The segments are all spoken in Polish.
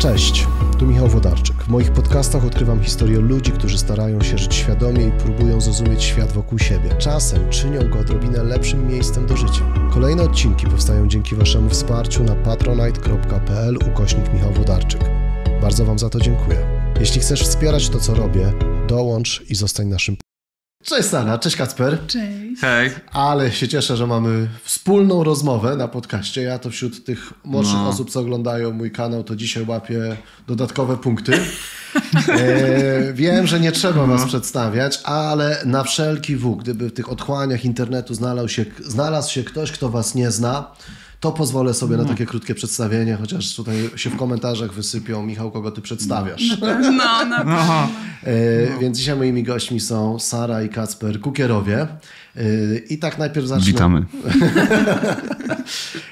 Cześć, tu Michał Wodarczyk. W moich podcastach odkrywam historię ludzi, którzy starają się żyć świadomie i próbują zrozumieć świat wokół siebie. Czasem czynią go odrobinę lepszym miejscem do życia. Kolejne odcinki powstają dzięki Waszemu wsparciu na patronite.pl ukośnik Michał Wodarczyk. Bardzo Wam za to dziękuję. Jeśli chcesz wspierać to, co robię, dołącz i zostań naszym Cześć Sara, cześć Kacper. Cześć. Hej. Ale się cieszę, że mamy wspólną rozmowę na podcaście. Ja to wśród tych młodszych No. osób, co oglądają mój kanał, to dzisiaj łapię dodatkowe punkty. E, wiem, że nie trzeba was przedstawiać, ale na wszelki wół, gdyby w tych otchłaniach internetu znalazł się, znalazł się ktoś, kto was nie zna, to pozwolę sobie na takie krótkie przedstawienie, chociaż tutaj się w komentarzach wysypią, Michał, kogo ty przedstawiasz. No, na pewno. E, Więc dzisiaj moimi gośćmi są Sara i Kacper Kukierowie. E, I tak najpierw zacznę. Witamy.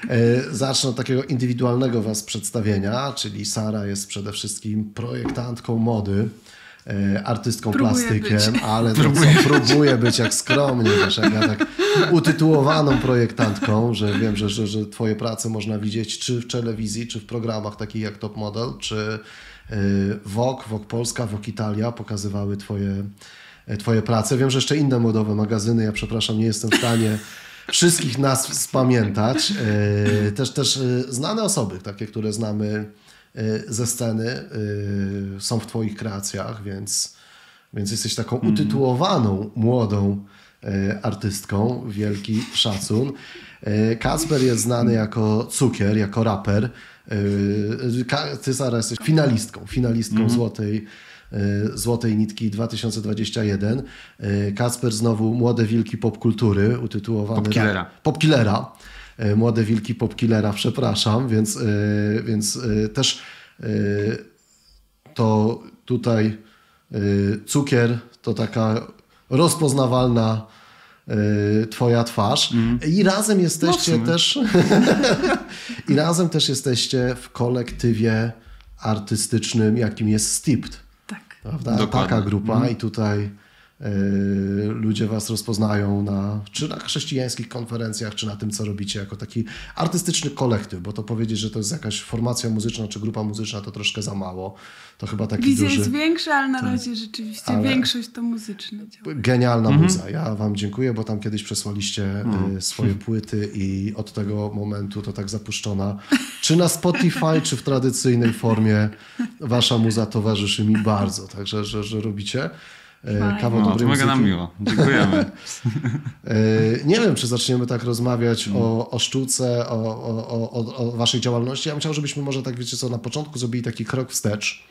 E, Zacznę od takiego indywidualnego was przedstawienia, czyli Sara jest przede wszystkim projektantką mody, artystką Próbuję plastykiem, być. ale to próbuje, co, próbuje być jak skromnie, wiesz, jak ja tak utytułowaną projektantką, że wiem, że, że, że twoje prace można widzieć czy w telewizji, czy w programach takich jak Top Model, czy e, Vogue, Vogue Polska, Vogue Italia pokazywały twoje, e, twoje prace. Wiem, że jeszcze inne modowe magazyny, ja przepraszam, nie jestem w stanie wszystkich nas spamiętać. E, Też, też e, znane osoby, takie, które znamy e, ze sceny, e, są w Twoich kreacjach, więc, więc jesteś taką utytułowaną, młodą e, artystką. Wielki szacun. Kacper jest znany jako cukier, jako raper. Ty, Sara, jesteś finalistką, finalistką Złotej e, Złotej Nitki 2021. E, Kacper znowu Młode Wilki Popkultury, utytułowany... Popkillera. Popkillera. E, Młode Wilki Popkillera, przepraszam, więc, e, więc e, też to tutaj cukier to taka rozpoznawalna twoja twarz i razem jesteście sumie. też i razem też jesteście w kolektywie artystycznym, jakim jest Stipt. Tak. Prawda? Taka grupa i tutaj ludzie was rozpoznają na, czy na chrześcijańskich konferencjach, czy na tym, co robicie, jako taki artystyczny kolektyw, bo to powiedzieć, że to jest jakaś formacja muzyczna, czy grupa muzyczna, to troszkę za mało. To chyba taki Wizja duży... jest większa, ale na razie rzeczywiście Ale- większość to muzyczne dzieło. Genialna muza. Ja wam dziękuję, bo tam kiedyś przesłaliście e, swoje płyty i od tego momentu to tak zapuszczona. Czy na Spotify, czy w tradycyjnej formie wasza muza towarzyszy mi bardzo. Także, że, że robicie e. kawał No, to dobrej mega nam muzyki. miło. Dziękujemy. E, Nie wiem, czy zaczniemy tak rozmawiać o, o sztuce, o, o, o, o- waszej działalności. Ja bym chciał, żebyśmy może tak, wiecie co, na początku zrobili taki krok wstecz.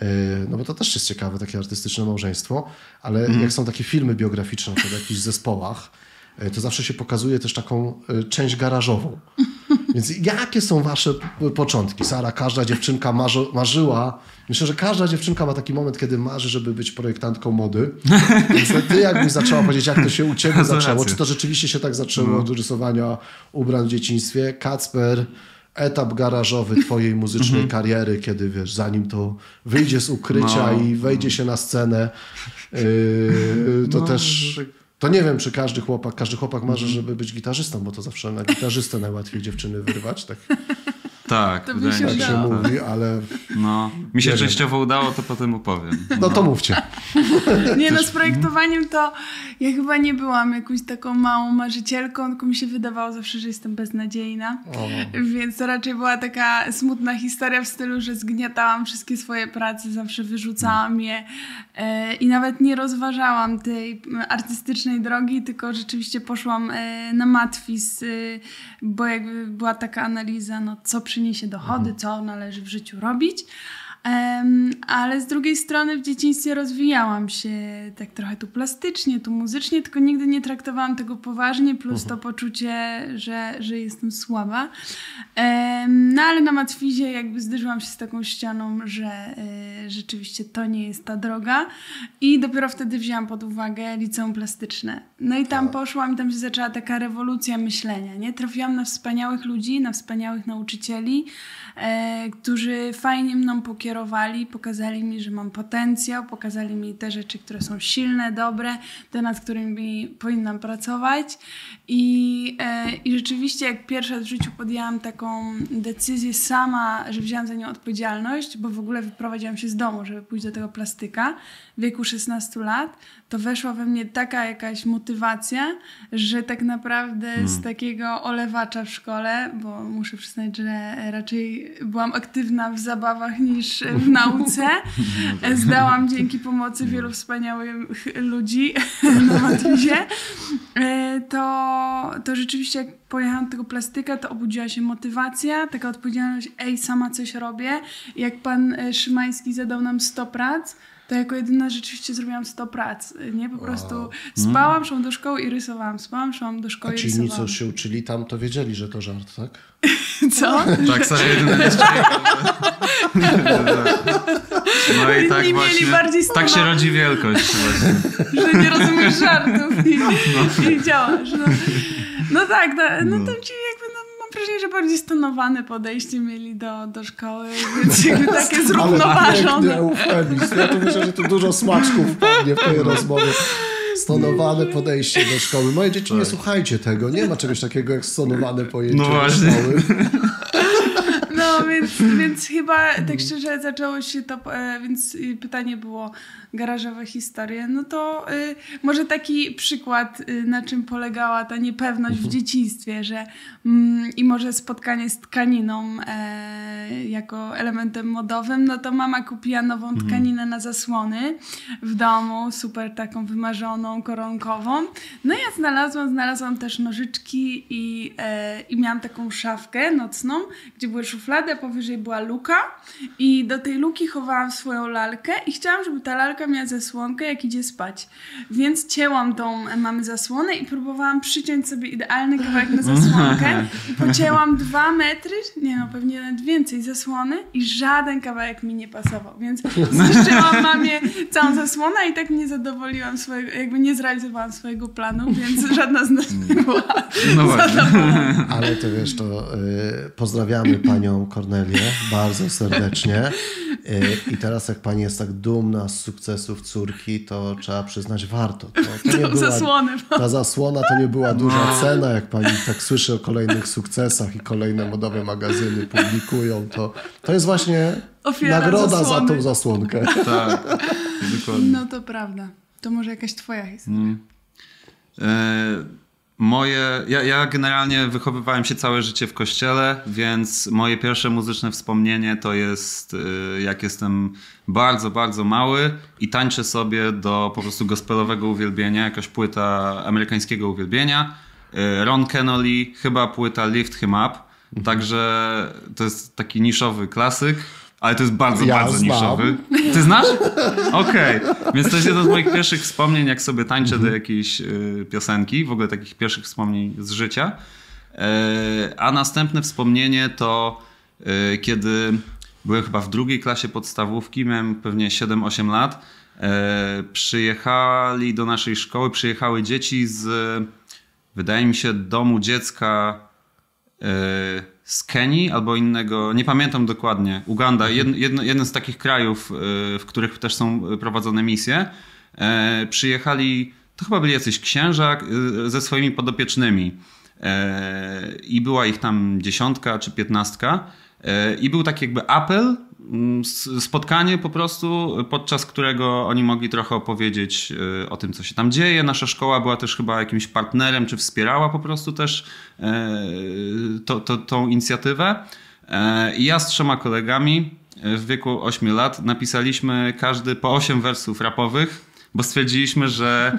E, No bo to też jest ciekawe, takie artystyczne małżeństwo, ale jak są takie filmy biograficzne o jakichś zespołach, e, to zawsze się pokazuje też taką e, część garażową. Więc jakie są wasze p- początki? Sara, każda dziewczynka marzy, marzyła. Myślę, że każda dziewczynka ma taki moment, kiedy marzy, żeby być projektantką mody. Więc ty jakbyś zaczęła powiedzieć, jak to się u ciebie zaczęło? Czy to rzeczywiście się tak zaczęło No. od rysowania ubrań w dzieciństwie? Kacper, etap garażowy twojej muzycznej kariery, kiedy wiesz, zanim to wyjdzie z ukrycia No. i wejdzie się na scenę, yy, to No, też... To nie wiem, czy każdy chłopak, każdy chłopak marzy, żeby być gitarzystą, bo to zawsze na gitarzystę najłatwiej dziewczyny wyrwać, tak, Tak, To by wydaje się mi tak się. mówi, ale No, mi się częściowo udało, to potem opowiem. no to mówcie. Nie no, z projektowaniem to ja chyba nie byłam jakąś taką małą marzycielką, tylko mi się wydawało zawsze, że jestem beznadziejna. O. Więc to raczej była taka smutna historia w stylu, że zgniatałam wszystkie swoje prace, zawsze wyrzucałam je e, i nawet nie rozważałam tej artystycznej drogi, tylko rzeczywiście poszłam e, na matwis, e, bo jakby była taka analiza, no co przyniesie dochody, co należy w życiu robić. Ale z drugiej strony w dzieciństwie rozwijałam się tak trochę tu plastycznie, tu muzycznie, tylko nigdy nie traktowałam tego poważnie, plus to poczucie, że, że jestem słaba. No ale na matwizie jakby zderzyłam się z taką ścianą, że e, rzeczywiście to nie jest ta droga i dopiero wtedy wzięłam pod uwagę liceum plastyczne. No i tam poszłam i tam się zaczęła taka rewolucja myślenia, nie? Trafiłam na wspaniałych ludzi, na wspaniałych nauczycieli, którzy fajnie mną pokierowali pokierowali, pokazali mi, że mam potencjał, pokazali mi te rzeczy, które są silne, dobre, te nad którymi powinnam pracować. I, e, i rzeczywiście, jak pierwszy raz w życiu podjęłam taką decyzję sama, że wzięłam za nią odpowiedzialność, bo w ogóle wyprowadziłam się z domu, żeby pójść do tego plastyka w wieku 16 lat, to weszła we mnie taka jakaś motywacja, że tak naprawdę z takiego olewacza w szkole, bo muszę przyznać, że raczej byłam aktywna w zabawach niż w nauce, zdałam dzięki pomocy wielu wspaniałych ludzi na matwizie, e, to, to rzeczywiście jak pojechałam do tego plastyka, to obudziła się motywacja, taka odpowiedzialność, ej, sama coś robię. Jak pan e, Szymański zadał nam 100 prac, to jako jedyna rzeczywiście zrobiłam 100 prac, nie? Po prostu spałam, szłam do szkoły i rysowałam, spałam, szłam do szkoły A i ci inni, rysowałam. co się uczyli tam, to wiedzieli, że to żart, tak? Co? Tak, sobie jedyne No i tak właśnie, bardziej tak się rodzi wielkość właśnie. że nie rozumiesz żartów i, i działasz. No, no tak, no, no to ci jakby, no, wrażenie, że bardziej stonowane podejście mieli do, do szkoły, więc jakby takie Ale zrównoważone. eufemizm. Ja tu myślę, że tu dużo smaczków wpadnie w tej rozmowie. Stonowane podejście do szkoły. Moje dzieci, nie słuchajcie tego. Nie ma czegoś takiego jak stonowane pojęcie No do właśnie. szkoły. No więc, więc chyba tak szczerze zaczęło się to, e, więc y, pytanie było garażowe historie. No to y, może taki przykład, y, na czym polegała ta niepewność w dzieciństwie, że mm, i może spotkanie z tkaniną e, jako elementem modowym, no to mama kupiła nową tkaninę na zasłony w domu, super taką wymarzoną, koronkową. No ja znalazłam, znalazłam też nożyczki i, e, i miałam taką szafkę nocną, gdzie były szuflady, a powyżej była luka i do tej luki chowałam swoją lalkę i chciałam, żeby ta lalka miała zasłonkę, jak idzie spać. Więc cięłam tą mamy zasłonę i próbowałam przyciąć sobie idealny kawałek na zasłonkę i pocięłam dwa metry, nie no, pewnie nawet więcej zasłony i żaden kawałek mi nie pasował, więc zniszczyłam mamie całą zasłonę i tak nie zadowoliłam swojego, jakby nie zrealizowałam swojego planu, więc żadna z nas nie była No właśnie. Ale to wiesz, to y, pozdrawiamy panią Kornelię bardzo serdecznie. Y, I teraz jak pani jest tak dumna z sukcesów córki, to trzeba przyznać warto. To, to nie tą zasłonę. ta zasłona to nie była duża cena, jak pani tak słyszy o kolejnych sukcesach i kolejne modowe magazyny publikują, to, to jest właśnie Ofiara nagroda zasłony. za tą zasłonkę. Tak, dokładnie. No to prawda. To może jakaś twoja historia. E, Moje, ja, ja generalnie wychowywałem się całe życie w kościele, więc moje pierwsze muzyczne wspomnienie to jest e, jak jestem bardzo, bardzo mały i tańczę sobie do po prostu gospelowego uwielbienia, jakaś płyta amerykańskiego uwielbienia. E, Ron Kenoly, chyba płyta Lift Him Up. Także to jest taki niszowy klasyk, ale to jest bardzo, Ja bardzo znam. niszowy. Ty znasz? Okej. Więc to jest jedno z moich pierwszych wspomnień, jak sobie tańczę do jakiejś y, piosenki, w ogóle takich pierwszych wspomnień z życia. E, a następne wspomnienie to y, kiedy byłem chyba w drugiej klasie podstawówki, miałem pewnie 7-8 lat. Przyjechali do naszej szkoły, przyjechały dzieci z, wydaje mi się, domu dziecka z Kenii albo innego, nie pamiętam dokładnie, Uganda, jed, jedno, jeden z takich krajów, e, w których też są prowadzone misje, e, przyjechali, to chyba byli jacyś księża e, ze swoimi podopiecznymi E, i była ich tam dziesiątka czy piętnastka E, i był taki jakby apel, spotkanie po prostu, podczas którego oni mogli trochę opowiedzieć e, o tym, co się tam dzieje. Nasza szkoła była też chyba jakimś partnerem, czy wspierała po prostu też e, to, to, tą inicjatywę. E, I ja z trzema kolegami e, w wieku 8 lat napisaliśmy każdy po 8 wersów rapowych, bo stwierdziliśmy, że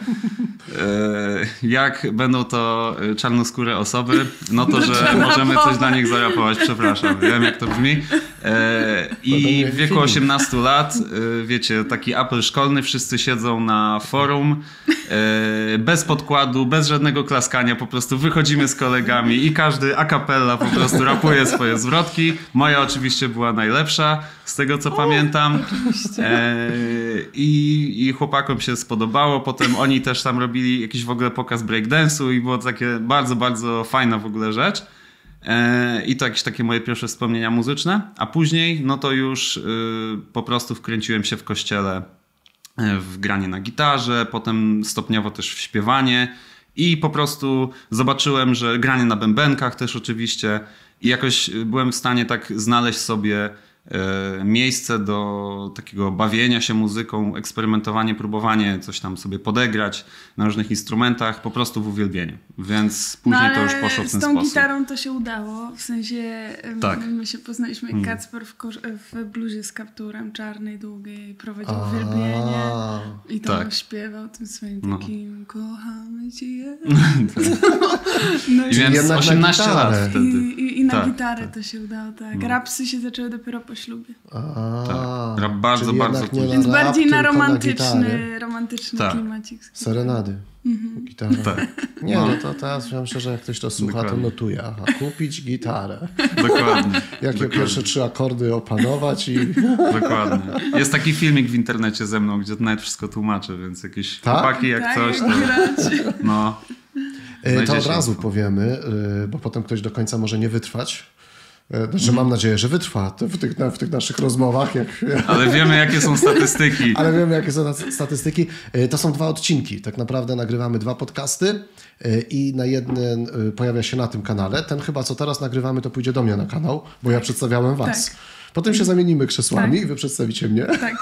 e, jak będą to czarnoskóre osoby, no to, że możemy coś dla nich zarapować. Przepraszam, wiem jak to brzmi. E, I w wieku 18 lat, e, wiecie, taki apel szkolny, wszyscy siedzą na forum, bez podkładu, bez żadnego klaskania, po prostu wychodzimy z kolegami i każdy a cappella po prostu rapuje swoje zwrotki. Moja oczywiście była najlepsza, z tego co pamiętam. I, I chłopakom się spodobało. Potem oni też tam robili jakiś w ogóle pokaz breakdance'u i było takie bardzo, bardzo fajna w ogóle rzecz. E, I to jakieś takie moje pierwsze wspomnienia muzyczne, a później no to już y, po prostu wkręciłem się w kościele e, w granie na gitarze, potem stopniowo też w śpiewanie i po prostu zobaczyłem, że granie na bębenkach też oczywiście i jakoś byłem w stanie tak znaleźć sobie miejsce do takiego bawienia się muzyką, eksperymentowanie, próbowanie coś tam sobie podegrać na różnych instrumentach, po prostu w uwielbieniu. Więc później no, to już poszło w ten sposób. z tą gitarą to się udało, w sensie tak. my się poznaliśmy hmm. Kacper w, w bluzie z kapturem czarnej, długiej, prowadził A, uwielbienie i tam tak. śpiewał tym swoim no. takim kochamy cię. no I, I miałem 18 lat wtedy. I, i, i na tak, gitarę tak. to się udało, tak. No. Rapsy się zaczęły dopiero po ślubie. A, tak. Bardzo, bardzo późno. Więc rap, bardziej na romantyczny, na romantyczny tak. klimacik. Serenady. Mhm. Gitara. Tak. Nie, no. no to teraz wiem szczerze, jak ktoś to słucha, Dokładnie. to notuje. Aha, kupić gitarę. Dokładnie. Jakie Dokładnie. pierwsze trzy akordy opanować i... Dokładnie. Jest taki filmik w internecie ze mną, gdzie to nawet wszystko tłumaczę, więc jakieś tak? chłopaki jak tak, coś, to... No. E, to od razu powiemy, e, bo potem ktoś do końca może nie wytrwać. E, znaczy, mam nadzieję, że wytrwa w tych, w tych naszych rozmowach. Jak... Ale wiemy, jakie są statystyki. Ale wiemy, jakie są statystyki. E, to są dwa odcinki. Tak naprawdę nagrywamy dwa podcasty e, i na jeden pojawia się na tym kanale. Ten chyba, co teraz nagrywamy, to pójdzie do mnie na kanał, bo ja przedstawiałem was. Tak. Potem się zamienimy krzesłami tak. i wy przedstawicie mnie. Tak.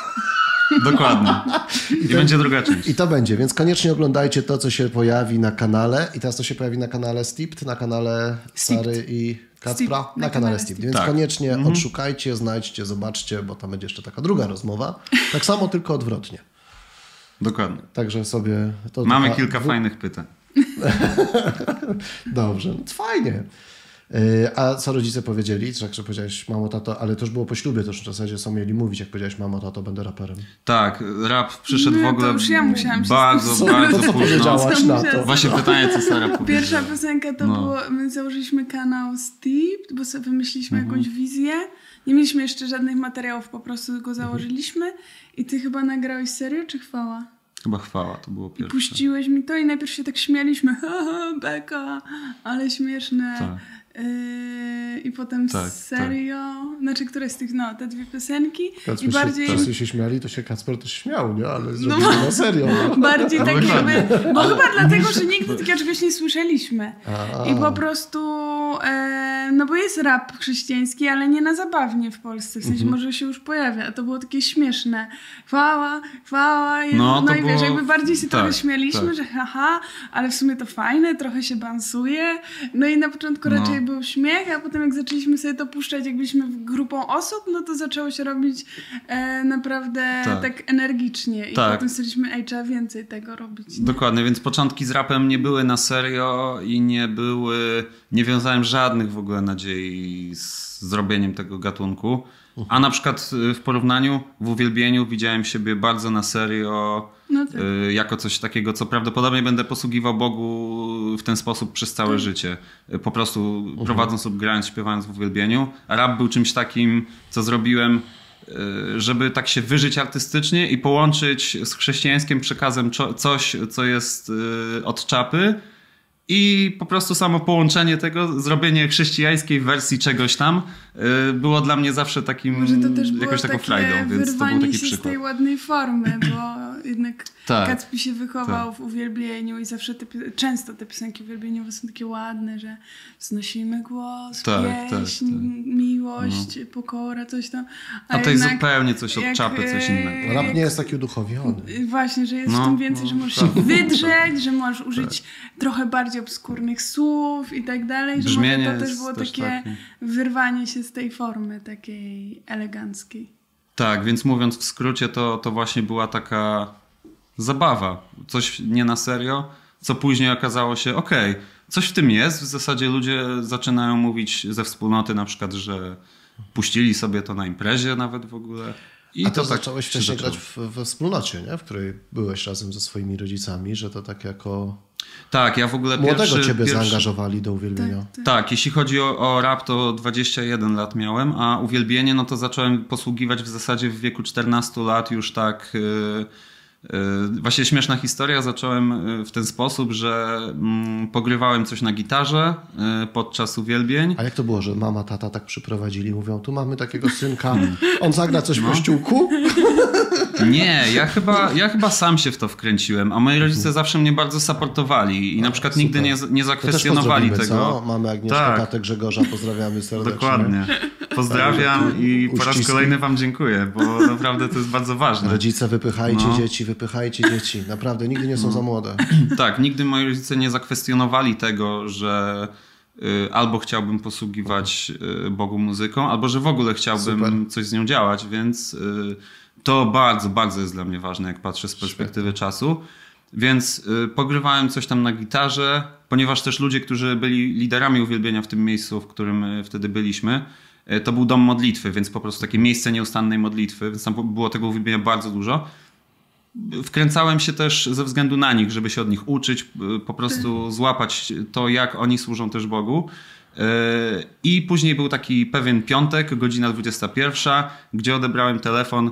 Dokładnie. I, I to, będzie druga część. I to będzie, więc koniecznie oglądajcie to, co się pojawi na kanale. I teraz to się pojawi na kanale Stipt, na kanale Sary i Kacpra na, na kanale Steve. Więc tak. koniecznie mhm. odszukajcie, znajdźcie, zobaczcie, bo tam będzie jeszcze taka druga rozmowa. Tak samo, tylko odwrotnie. Dokładnie. Także sobie... Mamy kilka fajnych pytań. Dobrze, no fajnie. E, a co rodzice powiedzieli? Tak, że powiedziałeś mamo, tato, ale to już było po ślubie, to już w zasadzie są mieli mówić, jak powiedziałeś mamo, tato, będę raperem. Tak, rap przyszedł no, w ogóle to już ja musiałam bardzo, co, bardzo to, co powiedziałaś na to? Właśnie pytanie, co Sara powiedziała. Pierwsza piosenka to no. było, my założyliśmy kanał Steve, bo sobie wymyśliliśmy mhm. jakąś wizję. Nie mieliśmy jeszcze żadnych materiałów, po prostu go założyliśmy. Mhm. I ty chyba nagrałeś serię, czy chwała? Chyba chwała, to było pierwsze. I puściłeś mi to i najpierw się tak śmialiśmy, haha, beka, ale śmieszne. Tak. Yy, I potem tak, serio, tak. znaczy które z tych, no, te dwie piosenki. Kacper I bardziej... Się, się śmiali, to się Kacper też śmiał, nie? Ale no, na serio. No. Bardziej tak jakby, bo chyba dlatego, że nigdy takiego czegoś nie słyszeliśmy. A. I po prostu, e, no bo jest rap chrześcijański, ale nie na zabawnie w Polsce, w sensie mhm. może się już pojawia, a to było takie śmieszne. Chwała, chwała, no, no i było... wiesz, jakby bardziej się tak, trochę śmialiśmy, tak. że haha, ale w sumie to fajne, trochę się bansuje. No i na początku no. raczej był śmiech, a potem jak zaczęliśmy sobie to puszczać, jak byliśmy grupą osób, no to zaczęło się robić e, naprawdę tak. tak. energicznie i tak. potem stwierdziliśmy, ej, trzeba więcej tego robić. Nie? Dokładnie, więc początki z rapem nie były na serio i nie były, nie wiązałem żadnych w ogóle nadziei z zrobieniem tego gatunku. A na przykład y, w porównaniu, w uwielbieniu widziałem siebie bardzo na serio no tak. Y, jako coś takiego, co prawdopodobnie będę posługiwał Bogu w ten sposób przez całe tak. życie. Y, po prostu mhm. prowadząc lub grając, śpiewając w uwielbieniu. A rap był czymś takim, co zrobiłem żeby tak się wyżyć artystycznie i połączyć z chrześcijańskim przekazem coś, co jest od czapy, i po prostu samo połączenie tego, zrobienie chrześcijańskiej wersji czegoś tam y, było dla mnie zawsze takim Może to też jakąś taką frajdą, więc to był taki się przykład. z tej ładnej formy, bo jednak tak, Kacpi się wychował tak. w uwielbieniu i zawsze te, często te piosenki uwielbieniowe są takie ładne, że wznosimy głos, tak, pieśń, tak, tak. miłość, no. pokora, coś tam. A, A to jest zupełnie coś od jak, czapy, coś e, innego. Rap nie jest taki uduchowiony. Właśnie, że jest no, w tym więcej, no, że możesz tak. się wydrzeć, że możesz użyć trochę bardziej obskurnych słów i tak dalej, że Brzmienie może to też było też takie taki. wyrwanie się z tej formy takiej eleganckiej. Tak, więc mówiąc w skrócie, to, to właśnie była taka zabawa, coś nie na serio, co później okazało się, okej, okay, coś w tym jest, w zasadzie ludzie zaczynają mówić ze wspólnoty na przykład, że puścili sobie to na imprezie nawet w ogóle. I A to, to tak zacząłeś wcześniej grać w, we wspólnocie, nie? w której byłeś razem ze swoimi rodzicami, że to tak jako tak, ja w ogóle Młodego pierwszy, ciebie pierwszy... zaangażowali do uwielbienia. Tak, tak. tak jeśli chodzi o, o, rap, to 21 lat miałem, a uwielbienie, no to zacząłem posługiwać w zasadzie w wieku 14 lat już tak... Yy Właśnie śmieszna historia. Zacząłem y, w ten sposób, że mm, pogrywałem coś na gitarze y, podczas uwielbień. A jak to było, że mama, tata tak przyprowadzili? Mówią, tu mamy takiego synka, on zagra coś w kościółku? Nie, ja chyba, ja chyba sam się w to wkręciłem, a moi rodzice zawsze mnie bardzo supportowali i na przykład nigdy nie, nie zakwestionowali tego. Co? Mamy Agnieszkę, Tak. tatę Grzegorza, pozdrawiamy serdecznie. Dokładnie. Pozdrawiam i po raz kolejny Wam dziękuję, bo naprawdę to jest bardzo ważne. Rodzice, wypychajcie No. dzieci, wypychajcie dzieci. Naprawdę, nigdy nie są za młode. Tak, nigdy moi rodzice nie zakwestionowali tego, że y, albo chciałbym posługiwać y, Bogu muzyką, albo że w ogóle chciałbym Super. coś z nią działać, więc y, to bardzo, bardzo jest dla mnie ważne, jak patrzę z perspektywy czasu. Więc y, pogrywałem coś tam na gitarze, ponieważ też ludzie, którzy byli liderami uwielbienia w tym miejscu, w którym y, wtedy byliśmy, y, to był dom modlitwy, więc po prostu takie miejsce nieustannej modlitwy, więc tam było tego uwielbienia bardzo dużo wkręcałem się też ze względu na nich, żeby się od nich uczyć, y, po prostu złapać to, jak oni służą też Bogu. Y, I później był taki pewien piątek, godzina 21, gdzie odebrałem telefon.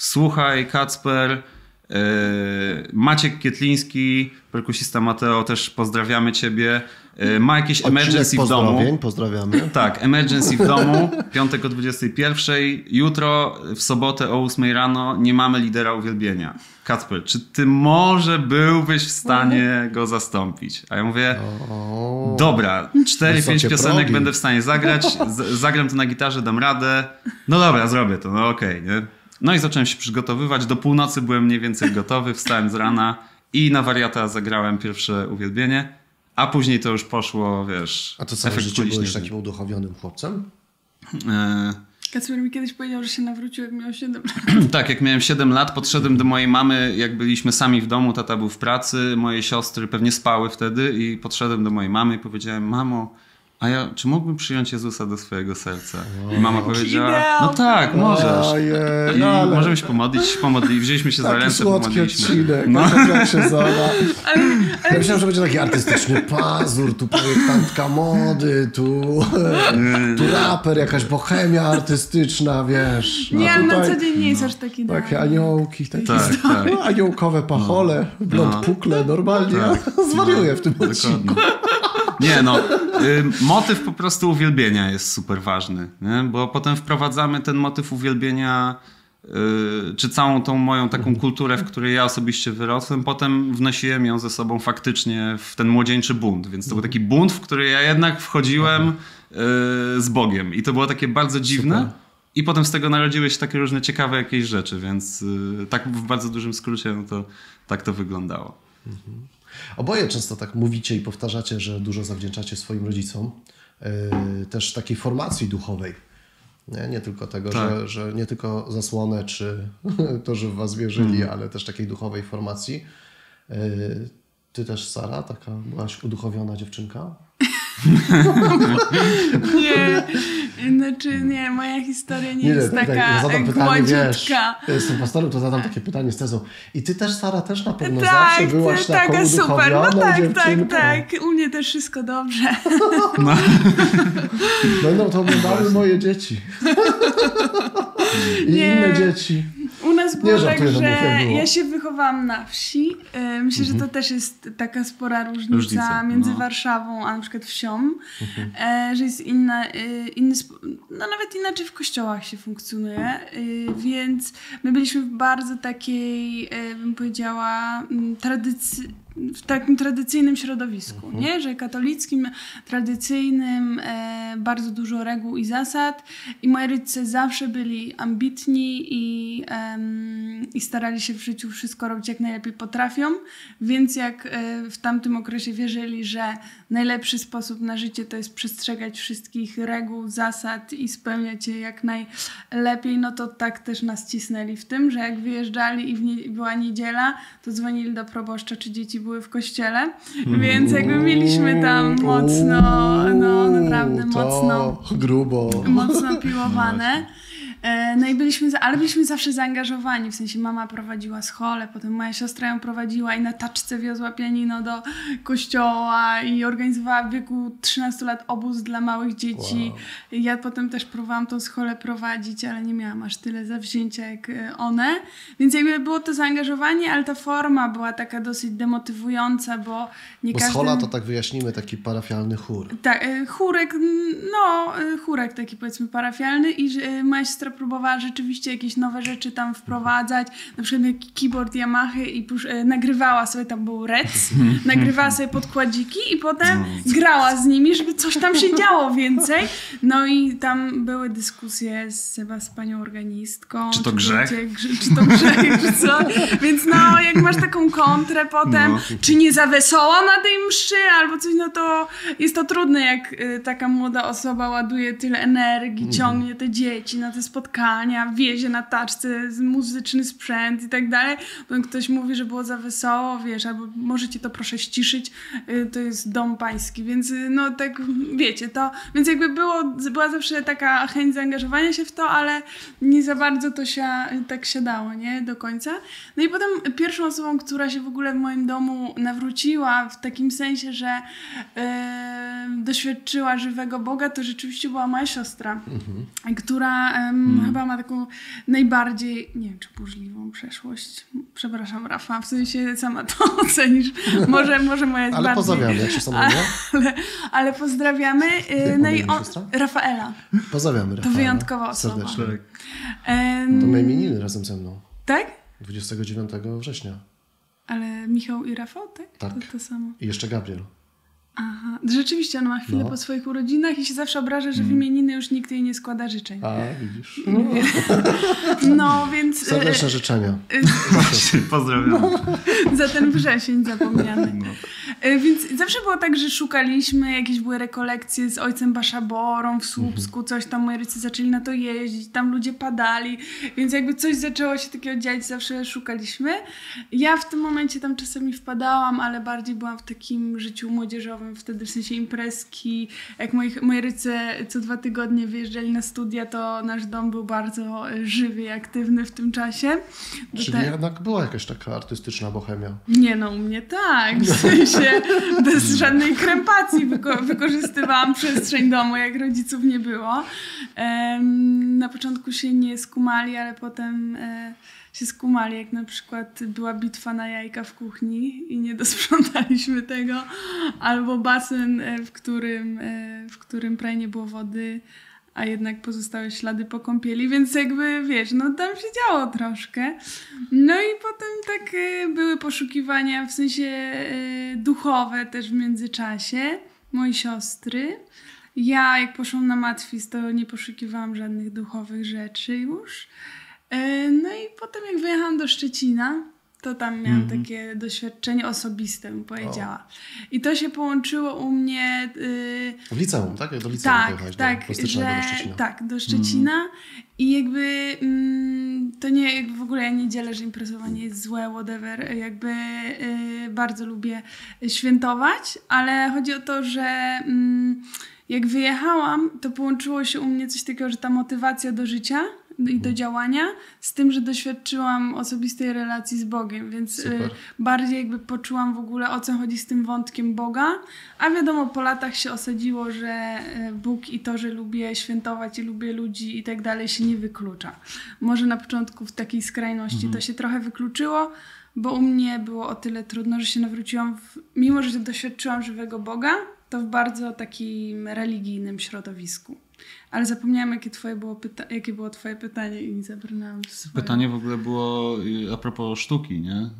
Słuchaj, Kacper, y, Maciek Kietliński, perkusista Mateo, też pozdrawiamy ciebie. y, Ma jakieś Odcinek emergency w domu. pozdrawiamy. Tak, emergency w domu, piątek o 21. Jutro, w sobotę o 8 rano, nie mamy lidera uwielbienia. Kacper, czy ty może byłbyś w stanie go zastąpić? A ja mówię, O, dobra, 4-5 Wysokie piosenek progi. będę w stanie zagrać, z- zagram to na gitarze, dam radę. No dobra, zrobię to, no okej, nie? No i zacząłem się przygotowywać, do północy byłem mniej więcej gotowy, wstałem z rana i na wariata zagrałem pierwsze uwielbienie, a później to już poszło, wiesz, A to całe życie byłeś takim uduchowionym chłopcem? E, Kacper mi kiedyś powiedział, że się nawrócił, jak miał 7 lat. Tak, jak miałem 7 lat, podszedłem do mojej mamy, jak byliśmy sami w domu, tata był w pracy, moje siostry pewnie spały wtedy i podszedłem do mojej mamy i powiedziałem, mamo, a ja, czy mógłbym przyjąć Jezusa do swojego serca? I mama powiedziała, no tak, możesz. Ojej, I no ale możemy się pomodlić, pomodli, wzięliśmy się za taki ręce, słodki pomodliliśmy. odcinek, No. no. jak się. Ale, Ja myślałem, że będzie taki artystyczny pazur, tu projektantka mody, tu, tu raper, jakaś bohemia artystyczna, wiesz. nie, a ale na co dzień nie jest aż taki Takie idealny. aniołki, takie Tak, tak. no, aniołkowe pachole, blond No. pukle, normalnie. Ja zwariuję w tym Dokładnie. odcinku. Nie no, y, motyw po prostu uwielbienia jest super ważny, nie? bo potem wprowadzamy ten motyw uwielbienia, y, czy całą tą moją taką kulturę, w której ja osobiście wyrosłem, potem wnosiłem ją ze sobą faktycznie w ten młodzieńczy bunt, więc to był taki bunt, w który ja jednak wchodziłem y, z Bogiem i to było takie bardzo dziwne. Super. I potem z tego narodziły się takie różne ciekawe jakieś rzeczy, więc tak w bardzo dużym skrócie no to tak to wyglądało. Oboje często tak mówicie i powtarzacie, że dużo zawdzięczacie swoim rodzicom. Yy, też takiej formacji duchowej. Nie, nie tylko tego, Tak. że, że nie tylko zasłonę, czy to, że w was wierzyli, Mhm. ale też takiej duchowej formacji. Yy, ty też, Sara, taka byłaś uduchowiona dziewczynka? Nie, znaczy nie, moja historia nie, jest tak, taka ja zadam pytanie, wiesz, jestem pastorem, to zadam takie pytanie z tezą. I ty też, Sara, też na pewno Tak, zawsze byłaś ty- taką taka super. No uduchowioną tak, dziewczynką. tak, tak. U mnie też wszystko dobrze. Będą to oglądały moje dzieci. I Nie. inne dzieci. U nas było tak, żartuję, no że ja się wychowałam na wsi. E, Myślę, że to też jest taka spora różnica, Różnica, między no. Warszawą a na przykład wsią, e, że jest inna, e, inny, no nawet inaczej w kościołach się funkcjonuje, więc my byliśmy w bardzo takiej, bym powiedziała, tradycy w takim tradycyjnym środowisku, nie? że katolickim, tradycyjnym, e, bardzo dużo reguł i zasad. I moi rodzice zawsze byli ambitni i, em, i starali się w życiu wszystko robić jak najlepiej potrafią, więc jak e, w tamtym okresie wierzyli, że najlepszy sposób na życie to jest przestrzegać wszystkich reguł, zasad i spełniać je jak najlepiej, no to tak też nas cisnęli w tym, że jak wyjeżdżali i w nie, była niedziela, to dzwonili do proboszcza, czy dzieci były w kościele, więc jakby mieliśmy tam mocno, no naprawdę mocno grubo. mocno piłowane. E, no i byliśmy, za- ale byliśmy zawsze zaangażowani, w sensie mama prowadziła scholę, potem moja siostra ją prowadziła i na taczce wiozła pianino do kościoła i organizowała w wieku 13 lat obóz dla małych dzieci. Wow. Ja potem też próbowałam tą scholę prowadzić, ale nie miałam aż tyle zawzięcia jak e, one. Więc jakby było to zaangażowanie, ale ta forma była taka dosyć demotywująca, bo nie Bo każdy... schola to tak wyjaśnimy, taki parafialny chór. Tak, e, chórek, no, chórek taki powiedzmy parafialny i moja siostra próbowała rzeczywiście jakieś nowe rzeczy tam wprowadzać, na przykład keyboard Yamaha i pusz, e, nagrywała sobie, tam był Rec, nagrywała sobie podkładziki i potem grała z nimi, żeby coś tam się działo więcej. No i tam były dyskusje z, chyba z panią organistką. Czy to grzech? będzie grze- Czy to grzech, czy co? Więc no, jak masz taką kontrę potem, No. czy nie za wesoło na tej mszy, albo coś, no to jest to trudne, jak y, taka młoda osoba ładuje tyle energii, ciągnie te dzieci na te spotkania, wiezie na taczce z- muzyczny sprzęt i tak dalej. Potem ktoś mówi, że było za wesoło, wiesz, albo możecie to proszę ściszyć, y, to jest dom pański, więc y, no tak, wiecie, to, więc jakby było, była zawsze taka chęć zaangażowania się w to, ale nie za bardzo to się tak siadało, nie, do końca. No i potem pierwszą osobą, która się w ogóle w moim domu nawróciła w takim sensie, że e, doświadczyła żywego Boga, to rzeczywiście była moja siostra, która em, chyba ma taką najbardziej, nie wiem czy burzliwą przeszłość. Przepraszam, Rafa, w sensie sama to ocenisz. Może, może moja jest Ale bardziej... pozdrawiamy, jak się samo? Ale, ale pozdrawiamy. e, Jak No i on? Rafaela. Pozdrawiamy Rafała. wyjątkowa osoba. Serdecznie. Em, To ma imieniny razem ze mną. tak? 29 września. Ale Michał i Rafał, tak? Tak. To, to samo. I jeszcze Gabriel. Aha. Rzeczywiście, on ma chwilę No. po swoich urodzinach i się zawsze obraża, że w imieniny już nikt jej nie składa życzeń. A, widzisz. No, więc Serdeczne życzenia. Właśnie, pozdrawiam. e, za ten wrzesień zapomniany. No. E, Więc zawsze było tak, że szukaliśmy, jakieś były rekolekcje z ojcem Baszaborą w Słupsku, coś tam moi rodzice zaczęli na to jeździć, tam ludzie padali, więc jakby coś zaczęło się takiego dziać, zawsze szukaliśmy. Ja w tym momencie tam czasami wpadałam, ale bardziej byłam w takim życiu młodzieżowym, wtedy w sensie imprezki, jak moi, moi rodzice co dwa tygodnie wyjeżdżali na studia, to nasz dom był bardzo e, żywy i aktywny w tym czasie. Do Czyli te- jednak była jakaś taka artystyczna bohemia. nie no, u mnie tak, w sensie bez żadnej krępacji wyko- wykorzystywałam przestrzeń domu, jak rodziców nie było. Na początku się nie skumali, ale potem e, się skumali, jak na przykład była bitwa na jajka w kuchni i nie dosprzątaliśmy tego, albo basen, e, w którym, e, w którym prawie nie było wody, a jednak pozostały ślady po kąpieli, więc jakby wiesz, no tam się działo troszkę. No i potem tak e, były poszukiwania w sensie duchowe też w międzyczasie mojej siostry. Ja jak poszłam na matwis, to nie poszukiwałam żadnych duchowych rzeczy już. E, No i potem jak wyjechałam do Szczecina, to tam miałam takie doświadczenie osobiste, bym powiedziała. I to się połączyło u mnie... y, W liceum, tak? Jak do liceum tak, tak, do że, do Szczecina. tak, do Szczecina i jakby mm, to nie, jakby w ogóle ja nie dzielę, że imprezowanie jest złe, whatever, jakby y, bardzo lubię świętować, ale chodzi o to, że mm, jak wyjechałam, to połączyło się u mnie coś takiego, że ta motywacja do życia i Mhm. do działania z tym, że doświadczyłam osobistej relacji z Bogiem, więc y, Super. bardziej jakby poczułam w ogóle o co chodzi z tym wątkiem Boga, a wiadomo po latach się osadziło, że y, Bóg i to, że lubię świętować i lubię ludzi i tak dalej się nie wyklucza. Może na początku w takiej skrajności to się trochę wykluczyło, bo u mnie było o tyle trudno, że się nawróciłam, w, mimo że doświadczyłam żywego Boga, to w bardzo takim religijnym środowisku. Ale zapomniałam, jakie, twoje było pyta- jakie było twoje pytanie i zabrnęłam swoje. Pytanie w ogóle było y, a propos sztuki, nie?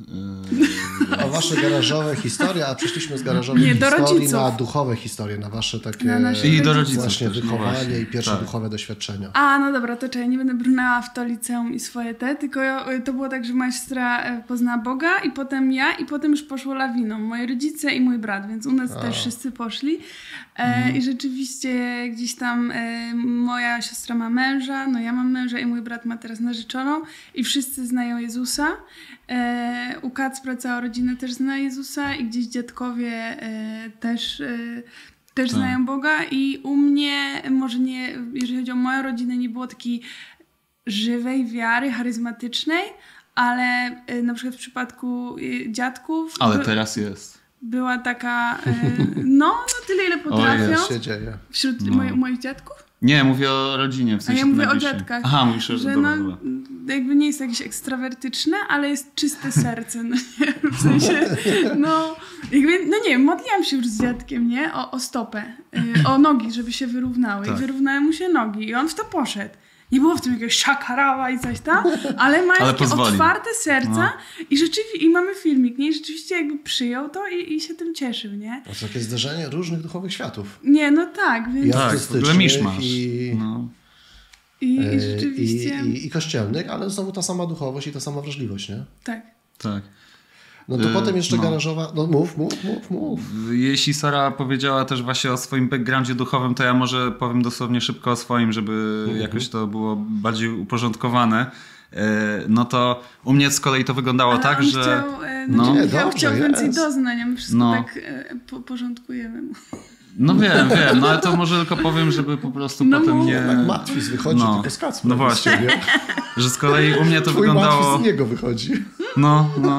Y, O wasze garażowe historie, a przeszliśmy z garażowych Nie, historii rodziców. na duchowe historie, na wasze takie Na I do rodziców właśnie też, no wychowanie właśnie, i pierwsze tak. duchowe doświadczenia. A, no dobra, to czekaj, nie będę brnęła w to liceum i swoje te, tylko ja, to było tak, że moja siostra e, poznała Boga i potem ja i potem już poszło lawiną. Moi rodzice i mój brat, więc u nas A. też wszyscy poszli. E, Mhm. I rzeczywiście gdzieś tam e, moja siostra ma męża, no ja mam męża i mój brat ma teraz narzeczoną i wszyscy znają Jezusa. E, u Kacpra cała rodzina też zna Jezusa i gdzieś dziadkowie e, też... E, też Tak. znają Boga i u mnie, może nie, jeżeli chodzi o moją rodzinę, nie było takiej żywej wiary, charyzmatycznej, ale y, na przykład w przypadku y, dziadków Ale by- teraz jest. była taka, y, no, no tyle ile potrafią Co się dzieje? wśród No. moi, moich dziadków. Nie, mówię o rodzinie, w A sensie ja mówię o dziadkach. Aha, mówisz o że dobra, no, dobra. jakby nie jest jakieś ekstrawertyczne, ale jest czyste serce. No, nie? W sensie, no, jakby, no nie modliłam się już z dziadkiem, nie? O, o stopę, y, o nogi, żeby się wyrównały. Tak. I wyrównały mu się nogi i on w to poszedł. Nie było w tym jakiegoś szakarała i coś tam, ale ma Ale otwarte serca No. i rzeczywiście, i mamy filmik, nie? I rzeczywiście jakby przyjął to i, i się tym cieszył, nie? To jest takie zderzenie różnych duchowych światów. Nie, no tak, więc... Ja- Tak, w ogóle miszmasz. i- No. I, E, i rzeczywiście... I, i, I kościelnych, ale znowu ta sama duchowość i ta sama wrażliwość, nie? Tak. Tak. No to E, potem jeszcze no. garażowa... No mów, mów, mów, mów. Jeśli Sara powiedziała też właśnie o swoim backgroundzie duchowym, to ja może powiem dosłownie szybko o swoim, żeby Mhm. jakoś to było bardziej uporządkowane. E, No to u mnie z kolei to wyglądało Ale tak, on że... Chciał, e, No. no, Nie, Michał dobrze, chciał więcej jest. doznań, a my wszystko No. tak e, po, porządkujemy mu. No wiem, wiem, no ale to może tylko powiem, żeby po prostu No potem nie... Tak Matwis wychodzi, no. tylko z Kacprem. No właśnie. Że z kolei u mnie to Twój wyglądało... Matwis z niego wychodzi. No, no.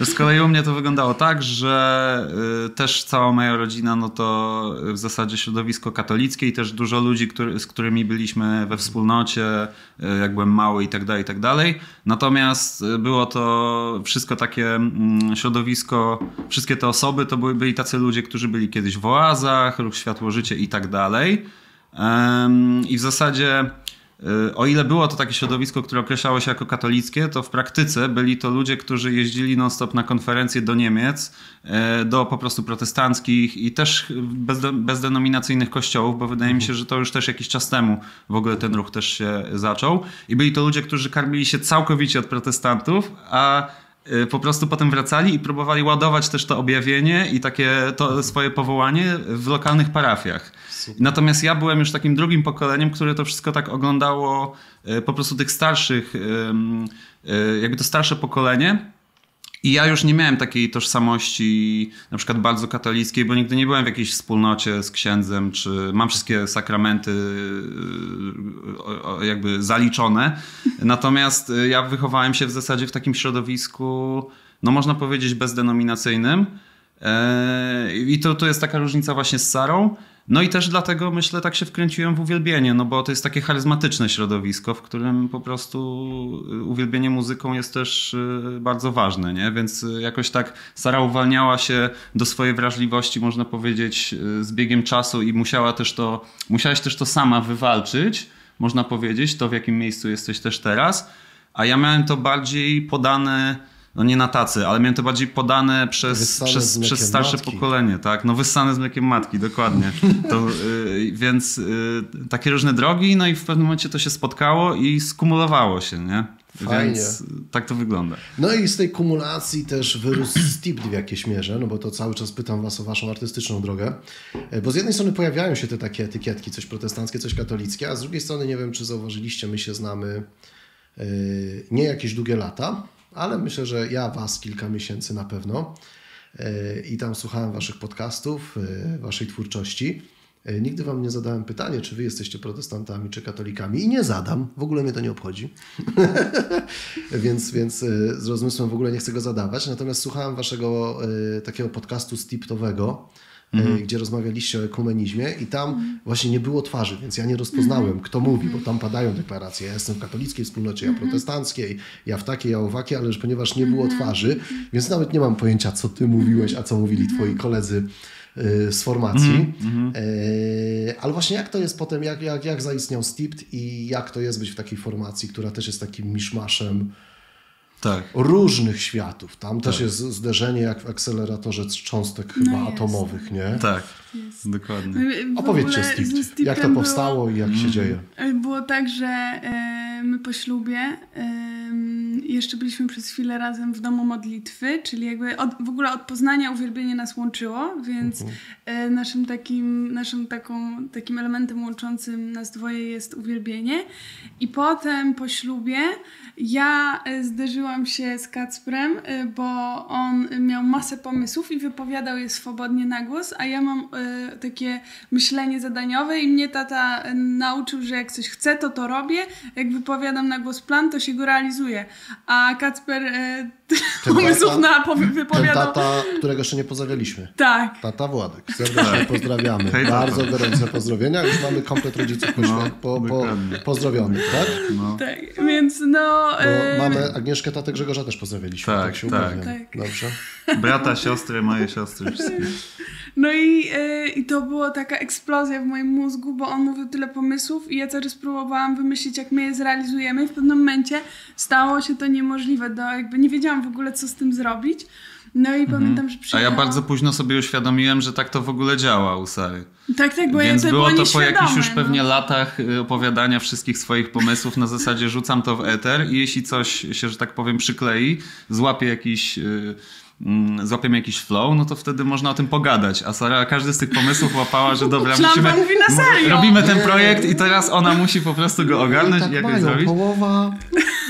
Że Z kolei u mnie to wyglądało tak, że y, też cała moja rodzina, no to w zasadzie środowisko katolickie i też dużo ludzi, który, z którymi byliśmy we wspólnocie, y, jak byłem mały i tak dalej, i tak dalej. Natomiast y, było to wszystko takie mm, środowisko, wszystkie te osoby to były, byli tacy ludzie, którzy byli kiedyś w oazach, ruch światło życie i tak dalej. I w zasadzie Y, O ile było to takie środowisko, które określało się jako katolickie, to w praktyce byli to ludzie, którzy jeździli non-stop na konferencje do Niemiec, y, do po prostu protestanckich i też bezde- bezdenominacyjnych kościołów, bo wydaje mi się, że to już też jakiś czas temu w ogóle ten ruch też się zaczął. I byli to ludzie, którzy karmili się całkowicie od protestantów, a po prostu potem wracali i próbowali ładować też to objawienie i takie to swoje powołanie w lokalnych parafiach. Natomiast ja byłem już takim drugim pokoleniem, które to wszystko tak oglądało e, po prostu tych starszych, e, jakby to starsze pokolenie. I ja już nie miałem takiej tożsamości na przykład bardzo katolickiej, bo nigdy nie byłem w jakiejś wspólnocie z księdzem, czy mam wszystkie sakramenty y, jakby zaliczone. Natomiast y, ja wychowałem się w zasadzie w takim środowisku, no można powiedzieć bezdenominacyjnym. E, I to, to jest taka różnica właśnie z Sarą. No i też dlatego myślę tak się wkręciłem w uwielbienie, no bo to jest takie charyzmatyczne środowisko, w którym po prostu y, uwielbienie muzyką jest też y, bardzo ważne, nie? Więc y, jakoś tak Sara uwalniała się do swojej wrażliwości, można powiedzieć, z biegiem czasu i musiała też to, musiałaś też to sama wywalczyć, można powiedzieć, to w jakim miejscu jesteś też teraz. A ja miałem to bardziej podane, no nie na tacy, ale miałem to bardziej podane przez, Wyssane przez, przez starsze matki. pokolenie, tak? No wyssane z mlekiem matki, dokładnie. To, y, więc y, takie różne drogi, no i w pewnym momencie to się spotkało i skumulowało się, nie? Fajnie. Więc tak to wygląda. No i z tej kumulacji też wyrósł Stipd w jakiejś mierze, no bo to cały czas pytam was o waszą artystyczną drogę. E, Bo z jednej strony pojawiają się te takie etykietki, coś protestanckie, coś katolickie, a z drugiej strony nie wiem, czy zauważyliście, my się znamy e, nie jakieś długie lata, ale myślę, że ja was kilka miesięcy na pewno. E, I tam słuchałem waszych podcastów, e, waszej twórczości. E, Nigdy wam nie zadałem pytania, czy wy jesteście protestantami, czy katolikami i nie zadam, w ogóle mnie to nie obchodzi. więc, więc z rozmysłem w ogóle nie chcę go zadawać. Natomiast słuchałem waszego takiego podcastu stiptowego, y, gdzie rozmawialiście o ekumenizmie i tam właśnie nie było twarzy, więc ja nie rozpoznałem, kto mówi, bo tam padają deklaracje. Ja jestem w katolickiej wspólnocie, ja protestanckiej, ja w takiej, ja owakiej, ale już ponieważ nie było twarzy, więc nawet nie mam pojęcia, co ty mówiłeś, a co mówili twoi koledzy y, z formacji. E, Ale właśnie jak to jest potem, jak, jak, jak zaistniał STIPT i jak to jest być w takiej formacji, która też jest takim miszmaszem Tak. różnych światów. Tam też jest zderzenie jak w akceleratorze cząstek chyba No atomowych, nie? Tak, Jest. dokładnie. W Opowiedzcie Stipem Jak to było- powstało i jak się dzieje? Było tak, że e, my po ślubie e, jeszcze byliśmy przez chwilę razem w domu modlitwy, czyli jakby od, w ogóle od Poznania uwielbienie nas łączyło, więc e, naszym takim, naszym taką, takim elementem łączącym nas dwoje jest uwielbienie. I potem po ślubie Ja y, zderzyłam się z Kacprem, y, bo on miał masę pomysłów i wypowiadał je swobodnie na głos, a ja mam y, takie myślenie zadaniowe i mnie tata nauczył, że jak coś chcę, to to robię. Jak wypowiadam na głos plan, to się go realizuje. A Kacper Ten pomysłów tata- na Ten wypowiadał... tata, którego jeszcze nie pozdrawialiśmy. Tak. Tata Władek. Serdecznie pozdrawiamy. Hej. Bardzo gorące pozdrowienia. Już mamy komplet rodziców No, po, po. Tak. pozdrowionych, tak? No. Tak, więc no... Bo y, mamy Agnieszkę, tatę Grzegorza też pozdrawialiśmy. Tak, Tak, się tak. Tak. Dobrze. Brata, siostry, moje siostry, wszystkie. No i, y, i to była taka eksplozja w moim mózgu, bo on mówił tyle pomysłów i ja cały czas próbowałam wymyślić, jak my je zrealizujemy i w pewnym momencie stało się to niemożliwe, do, jakby nie wiedziałam w ogóle, co z tym zrobić. No i pamiętam, że A przyjechała... ja bardzo późno sobie uświadomiłem, że tak to w ogóle działa u Sary. Tak, tak, bo ja Więc to było to po jakichś już no. pewnie latach y, opowiadania wszystkich swoich pomysłów na zasadzie rzucam to w eter i jeśli coś się, że tak powiem, przyklei, złapie jakiś... y, mm, Złapiemy jakiś flow, no to wtedy można o tym pogadać. A Sara każdy z tych pomysłów łapała, że dobra, musimy. mówi na serio. Robimy ten projekt i teraz ona musi po prostu go ogarnąć tak i jakoś mają. zrobić. Połowa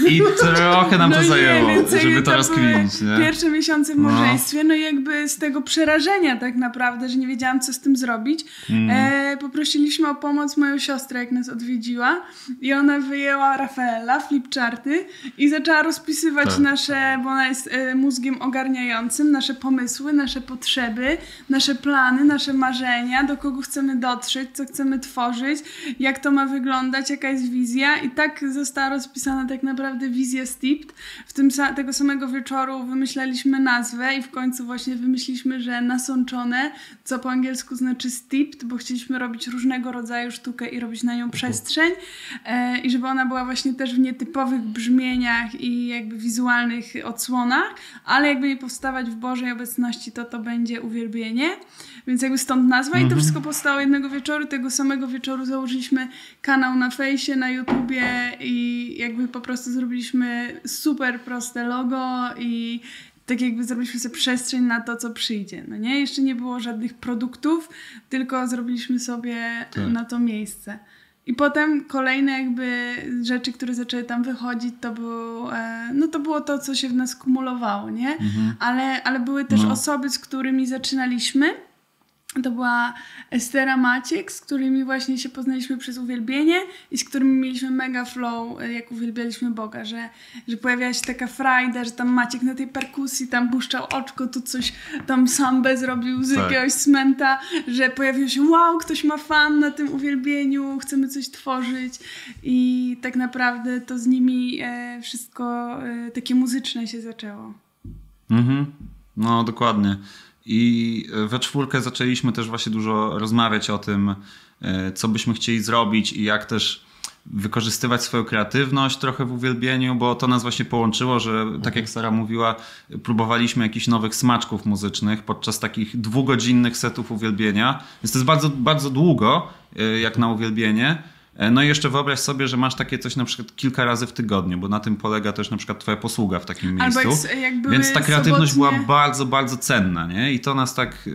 I trochę nam No to nie, zajęło, żeby jakby to były rozkminić. Nie? Pierwsze miesiące w No. małżeństwie, no i jakby z tego przerażenia tak naprawdę, że nie wiedziałam, co z tym zrobić, Mm. e, poprosiliśmy o pomoc moją siostrę, jak nas odwiedziła i ona wyjęła Rafaela, flipcharty i zaczęła rozpisywać Tak. nasze, bo ona jest e, mózgiem ogarniającym, nasze pomysły, nasze potrzeby, nasze plany, nasze marzenia, do kogo chcemy dotrzeć, co chcemy tworzyć, jak to ma wyglądać, jaka jest wizja i tak została rozpisana tak naprawdę wizja Steeped. W tym tego samego wieczoru wymyślaliśmy nazwę i w końcu właśnie wymyśliliśmy, że nasączone, co po angielsku znaczy steeped, bo chcieliśmy robić różnego rodzaju sztukę i robić na nią przestrzeń e, i żeby ona była właśnie też w nietypowych brzmieniach i jakby wizualnych odsłonach, ale jakby nie powstawać w Bożej obecności, to to będzie uwielbienie. Więc jakby stąd nazwa i to wszystko powstało jednego wieczoru. Tego samego wieczoru założyliśmy kanał na fejsie, na YouTubie i jakby po prostu zrobiliśmy super proste logo i tak jakby zrobiliśmy sobie przestrzeń na to, co przyjdzie. No nie? Jeszcze nie było żadnych produktów, tylko zrobiliśmy sobie Tak. na to miejsce. I potem kolejne jakby rzeczy, które zaczęły tam wychodzić, to, był, e, no to było to, co się w nas kumulowało, nie? Ale, ale były też No. osoby, z którymi zaczynaliśmy. To była Estera Maciek, z którymi właśnie się poznaliśmy przez uwielbienie i z którymi mieliśmy mega flow, e, jak uwielbialiśmy Boga, że, że pojawiała się taka frajda, że tam Maciek na tej perkusji tam puszczał oczko, tu coś tam sambę zrobił z Tak. jakiegoś cmenta, że pojawiło się wow, ktoś ma fan na tym uwielbieniu, chcemy coś tworzyć i tak naprawdę to z nimi e, wszystko e, takie muzyczne się zaczęło. Mhm. No, dokładnie. I we czwórkę zaczęliśmy też właśnie dużo rozmawiać o tym, e, co byśmy chcieli zrobić i jak też wykorzystywać swoją kreatywność trochę w uwielbieniu, bo to nas właśnie połączyło, że tak jak Sara mówiła, próbowaliśmy jakichś nowych smaczków muzycznych podczas takich dwugodzinnych setów uwielbienia. Więc to jest bardzo, bardzo długo, e, jak na uwielbienie. E, No i jeszcze wyobraź sobie, że masz takie coś na przykład kilka razy w tygodniu, bo na tym polega też na przykład twoja posługa w takim miejscu. Albo jak, s- jak były Więc ta kreatywność sobotnie- była bardzo, bardzo cenna, nie? I to nas tak yy,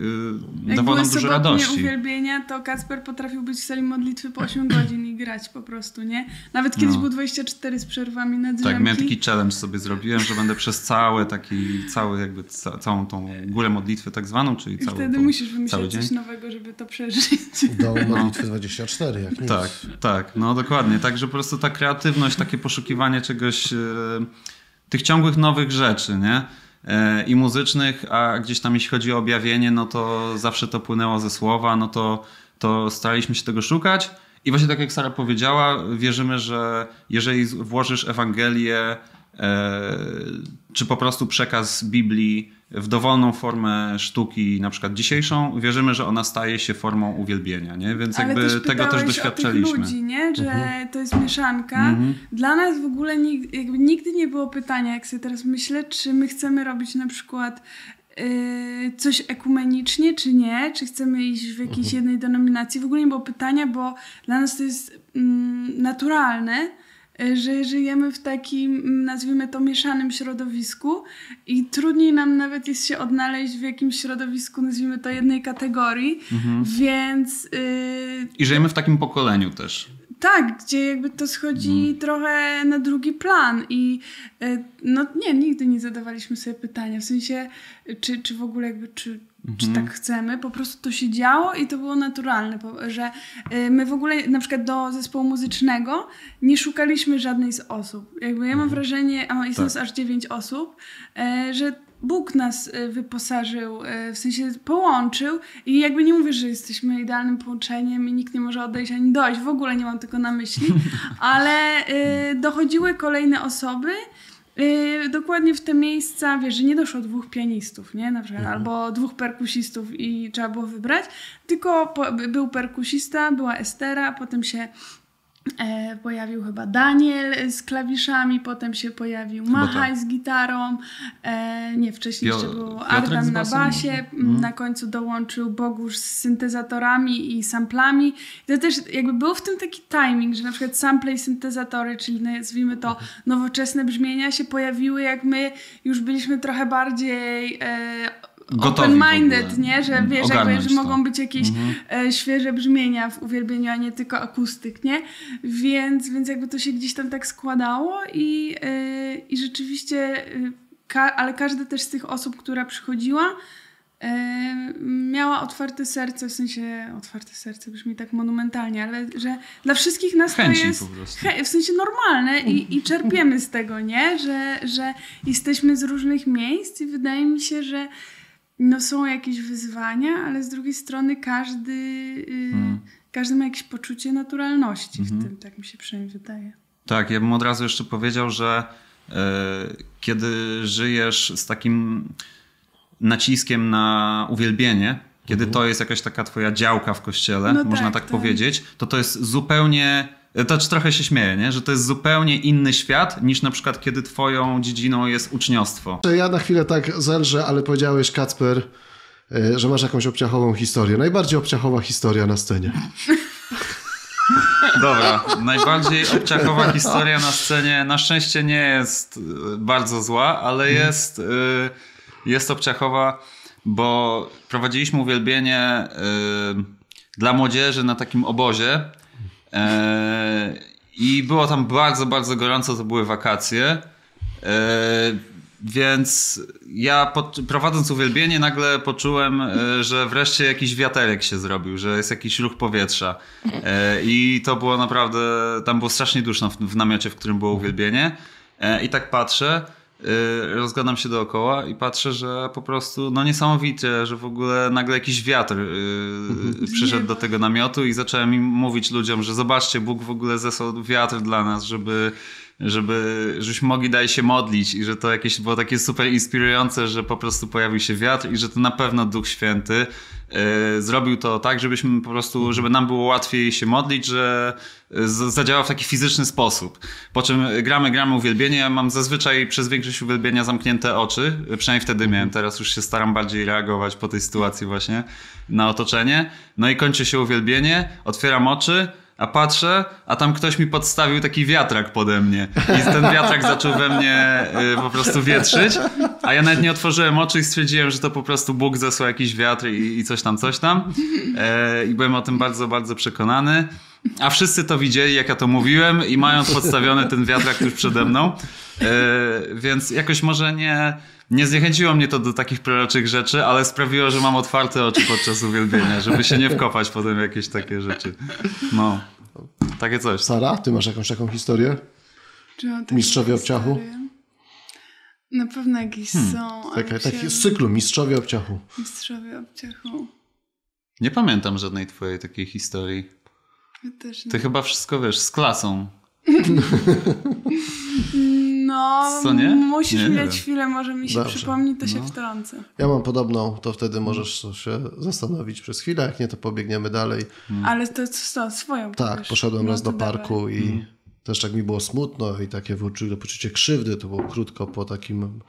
Jak dawało nam dużo radości. uwielbienia, to Kacper potrafił być w sali modlitwy po 8 godzin i grać po prostu, nie? Nawet kiedyś No. był 24 z przerwami na drzemki. Tak, miałem taki challenge sobie zrobiłem, że będę przez cały taki, cały jakby ca, całą tą górę modlitwy tak zwaną, czyli I cały, wtedy tą, musisz dzień. coś nowego, żeby to przeżyć. do modlitwy 24, jak nic. Tak, tak, no dokładnie. Także po prostu ta kreatywność, takie poszukiwanie czegoś, e, tych ciągłych nowych rzeczy, nie? E, I muzycznych, a gdzieś tam jeśli chodzi o objawienie, no to zawsze to płynęło ze słowa, no to, to staraliśmy się tego szukać. I właśnie tak jak Sara powiedziała, wierzymy, że jeżeli włożysz Ewangelię, e, czy po prostu przekaz Biblii w dowolną formę sztuki, na przykład dzisiejszą, wierzymy, że ona staje się formą uwielbienia, nie? Więc Ale jakby też tego też pytałeś doświadczaliśmy. O tych ludzi, nie? Że Mhm. to jest mieszanka. Dla nas w ogóle nigdy, jakby nigdy nie było pytania, jak sobie teraz myślę, czy my chcemy robić na przykład yy, coś ekumenicznie, czy nie, czy chcemy iść w jakiejś Mhm. jednej denominacji. W ogóle nie było pytania, bo dla nas to jest mm, naturalne, y, że żyjemy w takim, mm, nazwijmy to, mieszanym środowisku i trudniej nam nawet jest się odnaleźć w jakimś środowisku, nazwijmy to, jednej kategorii, Mhm. więc yy, I żyjemy w takim pokoleniu też. Tak, gdzie jakby to schodzi Mm. trochę na drugi plan i e, no nie, nigdy nie zadawaliśmy sobie pytania, w sensie czy, czy w ogóle jakby, czy, czy Mhm. tak chcemy, po prostu to się działo i to było naturalne, że e, my w ogóle na przykład do zespołu muzycznego nie szukaliśmy żadnej z osób. Jakby ja mam Mhm. wrażenie, a jest Tak. nas aż dziewięć osób, e, że Bóg nas e, wyposażył, e, w sensie połączył i jakby nie mówię, że jesteśmy idealnym połączeniem i nikt nie może odejść ani dojść, w ogóle nie mam tego na myśli, ale e, dochodziły kolejne osoby dokładnie w te miejsca, wiesz, że nie doszło dwóch pianistów, nie, na przykład, albo dwóch perkusistów i trzeba było wybrać, tylko po, był perkusista, była Estera, potem się pojawił chyba Daniel z klawiszami, potem się pojawił Machaj z gitarą, e, nie, wcześniej Pio- jeszcze był Ardan na basie. Mhm. na końcu dołączył Bogusz z syntezatorami i samplami. I to też jakby był w tym taki timing, że na przykład sample i syntezatory, czyli nazwijmy to nowoczesne brzmienia się pojawiły jak my już byliśmy trochę bardziej e, open-minded, nie? Że wiesz, jakby, że to. mogą być jakieś Mhm. e, świeże brzmienia w uwielbieniu, a nie tylko akustyk, nie? Więc, więc jakby to się gdzieś tam tak składało i, e, i rzeczywiście, e, ka- ale każda też z tych osób, która przychodziła, miała otwarte serce, w sensie otwarte serce brzmi tak monumentalnie, ale że dla wszystkich nas Chęci to jest w sensie normalne i, i czerpiemy z tego, nie? Że, że jesteśmy z różnych miejsc i wydaje mi się, że no są jakieś wyzwania, ale z drugiej strony każdy, y, Mm. każdy ma jakieś poczucie naturalności Mhm. w tym, tak mi się przynajmniej wydaje. Tak, ja bym od razu jeszcze powiedział, że e, kiedy żyjesz z takim naciskiem na uwielbienie, kiedy to jest jakaś taka twoja działka w kościele, No można tak, tak, tak. powiedzieć, to to jest zupełnie, to trochę się śmieję, nie? że to jest zupełnie inny świat niż na przykład kiedy twoją dziedziną jest uczniostwo. Ja na chwilę tak zelżę, ale powiedziałeś, Kacper, y, że masz jakąś obciachową historię. Najbardziej obciachowa historia na scenie. Dobra, najbardziej obciachowa historia na scenie na szczęście nie jest y, bardzo zła, ale jest, y, jest obciachowa, bo prowadziliśmy uwielbienie dla młodzieży na takim obozie i było tam bardzo, bardzo gorąco, to były wakacje. Y, Więc ja pod, prowadząc uwielbienie nagle poczułem, e, że wreszcie jakiś wiaterek się zrobił, że jest jakiś ruch powietrza. E, I to było naprawdę, tam było strasznie duszno w, w namiocie, w którym było uwielbienie. E, I tak patrzę, e, rozglądam się dookoła i patrzę, że po prostu, no niesamowicie, że w ogóle nagle jakiś wiatr e, przyszedł do tego namiotu i zacząłem im mówić ludziom, że zobaczcie, Bóg w ogóle zesłał wiatr dla nas, żeby żeby, żebyśmy mogli dalej się modlić i że to jakieś było takie super inspirujące, że po prostu pojawił się wiatr i że to na pewno Duch Święty e, zrobił to tak, żebyśmy po prostu, żeby nam było łatwiej się modlić, że e, zadziałał w taki fizyczny sposób. Po czym gramy, gramy uwielbienie, ja mam zazwyczaj przez większość uwielbienia zamknięte oczy, przynajmniej wtedy miałem, teraz już się staram bardziej reagować po tej sytuacji właśnie na otoczenie. No i kończy się uwielbienie, otwieram oczy, a patrzę, a tam ktoś mi podstawił taki wiatrak pode mnie. I ten wiatrak zaczął we mnie y, po prostu wietrzyć, a ja nawet nie otworzyłem oczu i stwierdziłem, że to po prostu Bóg zesłał jakiś wiatr i, i coś tam, coś tam. E, I byłem o tym bardzo, bardzo przekonany. A wszyscy to widzieli, jak ja to mówiłem i mając podstawiony ten wiatrak tuż przede mną. E, więc jakoś może nie, nie zniechęciło mnie to do takich proroczych rzeczy, ale sprawiło, że mam otwarte oczy podczas uwielbienia, żeby się nie wkopać potem w jakieś takie rzeczy. No, takie coś. Sara, ty masz jakąś taką historię? Mistrzowie obciachu? Na pewno jakieś Hmm. są. ale Taka, mi się- taki z cyklu Mistrzowie Obciachu. Mistrzowie obciachu. Nie pamiętam żadnej twojej takiej historii. Ja też nie. Ty chyba wszystko wiesz, z klasą. No, Co, nie? musisz Nie, mi nie dać wiem. chwilę, może mi się Dobrze. przypomni, to się No. wtrącę. Ja mam podobną, to wtedy możesz się zastanowić przez chwilę, jak nie, to pobiegniemy dalej. Ale to co, swoją Tak, poszedłem No raz do parku i też tak mi było smutno i takie poczucie krzywdy. To było krótko po takim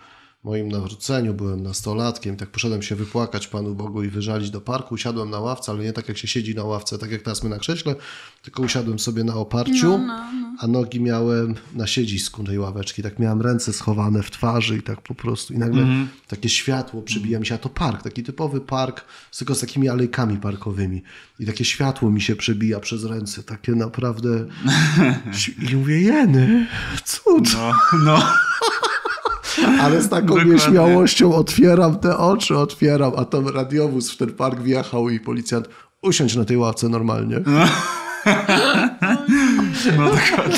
moim nawróceniu, byłem nastolatkiem, tak poszedłem się wypłakać Panu Bogu i wyżalić do parku, usiadłem na ławce, ale nie tak jak się siedzi na ławce, tak jak teraz my na krześle, tylko usiadłem sobie na oparciu, No, no, no. a nogi miałem na siedzisku tej ławeczki, tak miałem ręce schowane w twarzy i tak po prostu, i nagle takie światło przybija mi się, a to park, taki typowy park, tylko z takimi alejkami parkowymi i takie światło mi się przebija przez ręce, takie naprawdę i mówię, jeny, cud. No, no. Ale z taką Dokładnie. nieśmiałością otwieram te oczy, otwieram, a tam radiowóz w ten park wjechał i policjant usiądź na tej ławce normalnie. No dokładnie.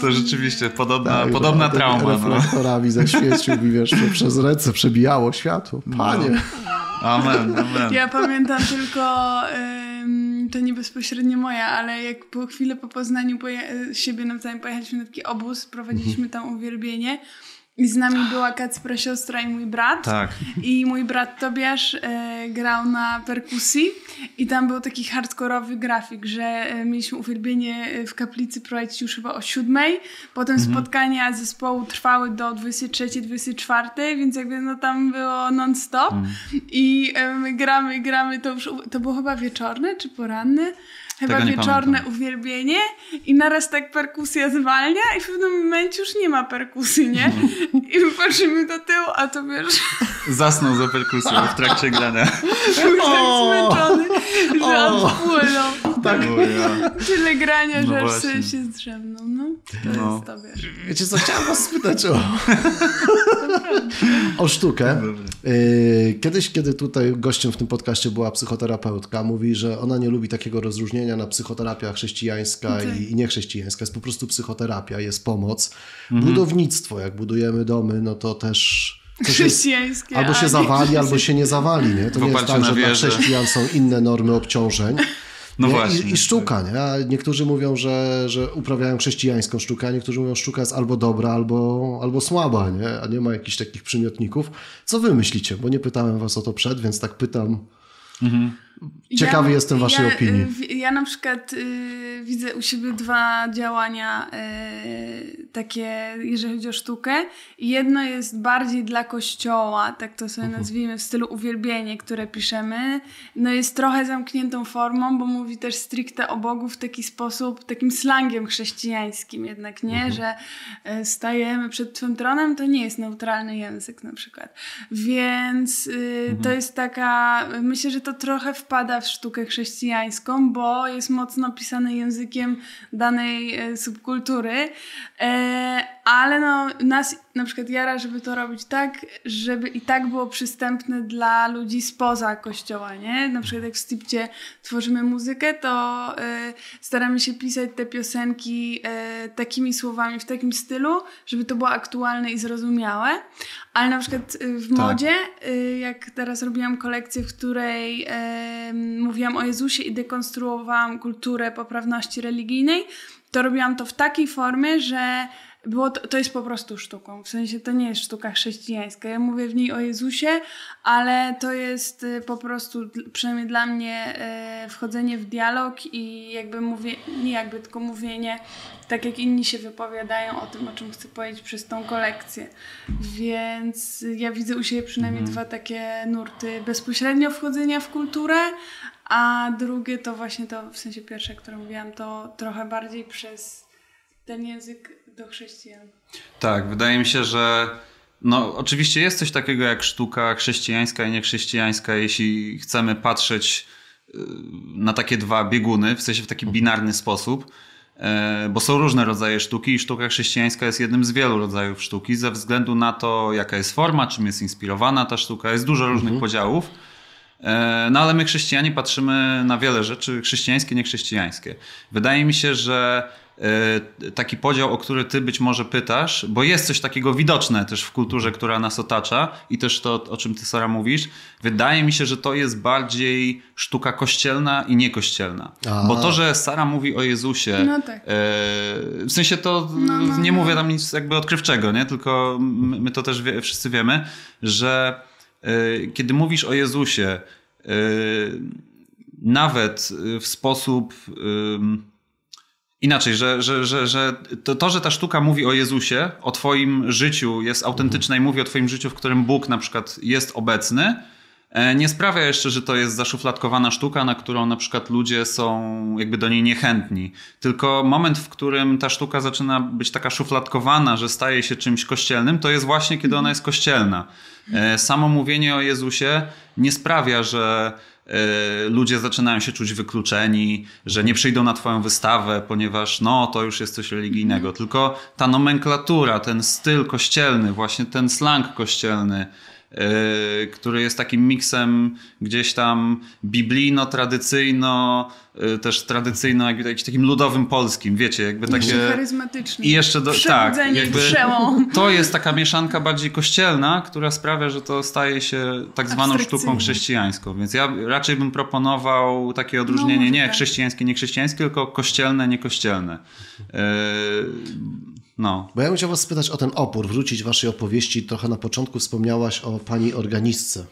To rzeczywiście podobna, Tak, podobna a tymi trauma. No. Reflektorami zaświecił mi, wiesz, że przez ręce przebijało światło. Panie. Amen, amen. Ja pamiętam tylko, to nie bezpośrednio moja, ale jak po chwilę po Poznaniu poje- siebie nawzajem pojechaliśmy na taki obóz, prowadziliśmy tam uwielbienie i z nami była Kacpra siostra i mój brat. Tak. I mój brat Tobiasz e, grał na perkusji i tam był taki hardkorowy grafik, że e, mieliśmy uwielbienie e, w kaplicy prowadzić już chyba o siódmej, potem Mhm. spotkania zespołu trwały do 23-24, więc jakby no tam było non-stop Mhm. i e, my gramy, gramy, to już, to było chyba wieczorne czy poranne? Chyba wieczorne pamiętam. uwielbienie i naraz tak perkusja zwalnia i w pewnym momencie już nie ma perkusji, nie? Mhm. I my patrzymy do tyłu, a to wiesz... Zasnął za perkusją w trakcie grania. Był tak zmęczony, że odpłynął. Tak. Ja. Tyle grania, No że aż sobie się zdrzemnął. No, to No. jest to, wiesz. Wiecie co, chciałem was spytać o, o sztukę. Yy, Kiedyś, kiedy tutaj gościem w tym podcaście była psychoterapeutka, mówi, że ona nie lubi takiego rozróżnienia na psychoterapia chrześcijańska Tak. i, i niechrześcijańska. Jest po prostu psychoterapia, jest pomoc. Budownictwo, jak budujemy domy, no to też... jest- Chrześcijańskie. Albo się zawali, albo się nie zawali, nie? To nie jest tak, na że dla chrześcijan są inne normy obciążeń. No nie? właśnie. I, I sztuka, nie? A niektórzy mówią, że, że uprawiają chrześcijańską sztukę, a niektórzy mówią, że sztuka jest albo dobra, albo, albo słaba, nie? A nie ma jakichś takich przymiotników. Co wy myślicie? Bo nie pytałem was o to przed, więc tak pytam. Ciekawy jestem waszej ja, opinii. y, w- Ja na przykład y, widzę u siebie dwa działania y, takie, jeżeli chodzi o sztukę. Jedno jest bardziej dla kościoła, tak to sobie Mhm. nazwijmy, w stylu uwielbienie, które piszemy. No jest trochę zamkniętą formą, bo mówi też stricte o Bogu w taki sposób, takim slangiem chrześcijańskim jednak, nie? Mhm. Że y, stajemy przed Twym tronem, to nie jest neutralny język na przykład. Więc y, Mhm. to jest taka, myślę, że to trochę wpada w sztukę chrześcijańską, bo jest mocno pisane językiem danej e, subkultury, e, ale no nas na przykład jara, żeby to robić tak, żeby i tak było przystępne dla ludzi spoza kościoła, nie? Na przykład jak w Stipcie tworzymy muzykę, to e, staramy się pisać te piosenki takimi słowami, w takim stylu, żeby to było aktualne i zrozumiałe, ale na przykład w Tak. modzie, e, jak teraz robiłam kolekcję, w której e, mówiłam o Jezusie i dekonstruowałam kulturę poprawności religijnej, to robiłam to w takiej formie, że było to, to jest po prostu sztuką. W sensie to nie jest sztuka chrześcijańska. Ja mówię w niej o Jezusie, ale to jest y, po prostu, przynajmniej dla mnie, y, wchodzenie w dialog i jakby mówię, nie jakby, tylko mówienie tak jak inni się wypowiadają o tym, o czym chcę powiedzieć przez tą kolekcję. Więc ja widzę u siebie przynajmniej dwa takie nurty bezpośrednio wchodzenia w kulturę, a drugie to właśnie to, w sensie pierwsze, które mówiłam, to trochę bardziej przez ten język do chrześcijan. Tak, wydaje mi się, że no, oczywiście jest coś takiego jak sztuka chrześcijańska i niechrześcijańska, jeśli chcemy patrzeć y, na takie dwa bieguny, w sensie w taki binarny sposób, e, bo są różne rodzaje sztuki i sztuka chrześcijańska jest jednym z wielu rodzajów sztuki ze względu na to, jaka jest forma, czym jest inspirowana ta sztuka. Jest dużo różnych podziałów. E, No ale my chrześcijanie patrzymy na wiele rzeczy chrześcijańskie, niechrześcijańskie. Wydaje mi się, że taki podział, o który ty być może pytasz, bo jest coś takiego widoczne też w kulturze, która nas otacza i też to, o czym ty Sara mówisz, wydaje mi się, że to jest bardziej sztuka kościelna i niekościelna. A. Bo to, że Sara mówi o Jezusie, No tak. e, w sensie to No, no, nie no. mówię tam nic jakby odkrywczego, nie? tylko my, my to też wie, wszyscy wiemy, że e, kiedy mówisz o Jezusie, e, nawet w sposób Inaczej, że, że, że, że to, to, że ta sztuka mówi o Jezusie, o Twoim życiu, jest autentyczna i mówi o Twoim życiu, w którym Bóg na przykład jest obecny, e, nie sprawia jeszcze, że to jest zaszufladkowana sztuka, na którą na przykład ludzie są jakby do niej niechętni. Tylko moment, w którym ta sztuka zaczyna być taka szufladkowana, że staje się czymś kościelnym, to jest właśnie kiedy ona jest kościelna. E, samo mówienie o Jezusie nie sprawia, że ludzie zaczynają się czuć wykluczeni, że nie przyjdą na twoją wystawę, ponieważ no to już jest coś religijnego. Tylko ta nomenklatura, ten styl kościelny, właśnie ten slang kościelny, który jest takim miksem gdzieś tam biblijno-tradycyjno, yy, też tradycyjno, jakby takim ludowym polskim, wiecie, jakby takie... Jeszcze charyzmatyczny. I jeszcze do, tak, jakby przełom. to jest taka mieszanka bardziej kościelna, która sprawia, że to staje się tak zwaną sztuką chrześcijańską. Więc ja raczej bym proponował takie No, odróżnienie może nie tak. chrześcijańskie, nie chrześcijańskie, tylko kościelne, niekościelne. Yy, no. Bo ja bym chciał was spytać o ten opór, wrócić waszej opowieści. Trochę na początku wspomniałaś o pani organistce,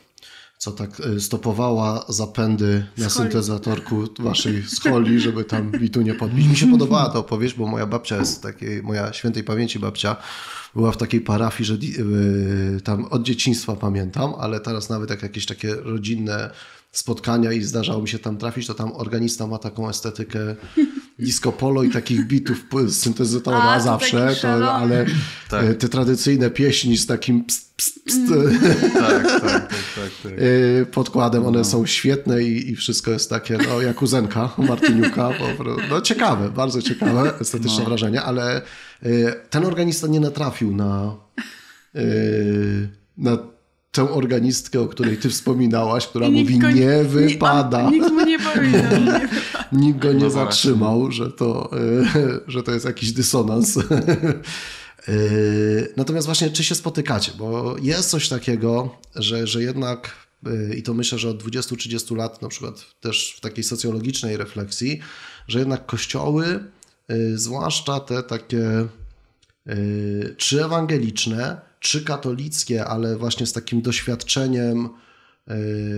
co tak y, stopowała zapędy na Scholi. syntezatorku waszej scholi, żeby tam bitu nie podbić. Mi się podobała ta opowieść, bo moja babcia jest takiej, moja świętej pamięci babcia, była w takiej parafii, że di- y, tam od dzieciństwa pamiętam, ale teraz nawet jak jakieś takie rodzinne spotkania i zdarzało mi się tam trafić, to tam organista ma taką estetykę disco polo i takich bitów syntezatora A, zawsze, to, ale Tak. e, te tradycyjne pieśni z takim pst, pst, pst, Tak, tak, tak, tak, tak. e, podkładem, one są świetne i, i wszystko jest takie, no jak u Zenka, u Martyniuka, po prostu, no ciekawe, bardzo ciekawe, estetyczne wrażenie, ale e, ten organista nie natrafił na, na tę organistkę, o której ty wspominałaś, która mówi go nie wypada. nikt mu nie powiedział. Nie. Nikt go nie No zatrzymał, że to, e, że to jest jakiś dysonans. E, Natomiast właśnie, czy się spotykacie? Bo jest coś takiego, że, że jednak, e, i to myślę, że od 20-30 lat, na przykład też w takiej socjologicznej refleksji, że jednak kościoły, zwłaszcza te takie czy ewangeliczne, czy katolickie, ale właśnie z takim doświadczeniem e,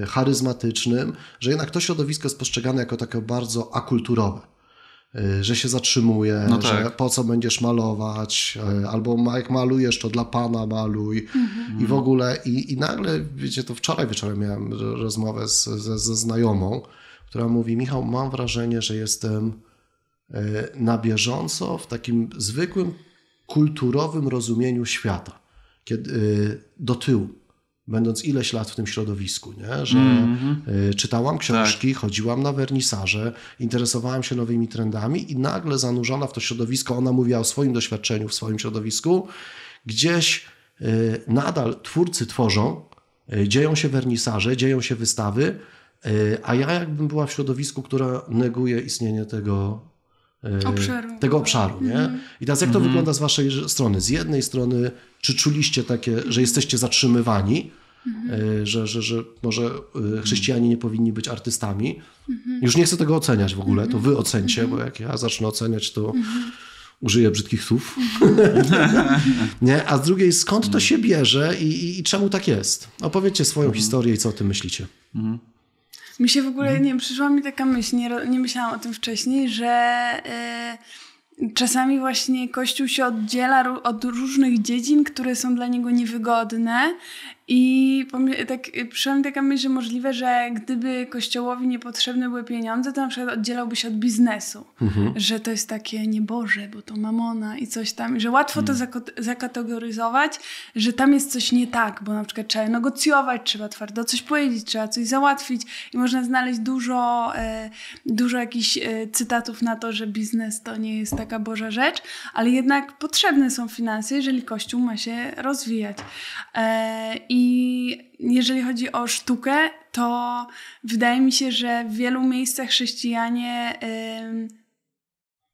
charyzmatycznym, że jednak to środowisko jest postrzegane jako takie bardzo akulturowe. E, Że się zatrzymuje, No że tak. po co będziesz malować, e, albo jak malujesz, to dla Pana maluj. I w ogóle, i, i nagle, wiecie, to wczoraj wieczorem miałem ro- rozmowę z, ze, ze znajomą, która mówi, Michał, mam wrażenie, że jestem na bieżąco w takim zwykłym kulturowym rozumieniu świata, kiedy, e, do tyłu, będąc ileś lat w tym środowisku, nie? że e, czytałam książki, chodziłam na wernisaże, interesowałam się nowymi trendami i nagle zanurzona w to środowisko, ona mówiła o swoim doświadczeniu w swoim środowisku, gdzieś e, nadal twórcy tworzą, dzieją się wernisaże, dzieją się wystawy, a ja jakbym była w środowisku, która neguje istnienie tego Obszaru. tego obszaru. Nie? I teraz jak to wygląda z waszej strony? Z jednej strony, czy czuliście takie, że jesteście zatrzymywani, e, że, że, że może e, chrześcijanie nie powinni być artystami? Już nie chcę tego oceniać w ogóle, to wy ocencie, bo jak ja zacznę oceniać, to użyję brzydkich słów. nie? A z drugiej, skąd to się bierze i, i, i czemu tak jest? Opowiedzcie swoją historię i co o tym myślicie. Mi się w ogóle nie przyszła mi taka myśl, nie, nie myślałam o tym wcześniej, że e, czasami właśnie Kościół się oddziela od różnych dziedzin, które są dla niego niewygodne. I tak, e, przyszła taka myśl, że możliwe, że gdyby Kościołowi niepotrzebne były pieniądze, to na przykład oddzielałby się od biznesu. Że to jest takie nieboże, bo to mamona i coś tam. Że łatwo to zako- zakategoryzować, że tam jest coś nie tak, bo na przykład trzeba negocjować, trzeba twardo coś powiedzieć, trzeba coś załatwić i można znaleźć dużo, e, dużo jakichś e, cytatów na to, że biznes to nie jest taka Boża rzecz, ale jednak potrzebne są finanse, jeżeli Kościół ma się rozwijać. E, I jeżeli chodzi o sztukę, to wydaje mi się, że w wielu miejscach chrześcijanie em,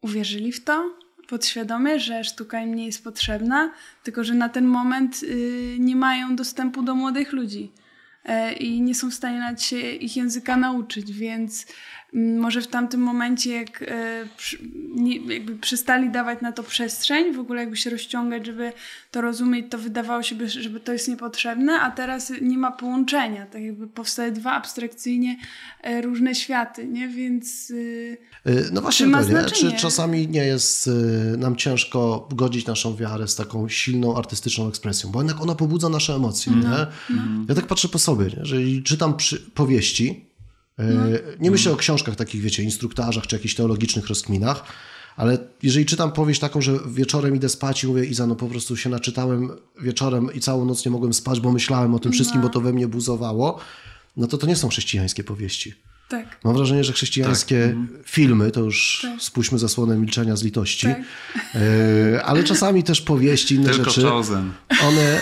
uwierzyli w to podświadomie, że sztuka im nie jest potrzebna, tylko że na ten moment y, nie mają dostępu do młodych ludzi e, i nie są w stanie nawet się ich języka nauczyć, więc może w tamtym momencie, jak e, jakby przestali dawać na to przestrzeń, w ogóle jakby się rozciągać, żeby to rozumieć, to wydawało się, żeby to jest niepotrzebne, a teraz nie ma połączenia. Tak jakby powstały dwa abstrakcyjnie e, różne światy, nie? Więc. E, no właśnie, to, nie? czy czasami nie jest nam ciężko godzić naszą wiarę z taką silną artystyczną ekspresją, bo jednak ona pobudza nasze emocje. No, nie? No. Ja tak patrzę po sobie, nie? że czytam przy, powieści, no. Nie myślę o książkach takich, wiecie, instruktarzach czy jakichś teologicznych rozkminach, ale jeżeli czytam powieść taką, że wieczorem idę spać i mówię, Iza, no po prostu się naczytałem wieczorem i całą noc nie mogłem spać, bo myślałem o tym wszystkim, bo no. to we mnie buzowało, no to to nie są chrześcijańskie powieści. Tak. Mam wrażenie, że chrześcijańskie tak. filmy, to już tak. spuśćmy zasłonę milczenia z litości, tak. e, ale czasami też powieści, inne Tylko rzeczy. Chosen. One,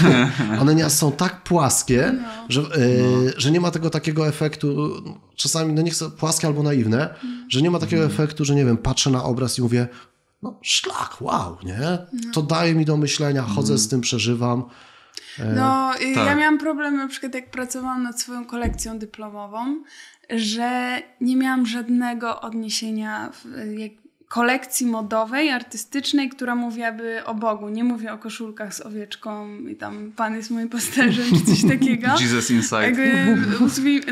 one nie, są tak płaskie, no. że, e, no. że nie ma tego takiego efektu, czasami, no nie chcę, płaskie albo naiwne, mm. że nie ma takiego mm. efektu, że nie wiem, patrzę na obraz i mówię, no szlak, wow, nie? No. To daje mi do myślenia, chodzę mm. z tym, przeżywam. E, no, tak. ja miałam problem na przykład jak pracowałam nad swoją kolekcją dyplomową, że nie miałam żadnego odniesienia w, jak, kolekcji modowej, artystycznej, która mówiłaby o Bogu. Nie mówię o koszulkach z owieczką i tam Pan jest moim pasterzem, czy coś takiego. Jesus Inside.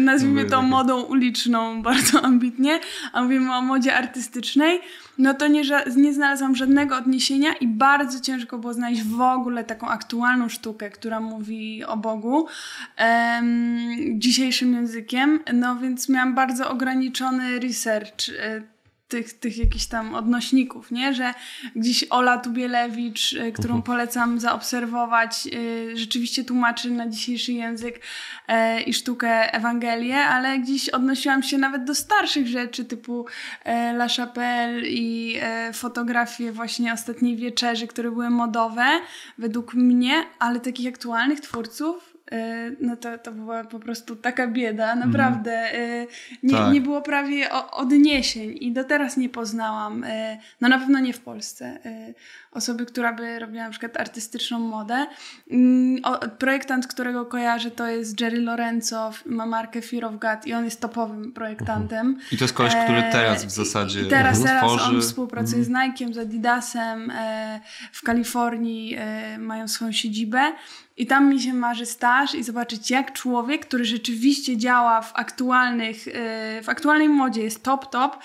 nazwijmy to modą uliczną bardzo ambitnie, a mówimy o modzie artystycznej, no to nie, nie znalazłam żadnego odniesienia i bardzo ciężko było znaleźć w ogóle taką aktualną sztukę, która mówi o Bogu dzisiejszym językiem, no więc miałam bardzo ograniczony research e, tych, tych jakichś tam odnośników, nie? Że gdzieś Ola Tubielewicz, y, którą mhm. polecam zaobserwować, y, rzeczywiście tłumaczy na dzisiejszy język e, i sztukę Ewangelię, ale gdzieś odnosiłam się nawet do starszych rzeczy typu e, La Chapelle i e, fotografie właśnie Ostatniej Wieczerzy, które były modowe według mnie, ale takich aktualnych twórców no to, to była po prostu taka bieda, mhm. naprawdę. Mm. Nie, tak. nie było prawie odniesień i do teraz nie poznałam, e, no na pewno nie w Polsce, osoby, która by robiła na przykład artystyczną modę. Mm, projektant, którego kojarzę, to jest Jerry Lorenzo, ma markę Fear of God i on jest topowym projektantem. I to jest koleś, który teraz w zasadzie I teraz, tworzy. teraz on współpracuje mm. z Nike'em, z Adidasem w Kalifornii, mają swoją siedzibę i tam mi się marzy staż i zobaczyć, jak człowiek, który rzeczywiście działa w aktualnych, e, w aktualnej modzie, jest top, top,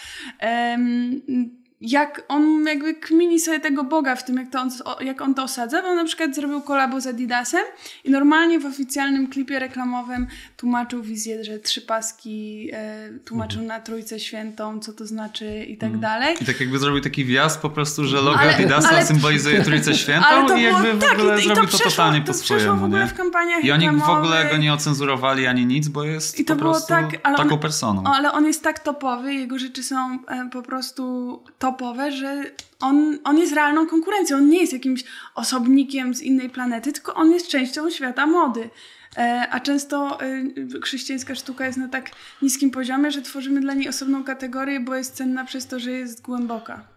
jak on jakby kmini sobie tego Boga w tym, jak, to on, jak on to osadza, bo on na przykład zrobił kolabo z Adidasem i normalnie w oficjalnym klipie reklamowym tłumaczył wizję, że trzy paski e, tłumaczył mhm. na Trójcę Świętą, co to znaczy i tak mhm. dalej. I tak jakby zrobił taki wjazd po prostu, że logo ale, Adidasa ale, symbolizuje Trójcę Świętą ale to i jakby było, w ogóle tak, i, zrobił i to, to totalnie po swojemu. w ogóle w kampaniach I oni w ogóle go nie ocenzurowali ani nic, bo jest I to po było prostu tak, taką on, personą. Ale on jest tak topowy, jego rzeczy są e, po prostu topowe, że on, on jest realną konkurencją. On nie jest jakimś osobnikiem z innej planety, tylko on jest częścią świata mody. E, a często e, chrześcijańska sztuka jest na tak niskim poziomie, że tworzymy dla niej osobną kategorię, bo jest cenna przez to, że jest głęboka.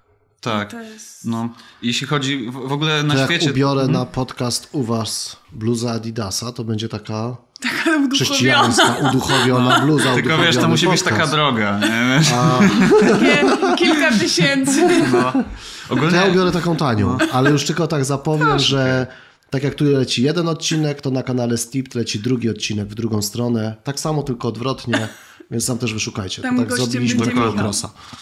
Tak. Jest... No, jeśli chodzi w ogóle na to świecie. Jak ubiorę hmm? na podcast u was bluza Adidasa, to będzie taka Taka uduchowiona. uduchowiona bluza. Tylko wiesz, to musi podcast. być taka droga. Nie? A... kilka tysięcy. No. Ogólnie... To ja ubiorę taką tanią, no. ale już tylko tak zapowiem, Proszę. że tak jak tu leci jeden odcinek, to na kanale Steep leci drugi odcinek w drugą stronę. Tak samo, tylko odwrotnie. Więc tam też wyszukajcie. Tam tak zrobiliśmy Dokładnie.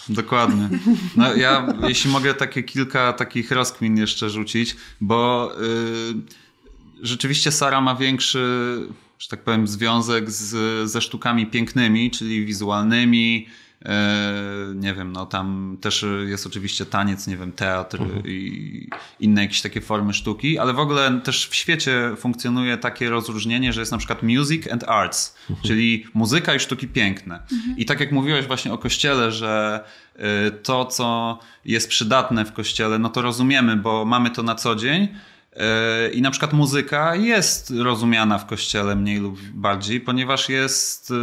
Dokładnie. No ja, jeśli mogę takie kilka takich rozkmin jeszcze rzucić, bo yy, rzeczywiście Sara ma większy że tak powiem, związek z, ze sztukami pięknymi, czyli wizualnymi. E, nie wiem, no tam też jest oczywiście taniec, nie wiem, teatr mhm. i inne jakieś takie formy sztuki, ale w ogóle też w świecie funkcjonuje takie rozróżnienie, że jest na przykład music and arts, mhm. czyli muzyka i sztuki piękne. Mhm. I tak jak mówiłeś właśnie o kościele, że e, to, co jest przydatne w kościele, no to rozumiemy, bo mamy to na co dzień, I na przykład muzyka jest rozumiana w kościele mniej lub bardziej, ponieważ jest e,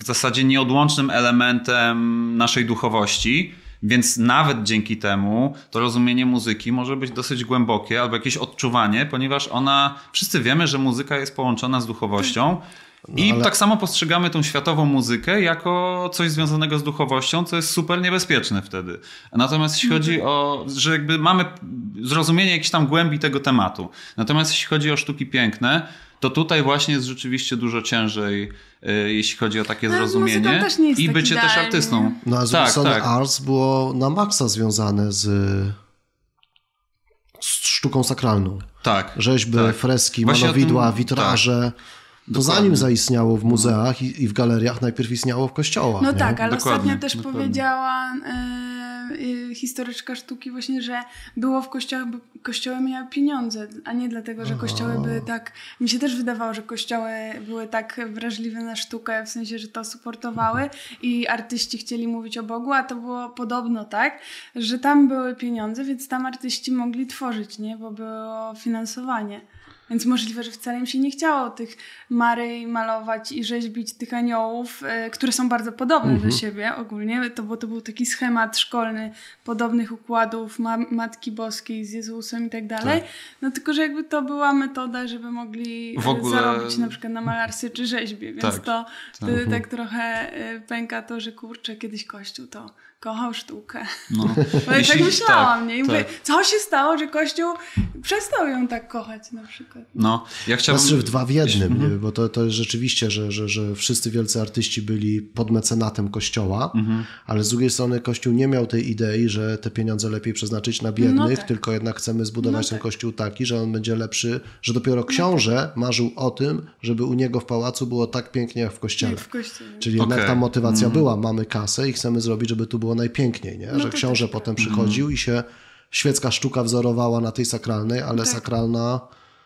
w zasadzie nieodłącznym elementem naszej duchowości. Więc nawet dzięki temu to rozumienie muzyki może być dosyć głębokie albo jakieś odczuwanie, ponieważ ona, wszyscy wiemy, że muzyka jest połączona z duchowością I ale- tak samo postrzegamy tą światową muzykę jako coś związanego z duchowością, co jest super niebezpieczne wtedy. Natomiast jeśli chodzi o, że jakby mamy zrozumienie jakiejś tam głębi tego tematu. Natomiast jeśli chodzi o sztuki piękne, to tutaj właśnie jest rzeczywiście dużo ciężej, y, jeśli chodzi o takie No, zrozumienie też nie jest i tak bycie też idealnie. artystą. No a z tak, tak. Arts było na maksa związane z, z sztuką sakralną. Tak. Rzeźby, tak. freski, Właśnie malowidła, tym- tak. To Dokładnie. zanim zaistniało w muzeach i, i w galeriach, najpierw istniało w kościołach. No nie? tak, ale Dokładnie, ostatnio też dokładnie. powiedziała y, historyczka sztuki właśnie, że było w kościołach, bo kościoły miały pieniądze, a nie dlatego, że kościoły były tak... Mi się też wydawało, że kościoły były tak wrażliwe na sztukę, w sensie, że to suportowały i artyści chcieli mówić o Bogu, a to było podobno tak, że tam były pieniądze, więc tam artyści mogli tworzyć, nie? Bo było finansowanie. Więc możliwe, że wcale im się nie chciało tych Maryi malować i rzeźbić tych aniołów, e, które są bardzo podobne do siebie ogólnie, to, bo to był taki schemat szkolny podobnych układów ma Matki Boskiej z Jezusem i tak dalej. No tylko, że jakby to była metoda, żeby mogli W e, ogóle- zarobić na przykład na malarstwie czy rzeźbie, więc Tak, to tak. wtedy tak trochę e, pęka to, że kurczę, kiedyś Kościół to kochał sztukę. No. Bo tak myślałam, tak, nie? I mówię, tak. co się stało, że Kościół przestał ją tak kochać na przykład. No, ja chciałbym... Znaczy w dwa w jednym, Mhm. nie? bo to, to jest rzeczywiście, że, że, że wszyscy wielcy artyści byli pod mecenatem kościoła, Mhm. ale z drugiej strony kościół nie miał tej idei, że te pieniądze lepiej przeznaczyć na biednych, No tak. tylko jednak chcemy zbudować No ten tak. kościół taki, że on będzie lepszy, że dopiero książę marzył o tym, żeby u niego w pałacu było tak pięknie jak w kościele. Jak w kościele. Czyli jednak Okej. ta motywacja Mhm. była, mamy kasę i chcemy zrobić, żeby tu było najpiękniej, nie? No że książę też potem Mhm. przychodził i się świecka sztuka wzorowała na tej sakralnej, ale Tak. sakralna...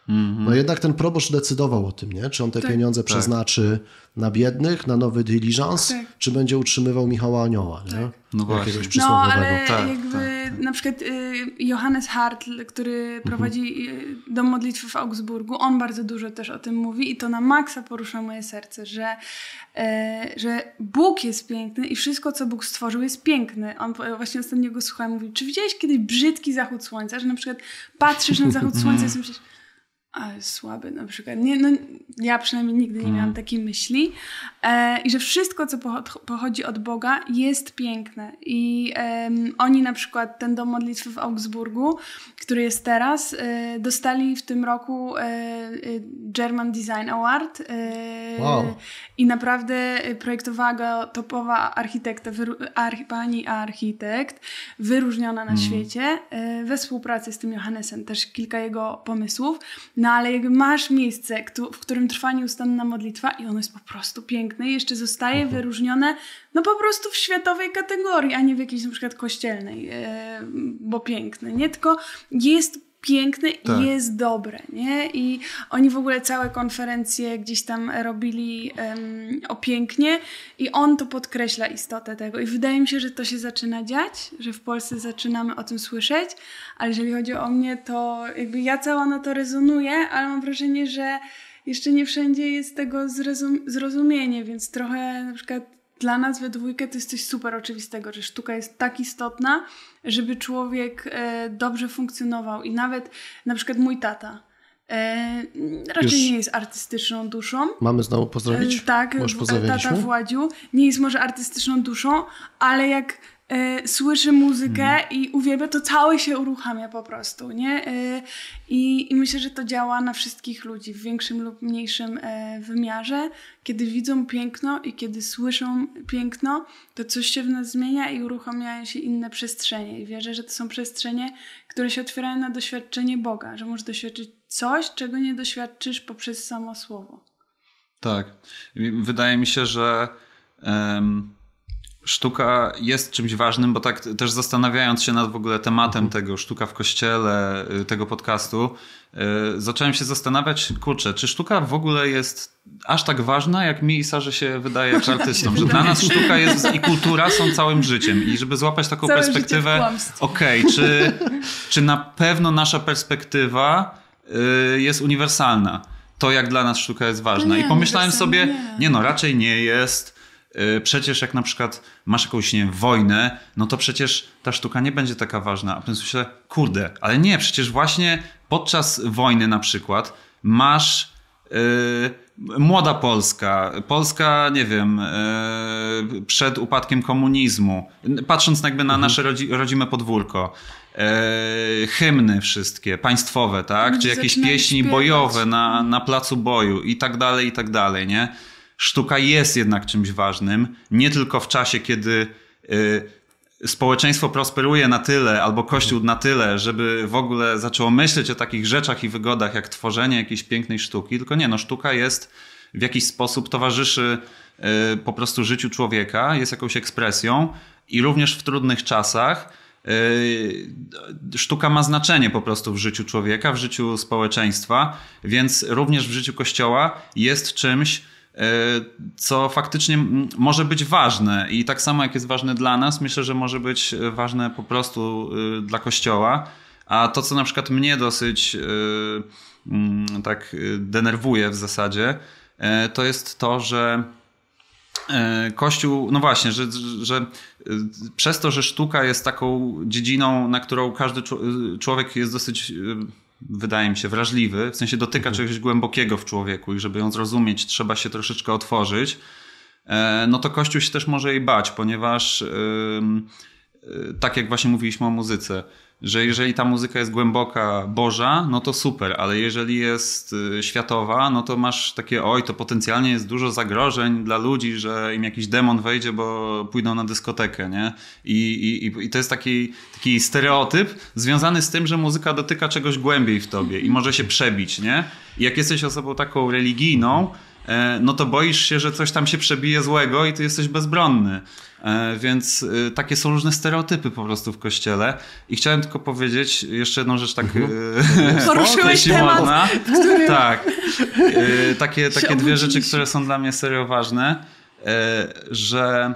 Mhm. No jednak ten proboszcz decydował o tym, nie? Czy on te Tak. pieniądze przeznaczy na biednych, na nowy diligence, Tak. czy będzie utrzymywał Michała Anioła, nie? No właśnie. Jakiegoś No, ale Tak, jakby na przykład y, Johannes Hartl, który prowadzi y, dom modlitwy w Augsburgu, on bardzo dużo też o tym mówi i to na maksa porusza moje serce, że, e, że Bóg jest piękny i wszystko, co Bóg stworzył jest piękne. On właśnie ostatnio go słuchałem, mówi, czy widziałeś kiedyś brzydki zachód słońca, że na przykład patrzysz na zachód słońca i sobie myślisz, ale słaby na przykład. Nie, no, ja przynajmniej nigdy nie miałam takiej myśli. E, I że wszystko, co pocho- pochodzi od Boga, jest piękne. I em, oni na przykład ten dom modlitwy w Augsburgu, który jest teraz, e, dostali w tym roku e, e, German Design Award. E, Wow. I naprawdę e, projektowała go topowa architekta, archi- pani architekt, wyróżniona na świecie, e, we współpracy z tym Johannesem, też kilka jego pomysłów. No ale jakby masz miejsce, w którym trwa nieustanna modlitwa i ono jest po prostu piękne i jeszcze zostaje wyróżnione no po prostu w światowej kategorii, a nie w jakiejś na przykład kościelnej, e, bo piękne, nie? Tylko jest piękne i Tak. jest dobre, nie? I oni w ogóle całe konferencje gdzieś tam robili em, o pięknie i on to podkreśla istotę tego. I wydaje mi się, że to się zaczyna dziać, że w Polsce zaczynamy o tym słyszeć, ale jeżeli chodzi o mnie, to jakby ja cała na to rezonuję, ale mam wrażenie, że jeszcze nie wszędzie jest tego zrozum- zrozumienie, więc trochę na przykład dla nas we dwójkę to jest coś super oczywistego, że sztuka jest tak istotna, żeby człowiek e, dobrze funkcjonował. I nawet na przykład mój tata e, raczej Już- nie jest artystyczną duszą. Mamy znowu pozdrowić? E, Tak, tata Władziu nie jest może artystyczną duszą, ale jak e, słyszy muzykę Mhm. i uwielbia, to cały się uruchamia po prostu, nie? E, i, I myślę, że to działa na wszystkich ludzi w większym lub mniejszym e, wymiarze. Kiedy widzą piękno i kiedy słyszą piękno, to coś się w nas zmienia i uruchamiają się inne przestrzenie. I wierzę, że to są przestrzenie, które się otwierają na doświadczenie Boga, że możesz doświadczyć coś, czego nie doświadczysz poprzez samo słowo. Tak. Wydaje mi się, że em, sztuka jest czymś ważnym, bo tak też zastanawiając się nad w ogóle tematem tego sztuka w kościele, y, tego podcastu, y, zacząłem się zastanawiać, kurczę, czy sztuka w ogóle jest aż tak ważna, jak mi i Sarze się wydaje jako artystom, że dla nas sztuka jest i kultura są całym życiem i żeby złapać taką Całe perspektywę, okej, czy, czy na pewno nasza perspektywa y, jest uniwersalna? To, jak dla nas sztuka jest ważna. Nie, I pomyślałem sobie, nie. nie no, raczej nie jest. Y, Przecież jak na przykład masz jakąś, nie wiem, wojnę, no to przecież ta sztuka nie będzie taka ważna. A potem myślę, kurde, ale nie, przecież właśnie podczas wojny na przykład masz młoda Polska, Polska, nie wiem, przed upadkiem komunizmu, patrząc jakby na mhm. nasze rodzi, rodzime podwórko, hymny wszystkie, państwowe, tak? Czy jakieś pieśni śpiewać. bojowe na, na placu boju i tak dalej, i tak dalej, nie? Sztuka jest jednak czymś ważnym, nie tylko w czasie, kiedy społeczeństwo prosperuje na tyle, albo Kościół na tyle, żeby w ogóle zaczęło myśleć o takich rzeczach i wygodach, jak tworzenie jakiejś pięknej sztuki, tylko nie, no sztuka jest w jakiś sposób towarzyszy y, po prostu życiu człowieka, jest jakąś ekspresją i również w trudnych czasach y, sztuka ma znaczenie po prostu w życiu człowieka, w życiu społeczeństwa, więc również w życiu Kościoła jest czymś, co faktycznie może być ważne i tak samo jak jest ważne dla nas, myślę, że może być ważne po prostu e, dla Kościoła. A to, co na przykład mnie dosyć e, tak denerwuje w zasadzie, to jest to, że Kościół, no właśnie, że, że przez to, że sztuka jest taką dziedziną, na którą każdy człowiek jest dosyć wydaje mi się, wrażliwy, w sensie dotyka mhm. czegoś głębokiego w człowieku i żeby ją zrozumieć, trzeba się troszeczkę otworzyć, e, no to Kościół się też może jej bać, ponieważ tak jak właśnie mówiliśmy o muzyce, że jeżeli ta muzyka jest głęboka, boża, no to super, ale jeżeli jest y, światowa, no to masz takie, oj, to potencjalnie jest dużo zagrożeń dla ludzi, że im jakiś demon wejdzie, bo pójdą na dyskotekę, nie? I, i, i to jest taki, taki stereotyp związany z tym, że muzyka dotyka czegoś głębiej w tobie i może się przebić, nie? I jak jesteś osobą taką religijną, E, no to boisz się, że coś tam się przebije złego i ty jesteś bezbronny. E, więc e, takie są różne stereotypy po prostu w kościele. I chciałem tylko powiedzieć jeszcze jedną rzecz tak mhm. Poruszyłeś temat, który... Tak. Takie, takie dwie rzeczy, które są dla mnie serio ważne, że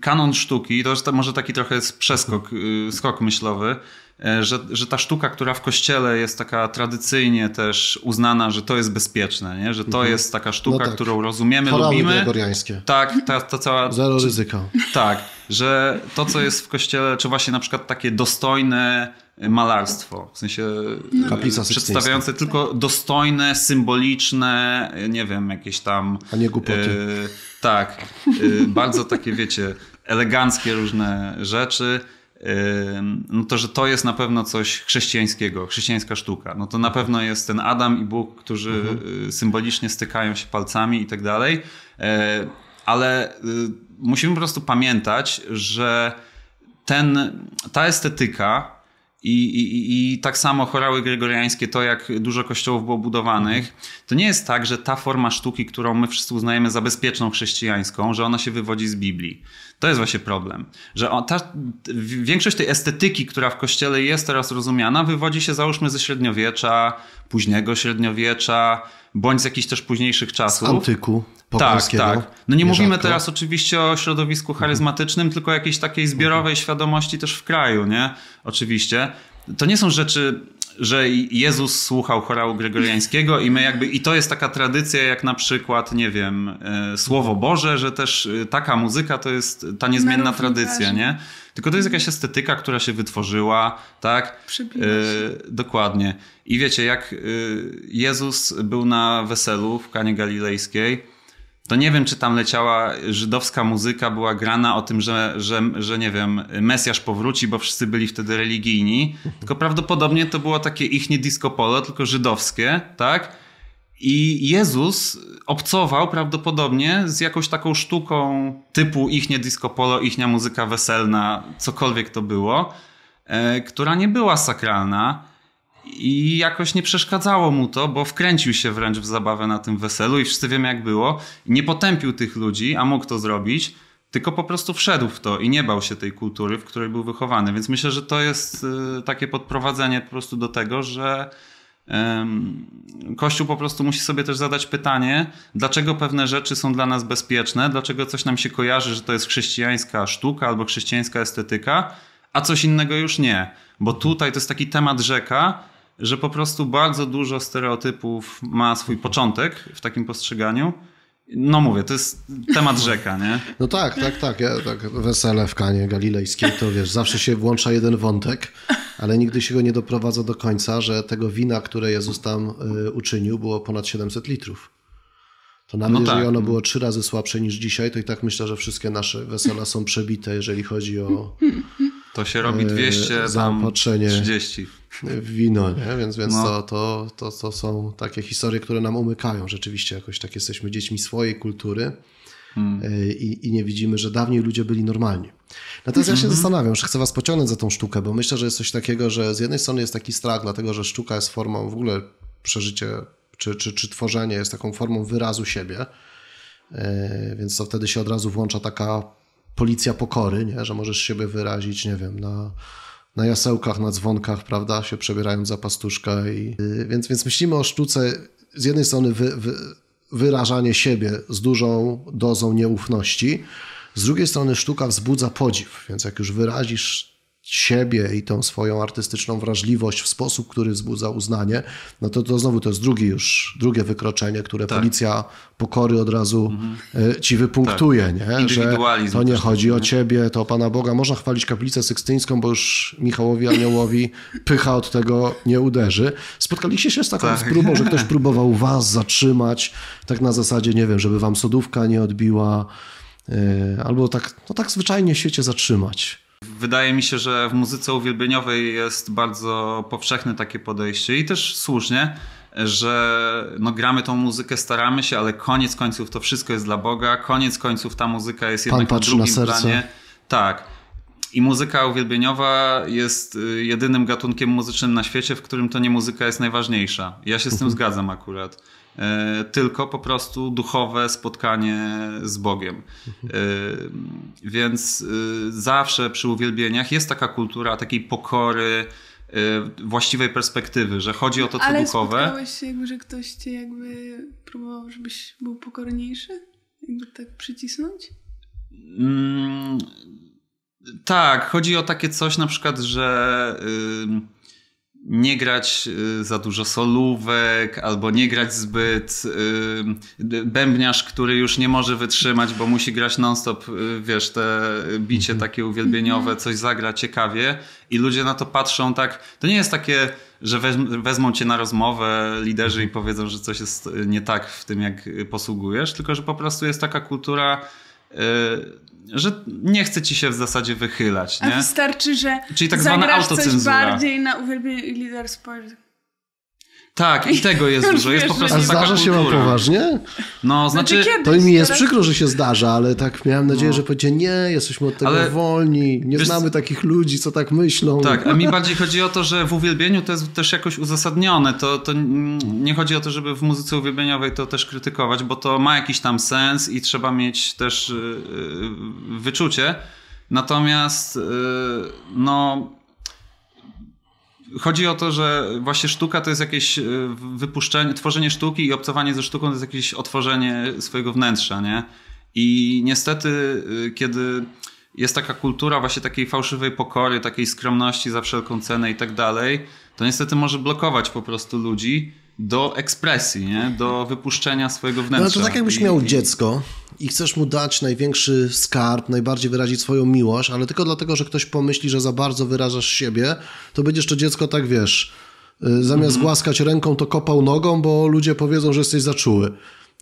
kanon sztuki, to może taki trochę przeskok, skok myślowy, E, że, że ta sztuka, która w kościele jest taka tradycyjnie też uznana, że to jest bezpieczne, nie? że to mhm. jest taka sztuka, no tak. którą rozumiemy, Chorały lubimy. gregoriańskie. Tak, ta, ta cała... Zero ryzyka. Tak, że to, co jest w kościele, czy właśnie na przykład takie dostojne malarstwo, w sensie no. Kaplica przedstawiające tylko dostojne, symboliczne, nie wiem, jakieś tam... A nie głupoty. E, tak, e, bardzo takie, wiecie, eleganckie różne rzeczy no to, że to jest na pewno coś chrześcijańskiego, chrześcijańska sztuka. No to na pewno jest ten Adam i Bóg, którzy mhm. Y, symbolicznie stykają się palcami i tak dalej. E, ale y, musimy po prostu pamiętać, że ten, ta estetyka i, i, I tak samo chorały gregoriańskie, to jak dużo kościołów było budowanych, to nie jest tak, że ta forma sztuki, którą my wszyscy uznajemy za bezpieczną chrześcijańską, że ona się wywodzi z Biblii. To jest właśnie problem, że ta, większość tej estetyki, która w kościele jest teraz rozumiana, wywodzi się załóżmy ze średniowiecza, późnego średniowiecza, bądź z jakichś też późniejszych czasów. Z antyku. Tak, tak. No nie mówimy teraz oczywiście o środowisku charyzmatycznym, mhm. tylko jakiejś takiej zbiorowej mhm. świadomości też w kraju, nie? Oczywiście. To nie są rzeczy że Jezus słuchał chorału gregoriańskiego i my jakby, i to jest taka tradycja jak na przykład, nie wiem, e, Słowo Boże, że też e, taka muzyka to jest ta niezmienna tradycja, nie? Tylko to jest jakaś estetyka, która się wytworzyła, tak? E, dokładnie. I wiecie, jak Jezus był na weselu w Kanie Galilejskiej, to nie wiem, czy tam leciała żydowska muzyka, była grana o tym, że, że, że nie wiem, Mesjasz powróci, bo wszyscy byli wtedy religijni, tylko prawdopodobnie to było takie ich nie disco polo, tylko żydowskie, tak? I Jezus obcował prawdopodobnie z jakąś taką sztuką typu ich nie disco polo, ichnia muzyka weselna, cokolwiek to było, e, która nie była sakralna, i jakoś nie przeszkadzało mu to, bo wkręcił się wręcz w zabawę na tym weselu i wszyscy wiemy jak było. Nie potępił tych ludzi, a mógł to zrobić, tylko po prostu wszedł w to i nie bał się tej kultury, w której był wychowany. Więc myślę, że to jest y, takie podprowadzenie po prostu do tego, że Kościół po prostu musi sobie też zadać pytanie, dlaczego pewne rzeczy są dla nas bezpieczne, dlaczego coś nam się kojarzy, że to jest chrześcijańska sztuka albo chrześcijańska estetyka, a coś innego już nie. Bo tutaj to jest taki temat rzeka, że po prostu bardzo dużo stereotypów ma swój początek w takim postrzeganiu No mówię, to jest temat rzeka, nie? No tak, tak, tak. Ja, tak wesele w Kanie Galilejskiej, to wiesz, zawsze się włącza jeden wątek, ale nigdy się go nie doprowadza do końca, że tego wina, które Jezus tam y, uczynił, było ponad 700 litrów. To nawet No jeżeli tak. ono było trzy razy słabsze niż dzisiaj, to i tak myślę, że wszystkie nasze wesela są przebite, jeżeli chodzi o To się robi Eee, 200, tam zaopatrzenie. 30. wino, nie? Więc, więc No. to, to, to, to są takie historie, które nam umykają. Rzeczywiście jakoś tak jesteśmy dziećmi swojej kultury y, i, i nie widzimy, że dawniej ludzie byli normalni. Natomiast ja się zastanawiam, że chcę was pociągnąć za tą sztukę, bo myślę, że jest coś takiego, że z jednej strony jest taki strach, dlatego że sztuka jest formą w ogóle przeżycie czy, czy, czy tworzenie jest taką formą wyrazu siebie, E, więc to wtedy się od razu włącza taka policja pokory, nie? że możesz siebie wyrazić, nie wiem, na, na jasełkach, na dzwonkach, prawda, się przebierając za pastuszka. I, y, więc, więc myślimy o sztuce z jednej strony wy, wy, wyrażanie siebie z dużą dozą nieufności, z drugiej strony sztuka wzbudza podziw, więc jak już wyrazisz siebie i tą swoją artystyczną wrażliwość w sposób, który wzbudza uznanie, no to, to znowu to jest drugi już, drugie wykroczenie, które Tak. policja pokory od razu y, ci wypunktuje, nie? że Mhm. To nie chodzi o ciebie, to o Pana Boga. Można chwalić kaplicę sykstyńską, bo już Michałowi Aniołowi pycha od tego nie uderzy. Spotkaliście się z taką Tak. próbą, że ktoś próbował was zatrzymać, tak na zasadzie, nie wiem, żeby wam sodówka nie odbiła, y, albo tak, no tak zwyczajnie siecie zatrzymać. Wydaje mi się, że w muzyce uwielbieniowej jest bardzo powszechne takie podejście i też słusznie, że no gramy tą muzykę, staramy się, ale koniec końców to wszystko jest dla Boga, koniec końców ta muzyka jest Pan jednak na drugim serce. planie. Tak. I muzyka uwielbieniowa jest y, jedynym gatunkiem muzycznym na świecie, w którym to nie muzyka jest najważniejsza. Ja się z tym zgadzam akurat. E, Tylko po prostu duchowe spotkanie z Bogiem. E, Więc y, zawsze przy uwielbieniach jest taka kultura takiej pokory, właściwej perspektywy, że chodzi o to, co Ale duchowe. spotkałeś się jakby, że ktoś cię jakby próbował, żebyś był pokorniejszy? Jakby tak przycisnąć? Mm, tak, chodzi o takie coś na przykład, że ym, nie grać y, za dużo solówek, albo nie grać zbyt d- bębniarz, który już nie może wytrzymać, bo musi grać non-stop, y, wiesz, te bicie takie uwielbieniowe, coś zagra ciekawie i ludzie na to patrzą tak, to nie jest takie, że wezmą cię na rozmowę liderzy i powiedzą, że coś jest y, nie tak w tym, jak y, posługujesz, tylko że po prostu jest taka kultura y, że nie chce ci się w zasadzie wychylać, A nie? wystarczy, że Czyli tak zwana zagrasz coś autocenzura. bardziej na uwielbienie i lider spojrzy. Tak, i tego jest dużo. Jest po prostu A zdarza się wam poważnie? No, znaczy, kiedyś, To mi jest teraz- przykro, że się zdarza, ale tak miałem nadzieję, że powiecie, nie, jesteśmy od tego Ale- wolni, nie wiesz- znamy takich ludzi, co tak myślą. tak, a mi bardziej chodzi o to, że w uwielbieniu to jest też jakoś uzasadnione. To, to nie chodzi o to, żeby w muzyce uwielbieniowej to też krytykować, bo to ma jakiś tam sens i trzeba mieć też y, y, wyczucie. Natomiast y, no Chodzi o to, że właśnie sztuka to jest jakieś y, wypuszczenie, tworzenie sztuki i obcowanie ze sztuką to jest jakieś otworzenie swojego wnętrza, nie? I niestety, y, kiedy jest taka kultura właśnie takiej fałszywej pokory, takiej skromności za wszelką cenę i tak dalej, to niestety może blokować po prostu ludzi do ekspresji, nie? Do wypuszczenia swojego No wnętrza. ale to tak jakbyś miał i- dziecko i chcesz mu dać największy skarb, najbardziej wyrazić swoją miłość, ale tylko dlatego, że ktoś pomyśli, że za bardzo wyrażasz siebie, to będziesz to dziecko tak, wiesz, y, zamiast Mhm. głaskać ręką, to kopał nogą, bo ludzie powiedzą, że jesteś za czuły.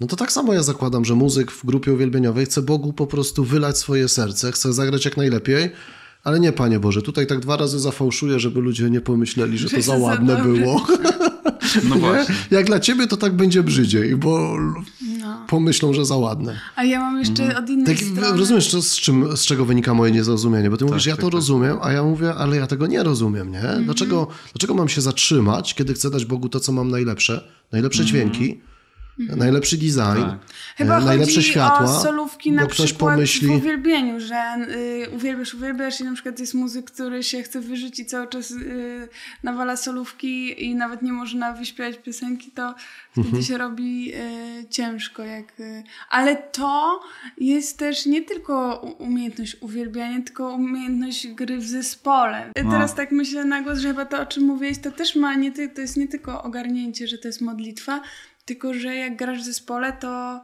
No to tak samo ja zakładam, że muzyk w grupie uwielbieniowej chce Bogu po prostu wylać swoje serce, chce zagrać jak najlepiej, ale nie, Panie Boże, tutaj tak dwa razy zafałszuję, żeby ludzie nie pomyśleli, że to za ładne było. No Nie? właśnie. Jak dla ciebie to tak będzie brzydziej, bo No. pomyślą, że za ładne. A ja mam jeszcze Mhm. od innej Tak, strony... rozumiesz, to z, czym, z czego wynika moje niezrozumienie? Bo ty mówisz, ja tak, to tak. rozumiem, a ja mówię, ale ja tego nie rozumiem, nie? Mhm. Dlaczego, dlaczego mam się zatrzymać, kiedy chcę dać Bogu to, co mam najlepsze? Najlepsze dźwięki, najlepszy design, Mhm. Chyba e, najlepsze chodzi światła, o solówki na bo ktoś przykład pomyśli... w uwielbieniu, że y, uwielbiasz, uwielbiasz i na przykład jest muzyk, który się chce wyżyć i cały czas y, nawala solówki i nawet nie można wyśpiewać piosenki, to wtedy Mhm. się robi y, ciężko. Jak, y, ale to jest też nie tylko umiejętność uwielbiania, tylko umiejętność gry w zespole. No. Teraz tak myślę na głos, że chyba to, o czym mówiłeś, to też ma, nie, ty- to jest nie tylko ogarnięcie, że to jest modlitwa, tylko że jak grasz w zespole, to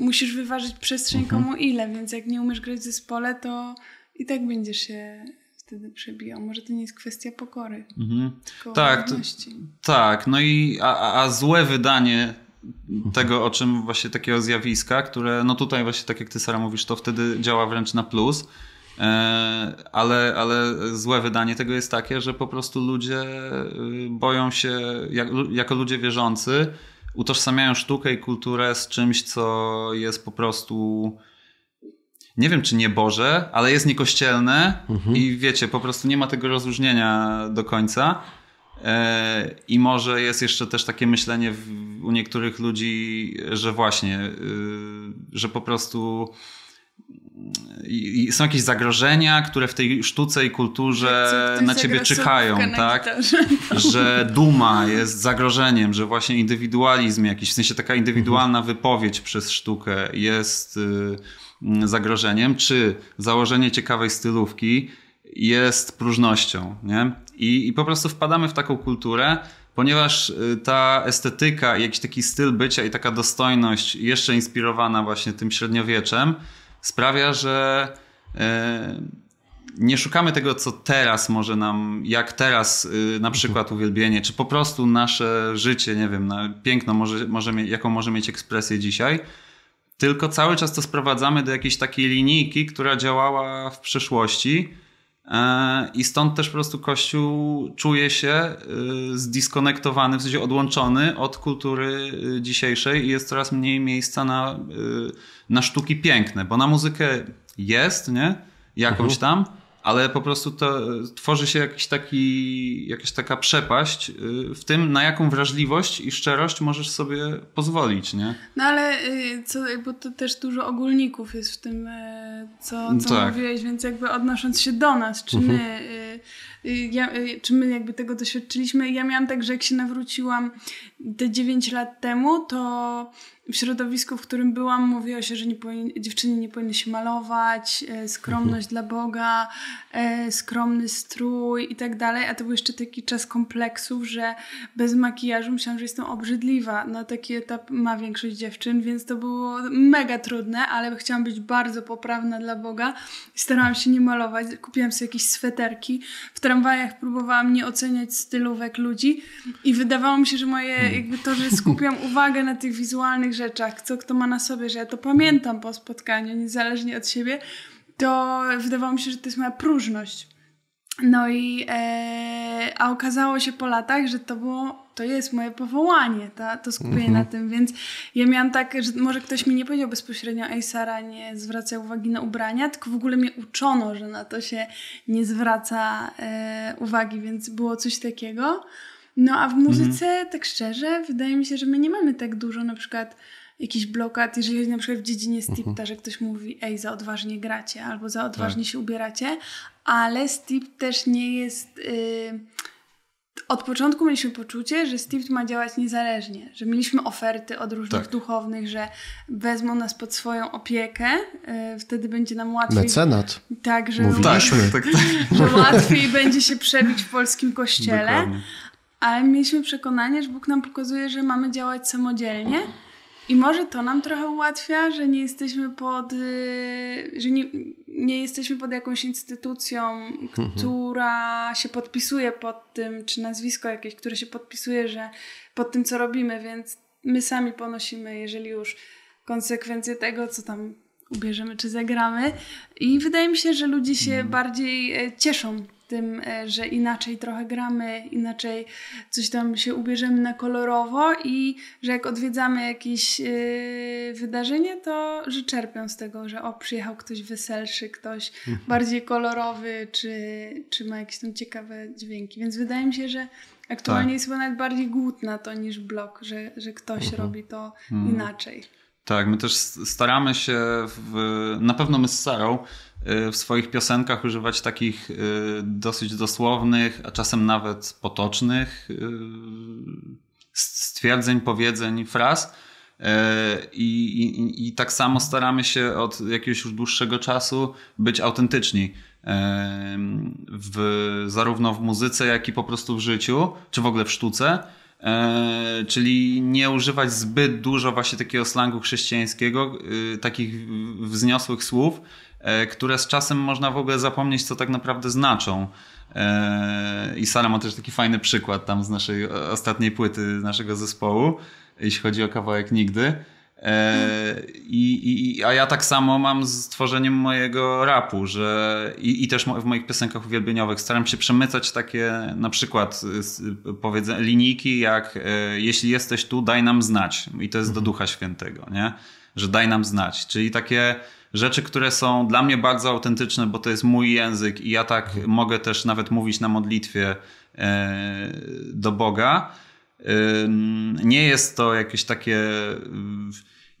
musisz wyważyć przestrzeń Mhm. komu ile, więc jak nie umiesz grać w zespole, to i tak będziesz się wtedy przebijał. Może to nie jest kwestia pokory, Mhm. tylko Tak, to-. Tak, no i a, a- złe wydanie tego, o czym właśnie takiego zjawiska, które no tutaj właśnie tak jak ty Sara mówisz, to wtedy działa wręcz na plus, e, ale, ale złe wydanie tego jest takie, że po prostu ludzie y, boją się, jak, jako ludzie wierzący, utożsamiają sztukę i kulturę z czymś, co jest po prostu nie wiem czy nie Boże, ale jest niekościelne i wiecie, po prostu nie ma tego rozróżnienia do końca. E, I może jest jeszcze też takie myślenie u niektórych ludzi, że właśnie, y, że po prostu i, są jakieś zagrożenia, które w tej sztuce i kulturze na ciebie czyhają, na tak? że duma jest zagrożeniem, że właśnie indywidualizm jakiś, w sensie taka indywidualna wypowiedź przez sztukę jest y, zagrożeniem, czy założenie ciekawej stylówki jest próżnością, nie? I, I po prostu wpadamy w taką kulturę, ponieważ y, ta estetyka, i jakiś taki styl bycia i taka dostojność, jeszcze inspirowana właśnie tym średniowieczem, sprawia, że e, nie szukamy tego, co teraz może nam, jak teraz y, na przykład uwielbienie, czy po prostu nasze życie, nie wiem, piękno, może, może, jaką może mieć ekspresję dzisiaj, tylko cały czas to sprowadzamy do jakiejś takiej linijki, która działała w przeszłości. E, I stąd też po prostu Kościół czuje się y, zdiskonektowany, w sensie odłączony od kultury y, dzisiejszej i jest coraz mniej miejsca na, na sztuki piękne, bo na muzykę jest, nie? Jakąś tam, ale po prostu to y, tworzy się jakiś taki, jakaś taka przepaść y, w tym, na jaką wrażliwość i szczerość możesz sobie pozwolić, nie? No ale y, co, jakby to też dużo ogólników jest w tym, co, co Tak. mówiłeś, więc jakby odnosząc się do nas, czy my, y, y, ja, czy my jakby tego doświadczyliśmy. Ja miałam tak, że jak się nawróciłam te 9 lat temu, to w środowisku, w którym byłam, mówiło się, że nie dziewczyny nie powinny się malować, e, skromność dla Boga, e, skromny strój i tak dalej, a to był jeszcze taki czas kompleksów, że bez makijażu myślałam, że jestem obrzydliwa. No taki etap ma większość dziewczyn, więc to było mega trudne, ale chciałam być bardzo poprawna dla Boga starałam się nie malować. Kupiłam sobie jakieś sweterki. W tramwajach próbowałam nie oceniać stylówek ludzi i wydawało mi się, że moje jakby to, że skupiam uwagę na tych wizualnych rzeczach, co kto ma na sobie, że ja to pamiętam po spotkaniu, niezależnie od siebie, to wydawało mi się, że to jest moja próżność. No i e, a okazało się po latach, że to było, to jest moje powołanie, ta, to skupienie na tym, więc ja miałam tak, że może ktoś mi nie powiedział bezpośrednio, ej Sara, nie zwracaj uwagi na ubrania, tylko w ogóle mnie uczono, że na to się nie zwraca e, uwagi, więc było coś takiego. No a w muzyce, tak szczerze, wydaje mi się, że my nie mamy tak dużo na przykład jakiś blokad, jeżeli na przykład w dziedzinie stipta, że ktoś mówi, ej, za odważnie gracie, albo za odważnie się ubieracie, ale stipt też nie jest... Y... Od początku mieliśmy poczucie, że stipt ma działać niezależnie, że mieliśmy oferty od różnych Tak. duchownych, że wezmą nas pod swoją opiekę, y... wtedy będzie nam łatwiej... Mecenat. Tak, że, Mówiliśmy. Tak, tak, tak. że łatwiej będzie się przebić w polskim kościele. Dokładnie. Ale mieliśmy przekonanie, że Bóg nam pokazuje, że mamy działać samodzielnie. I może to nam trochę ułatwia, że nie jesteśmy pod, y, że nie, nie jesteśmy pod jakąś instytucją, która się podpisuje pod tym, czy nazwisko jakieś, które się podpisuje, że pod tym, co robimy, więc my sami ponosimy, jeżeli już konsekwencje tego, co tam ubierzemy czy zagramy. I wydaje mi się, że ludzie się bardziej e, cieszą tym, e, że inaczej trochę gramy, inaczej coś tam się ubierzemy na kolorowo i że jak odwiedzamy jakieś e, wydarzenie, to że czerpią z tego, że o, przyjechał ktoś weselszy, ktoś bardziej kolorowy, czy, czy ma jakieś tam ciekawe dźwięki. Więc wydaje mi się, że aktualnie Tak. jest chyba nawet bardziej głód na to niż blok, że, że ktoś robi to inaczej. Tak, my też staramy się, w, na pewno my z Sarą, w swoich piosenkach używać takich y, dosyć dosłownych, a czasem nawet potocznych y, stwierdzeń, powiedzeń, fraz. Y, I, i, I tak samo staramy się od jakiegoś już dłuższego czasu być autentyczni. y, W, zarówno w muzyce, jak i po prostu w życiu, czy w ogóle w sztuce. Czyli nie używać zbyt dużo właśnie takiego slangu chrześcijańskiego, takich wzniosłych słów, które z czasem można w ogóle zapomnieć, co tak naprawdę znaczą. E, I Sara ma też taki fajny przykład tam z naszej ostatniej płyty naszego zespołu, jeśli chodzi o kawałek Nigdy. E, I, i, a ja tak samo mam z tworzeniem mojego rapu, że i, i też w moich piosenkach uwielbieniowych staram się przemycać takie na przykład powiedzenie, linijki jak e, jeśli jesteś tu, daj nam znać. I to jest do Ducha Świętego, nie? Że daj nam znać. Czyli takie rzeczy, które są dla mnie bardzo autentyczne, bo to jest mój język i ja tak mogę też nawet mówić na modlitwie e, do Boga. Nie jest to jakieś takie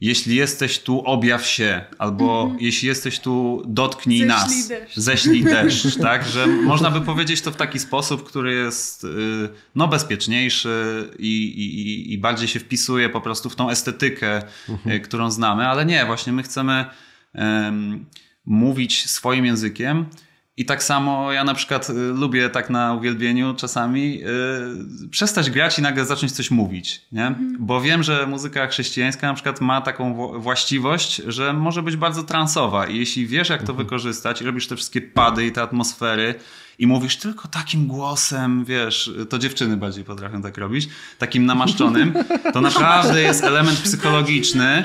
jeśli jesteś tu, objaw się, albo mm jeśli jesteś tu, dotknij ześlij nas, deszcz. ześlij deszcz, tak, że można by powiedzieć to w taki sposób, który jest y, no, bezpieczniejszy i, i, i bardziej się wpisuje po prostu w tą estetykę, mm -hmm. którą znamy, ale nie, właśnie my chcemy mówić swoim językiem, i tak samo ja na przykład y, lubię tak na uwielbieniu czasami yy, przestać grać i nagle zacząć coś mówić, nie? Mhm. Bo wiem, że muzyka chrześcijańska na przykład ma taką właściwość, że może być bardzo transowa i jeśli wiesz jak to mhm. wykorzystać i robisz te wszystkie pady i te atmosfery i mówisz tylko takim głosem, wiesz, to dziewczyny bardziej potrafią tak robić, takim namaszczonym, to naprawdę jest element psychologiczny,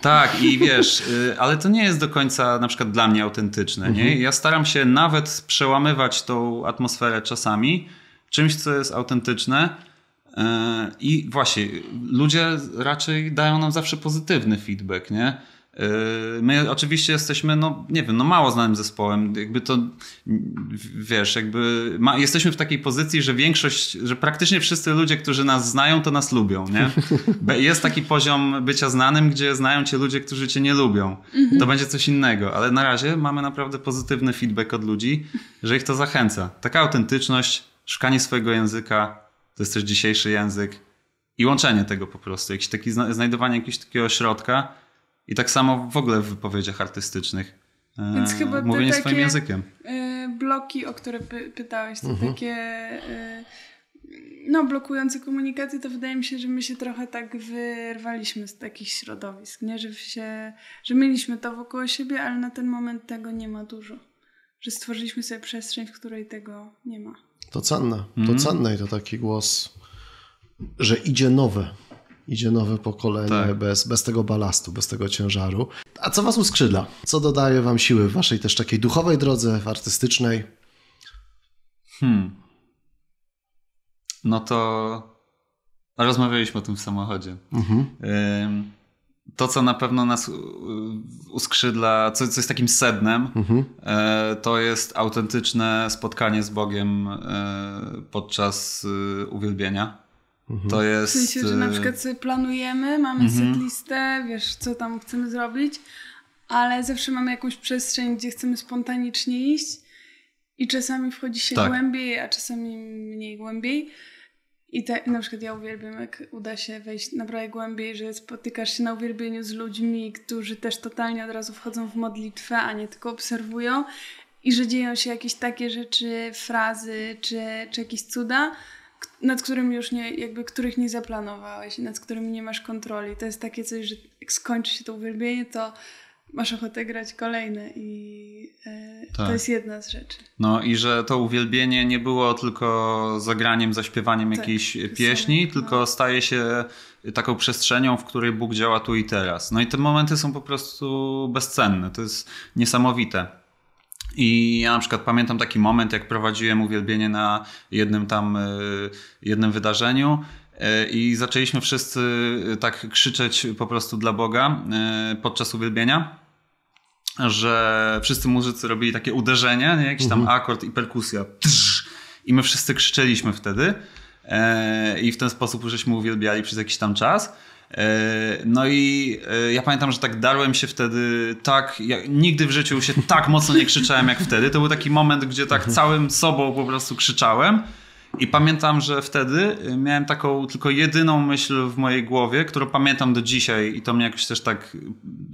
tak, i wiesz, y, ale to nie jest do końca na przykład dla mnie autentyczne. Mhm. Nie? Ja staram się nawet przełamywać tą atmosferę czasami czymś, co jest autentyczne. Y, I właśnie, ludzie raczej dają nam zawsze pozytywny feedback, nie? Yy, my oczywiście jesteśmy, no nie wiem, no mało znanym zespołem. Jakby to, wiesz, jakby ma, jesteśmy w takiej pozycji, że większość, że praktycznie wszyscy ludzie, którzy nas znają, to nas lubią, nie? Jest taki poziom bycia znanym, gdzie znają cię ludzie, którzy cię nie lubią. To będzie coś innego, ale na razie mamy naprawdę pozytywny feedback od ludzi, że ich to zachęca. Taka autentyczność, szukanie swojego języka, to jest też dzisiejszy język i łączenie tego po prostu, jakiś taki, znajdowanie jakiegoś takiego środka, i tak samo w ogóle w wypowiedziach artystycznych. E, Więc chyba mówienie te swoim językiem. E, bloki, o które py pytałeś, to mhm. takie e, no, blokujące komunikaty, to wydaje mi się, że my się trochę tak wyrwaliśmy z takich środowisk, nie? Że, się, że mieliśmy to wokół siebie, ale na ten moment tego nie ma dużo. Że stworzyliśmy sobie przestrzeń, w której tego nie ma. To cenne, to mm. cenne i to taki głos, że idzie nowe, idzie nowe pokolenie tak. bez, bez tego balastu, bez tego ciężaru. A co was uskrzydla? Co dodaje wam siły w waszej też takiej duchowej drodze, artystycznej? Hmm. No to rozmawialiśmy o tym w samochodzie. Mhm. To, co na pewno nas uskrzydla, co, co jest takim sednem, mhm. E, to jest autentyczne spotkanie z Bogiem e, podczas y, uwielbienia. Mhm. To jest... W sensie, że na y, przykład sobie planujemy, mamy mhm. setlistę, wiesz, co tam chcemy zrobić, ale zawsze mamy jakąś przestrzeń, gdzie chcemy spontanicznie iść i czasami wchodzi się tak. głębiej, a czasami mniej głębiej. I te, na przykład ja uwielbiam, jak uda się wejść naprawdę głębiej, że spotykasz się na uwielbieniu z ludźmi, którzy też totalnie od razu wchodzą w modlitwę, a nie tylko obserwują i że dzieją się jakieś takie rzeczy, frazy czy, czy jakieś cuda, nad którym już nie, jakby których nie zaplanowałeś, nad którymi nie masz kontroli. To jest takie coś, że jak skończy się to uwielbienie, to masz ochotę grać kolejne i e, tak. to jest jedna z rzeczy. No i że to uwielbienie nie było tylko zagraniem, zaśpiewaniem tak, jakiejś pieśni, no. tylko staje się taką przestrzenią, w której Bóg działa tu i teraz. No i te momenty są po prostu bezcenne. To jest niesamowite. I ja na przykład pamiętam taki moment, jak prowadziłem uwielbienie na jednym tam e, jednym wydarzeniu e, i zaczęliśmy wszyscy e, tak krzyczeć po prostu dla Boga podczas uwielbienia, że wszyscy muzycy robili takie uderzenia, nie? jakiś tam mhm. akord i perkusja. I my wszyscy krzyczeliśmy wtedy i w ten sposób żeśmy uwielbiali przez jakiś tam czas. E, no i e, ja pamiętam, że tak darłem się wtedy tak, ja nigdy w życiu się tak mocno nie krzyczałem jak wtedy. To był taki moment, gdzie tak mhm. całym sobą po prostu krzyczałem. I pamiętam, że wtedy e, miałem taką tylko jedyną myśl w mojej głowie, którą pamiętam do dzisiaj i to mnie jakoś też tak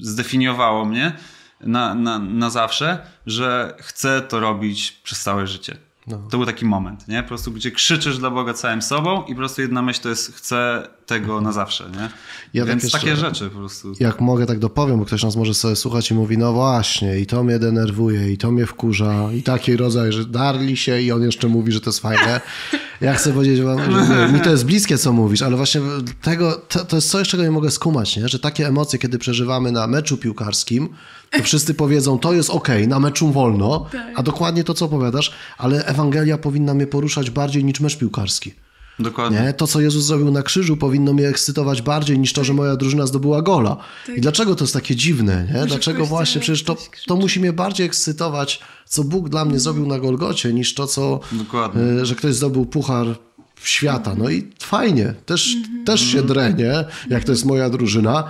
zdefiniowało mnie na, na, na zawsze, że chcę to robić przez całe życie. No. To był taki moment, nie? Po prostu, gdzie krzyczysz dla Boga całym sobą i po prostu jedna myśl to jest chcę tego na zawsze, nie? Ja Więc tak jeszcze, takie rzeczy po prostu. Jak mogę, tak dopowiem, bo ktoś nas może sobie słuchać i mówi, no właśnie, i to mnie denerwuje, i to mnie wkurza, i taki rodzaj, że darli się i on jeszcze mówi, że to jest fajne. Ja chcę powiedzieć wam, że mi to jest bliskie, co mówisz, ale właśnie tego, to, to jest coś, czego nie mogę skumać, nie? Że takie emocje, kiedy przeżywamy na meczu piłkarskim, to wszyscy powiedzą, to jest ok, na meczu wolno, tak. a dokładnie to, co opowiadasz, ale Ewangelia powinna mnie poruszać bardziej niż mecz piłkarski. Dokładnie. Nie? To, co Jezus zrobił na krzyżu, powinno mnie ekscytować bardziej niż to, że moja drużyna zdobyła gola. Tak. I dlaczego to jest takie dziwne? Nie? Dlaczego właśnie? Przecież to, to musi mnie bardziej ekscytować, co Bóg dla mnie zrobił na Golgocie, niż to, co. E, że ktoś zdobył puchar świata. No i fajnie, też, mhm. też się drenie, jak to jest moja drużyna,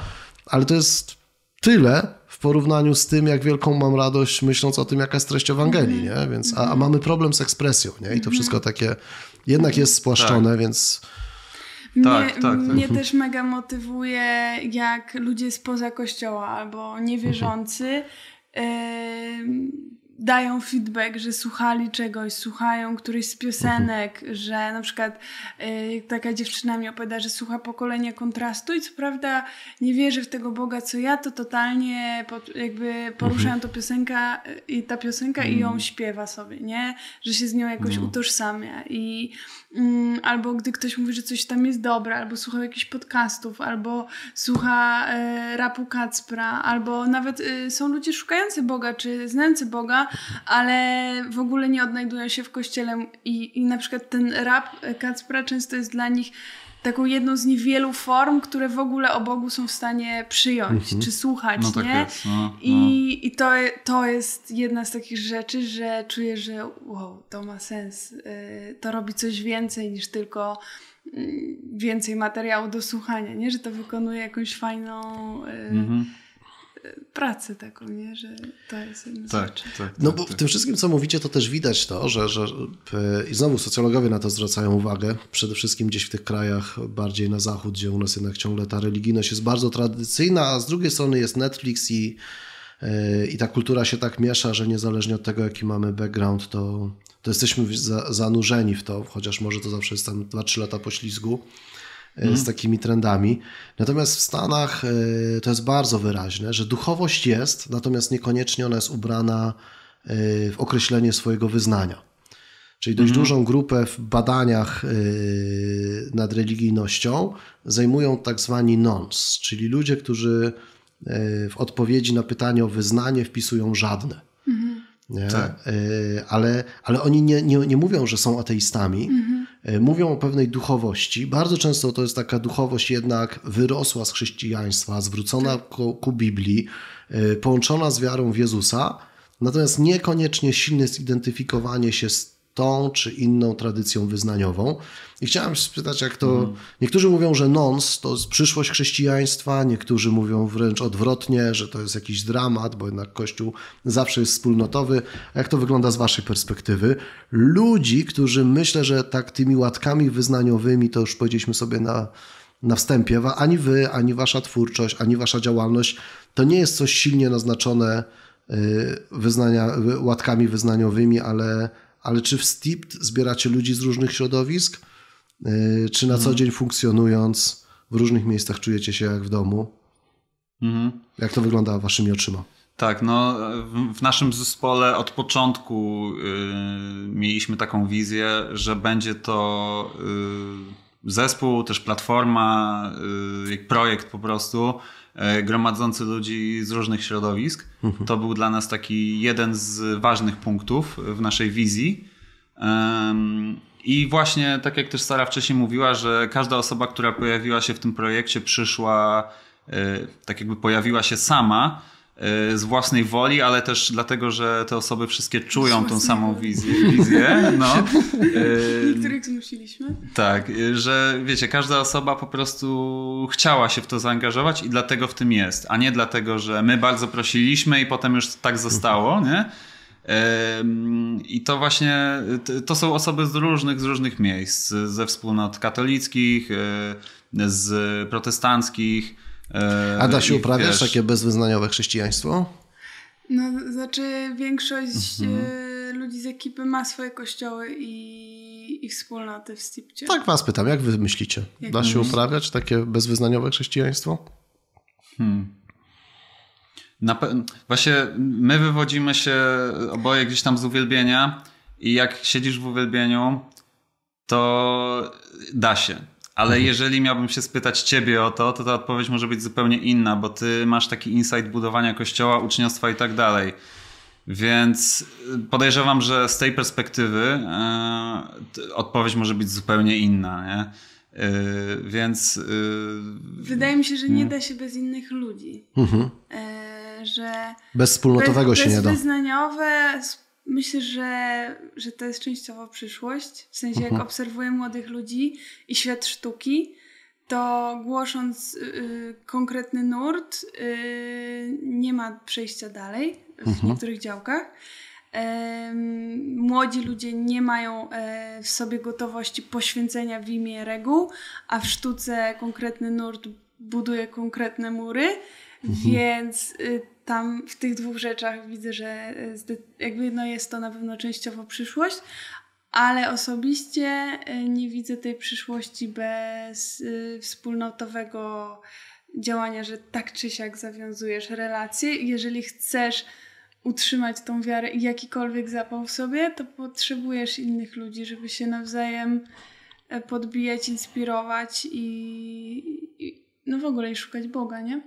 ale to jest tyle, porównaniu z tym, jak wielką mam radość, myśląc o tym, jaka jest treść Ewangelii, nie? Więc, a, a mamy problem z ekspresją, nie? I to mhm. wszystko takie jednak jest spłaszczone, tak. więc... Mnie, tak, tak, tak. mnie też mega motywuje, jak ludzie spoza kościoła albo niewierzący yy, dają feedback, że słuchali czegoś, słuchają któryś z piosenek, że na przykład y, taka dziewczyna mi opowiada, że słucha pokolenia kontrastu i co prawda nie wierzy w tego Boga co ja, to totalnie pod, jakby poruszają mhm. to piosenka i ta piosenka i ją mhm. śpiewa sobie, nie? Że się z nią jakoś no. utożsamia i albo gdy ktoś mówi, że coś tam jest dobre, albo słucha jakichś podcastów, albo słucha y, rapu Kacpra, albo nawet y, są ludzie szukający Boga, czy znający Boga, ale w ogóle nie odnajdują się w kościele i, i na przykład ten rap Kacpra często jest dla nich taką jedną z niewielu form, które w ogóle o Bogu są w stanie przyjąć, mhm. czy słuchać, no, tak nie? Jest, no, no. I, i to, to jest jedna z takich rzeczy, że czuję, że wow, to ma sens. Y, to robi coś więcej niż tylko y, więcej materiału do słuchania, nie? Że to wykonuje jakąś fajną... Y, mhm pracę taką, nie? że to jest jedna tak, tak, tak, No bo tak. w tym wszystkim, co mówicie, to też widać to, że, że i znowu socjologowie na to zwracają uwagę, przede wszystkim gdzieś w tych krajach bardziej na zachód, gdzie u nas jednak ciągle ta religijność jest bardzo tradycyjna, a z drugiej strony jest Netflix i, e, i ta kultura się tak miesza, że niezależnie od tego, jaki mamy background, to, to jesteśmy za, zanurzeni w to, chociaż może to zawsze jest tam 2-3 lata poślizgu. Mm. z takimi trendami. Natomiast w Stanach e, to jest bardzo wyraźne, że duchowość jest, natomiast niekoniecznie ona jest ubrana e, w określenie swojego wyznania. Czyli dość mm. dużą grupę w badaniach nad religijnością zajmują tak zwani nons, czyli ludzie, którzy w odpowiedzi na pytanie o wyznanie wpisują żadne. Nie? Tak. E, ale, ale oni nie, nie, nie mówią, że są ateistami. Mhm. E, mówią o pewnej duchowości. Bardzo często to jest taka duchowość jednak wyrosła z chrześcijaństwa, zwrócona tak. ku, ku Biblii, e, połączona z wiarą w Jezusa. Natomiast niekoniecznie silne zidentyfikowanie się z tą czy inną tradycją wyznaniową. I chciałem spytać, jak to. Mm. Niektórzy mówią, że nons to jest przyszłość chrześcijaństwa, niektórzy mówią wręcz odwrotnie, że to jest jakiś dramat, bo jednak Kościół zawsze jest wspólnotowy. A jak to wygląda z Waszej perspektywy? Ludzi, którzy myślę, że tak tymi łatkami wyznaniowymi, to już powiedzieliśmy sobie na, na wstępie, ani Wy, ani Wasza twórczość, ani Wasza działalność to nie jest coś silnie naznaczone y, wyznania, łatkami wyznaniowymi, ale ale czy w STIP zbieracie ludzi z różnych środowisk? Y, czy na co mhm. dzień funkcjonując w różnych miejscach czujecie się jak w domu? Mhm. Jak to wygląda waszymi oczyma? Tak, no w, naszym zespole od początku y, mieliśmy taką wizję, że będzie to y, zespół, też platforma, y, projekt po prostu, gromadzący ludzi z różnych środowisk. Mhm. To był dla nas taki jeden z ważnych punktów w naszej wizji. I właśnie, tak jak też Sara wcześniej mówiła, że każda osoba, która pojawiła się w tym projekcie, przyszła, e, tak jakby pojawiła się sama E, z własnej woli, ale też dlatego, że te osoby wszystkie czują tą samą wizję. wizję no. Niektórych zmusiliśmy. Tak, e, że wiecie, każda osoba po prostu chciała się w to zaangażować i dlatego w tym jest, a nie dlatego, że my bardzo prosiliśmy i potem już tak zostało, nie? I to właśnie, to są osoby z różnych, z różnych miejsc, ze wspólnot katolickich, z protestanckich, A da się uprawiać wiesz... takie bezwyznaniowe chrześcijaństwo? No, znaczy większość mhm. E, ludzi z ekipy ma swoje kościoły i, i wspólnoty w Stipcie. Tak was pytam, jak wy myślicie? Jak Da się uprawiać takie bezwyznaniowe chrześcijaństwo? Na pe- właśnie my wywodzimy się oboje gdzieś tam z uwielbienia i jak siedzisz w uwielbieniu, to da się. Ale jeżeli miałbym się spytać ciebie o to, to ta odpowiedź może być zupełnie inna, bo ty masz taki insight budowania kościoła, uczniostwa i tak dalej. Więc podejrzewam, że z tej perspektywy e, t- odpowiedź może być zupełnie inna, nie? E, więc e, Wydaje mi się, że nie da się bez innych ludzi. E, że Bez wspólnotowego bez, się nie da. Bezwyznaniowe, myślę, że, że to jest częściowo przyszłość. W sensie, Mhm. jak obserwuję młodych ludzi i świat sztuki, to głosząc y, y, konkretny nurt, y, nie ma przejścia dalej w Mhm. niektórych działkach. Młodzi ludzie nie mają e, w sobie gotowości poświęcenia w imię reguł, a w sztuce konkretny nurt buduje konkretne mury, więc y, tam w tych dwóch rzeczach widzę, że y, jakby no jest to na pewno częściowo przyszłość, ale osobiście y, nie widzę tej przyszłości bez wspólnotowego działania, że tak czy siak zawiązujesz relacje. Jeżeli chcesz utrzymać tą wiarę i jakikolwiek zapał w sobie, to potrzebujesz innych ludzi, żeby się nawzajem e, podbijać, inspirować i no w ogóle i szukać Boga, nie?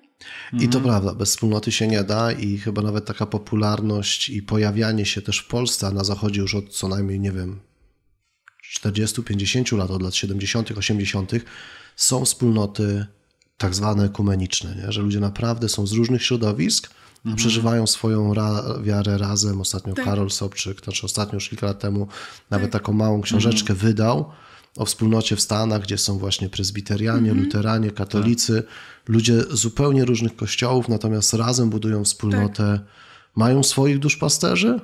I to prawda, bez wspólnoty się nie da i chyba nawet taka popularność i pojawianie się też w Polsce, a na zachodzie już od co najmniej, nie wiem, 40-50 lat, od lat 70., 80., są wspólnoty tak zwane ekumeniczne, nie? że ludzie naprawdę są z różnych środowisk, a przeżywają swoją ra wiarę razem. Ostatnio Tak. Karol Sobczyk, znaczy ostatnio już kilka lat temu, nawet taką małą książeczkę wydał o wspólnocie w Stanach, gdzie są właśnie prezbiterianie, luteranie, katolicy, ludzie zupełnie różnych kościołów, natomiast razem budują wspólnotę, mają swoich duszpasterzy,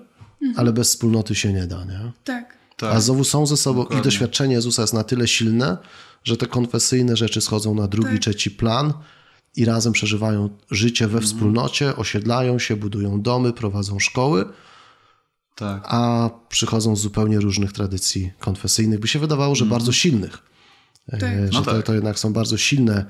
ale bez wspólnoty się nie da, nie? Tak. tak. A znowu są ze sobą Dokładnie. i doświadczenie Jezusa jest na tyle silne, że te konfesyjne rzeczy schodzą na drugi, Tak. trzeci plan i razem przeżywają życie we wspólnocie, osiedlają się, budują domy, prowadzą szkoły, tak. a przychodzą z zupełnie różnych tradycji konfesyjnych. By się wydawało, że bardzo silnych. E, Tak. Że No to, tak. to jednak są bardzo silne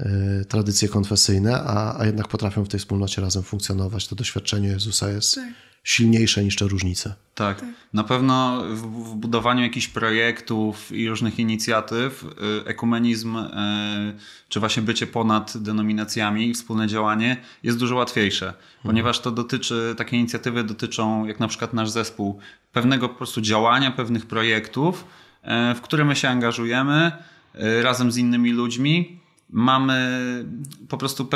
e, tradycje konfesyjne, a, a jednak potrafią w tej wspólnocie razem funkcjonować. To doświadczenie Jezusa jest Tak. Silniejsze niż te różnice. Tak. Na pewno w, w budowaniu jakichś projektów i różnych inicjatyw y, ekumenizm y, czy właśnie bycie ponad denominacjami i wspólne działanie jest dużo łatwiejsze, ponieważ to dotyczy, takie inicjatywy dotyczą, jak na przykład nasz zespół, pewnego po prostu działania, pewnych projektów, y, w które my się angażujemy razem z innymi ludźmi mamy po prostu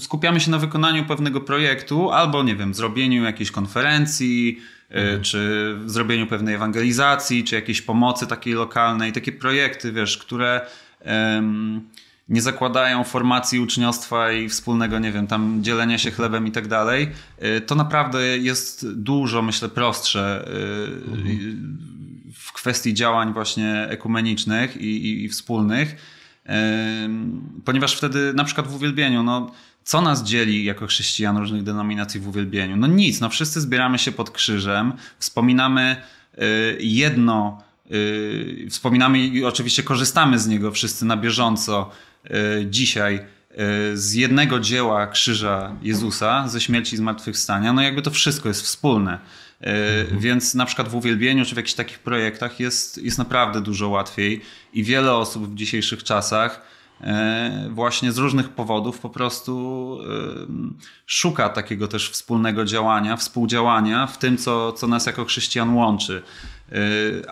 skupiamy się na wykonaniu pewnego projektu albo nie wiem, zrobieniu jakiejś konferencji, y, czy zrobieniu pewnej ewangelizacji, czy jakiejś pomocy takiej lokalnej, takie projekty, wiesz, które em, nie zakładają formacji uczniostwa i wspólnego, nie wiem, tam dzielenia się chlebem i tak dalej, y, to naprawdę jest dużo, myślę, prostsze y, w kwestii działań właśnie ekumenicznych i, i, i wspólnych. Ponieważ wtedy na przykład w uwielbieniu, no co nas dzieli jako chrześcijan różnych denominacji w uwielbieniu? No nic, no wszyscy zbieramy się pod krzyżem, wspominamy y, jedno, y, wspominamy i oczywiście korzystamy z niego wszyscy na bieżąco y, dzisiaj z jednego dzieła krzyża Jezusa, ze śmierci i zmartwychwstania, no jakby to wszystko jest wspólne. Y, Więc na przykład w uwielbieniu czy w jakichś takich projektach jest, jest naprawdę dużo łatwiej i wiele osób w dzisiejszych czasach e, właśnie z różnych powodów po prostu e, szuka takiego też wspólnego działania, współdziałania w tym, co, co nas jako chrześcijan łączy. E,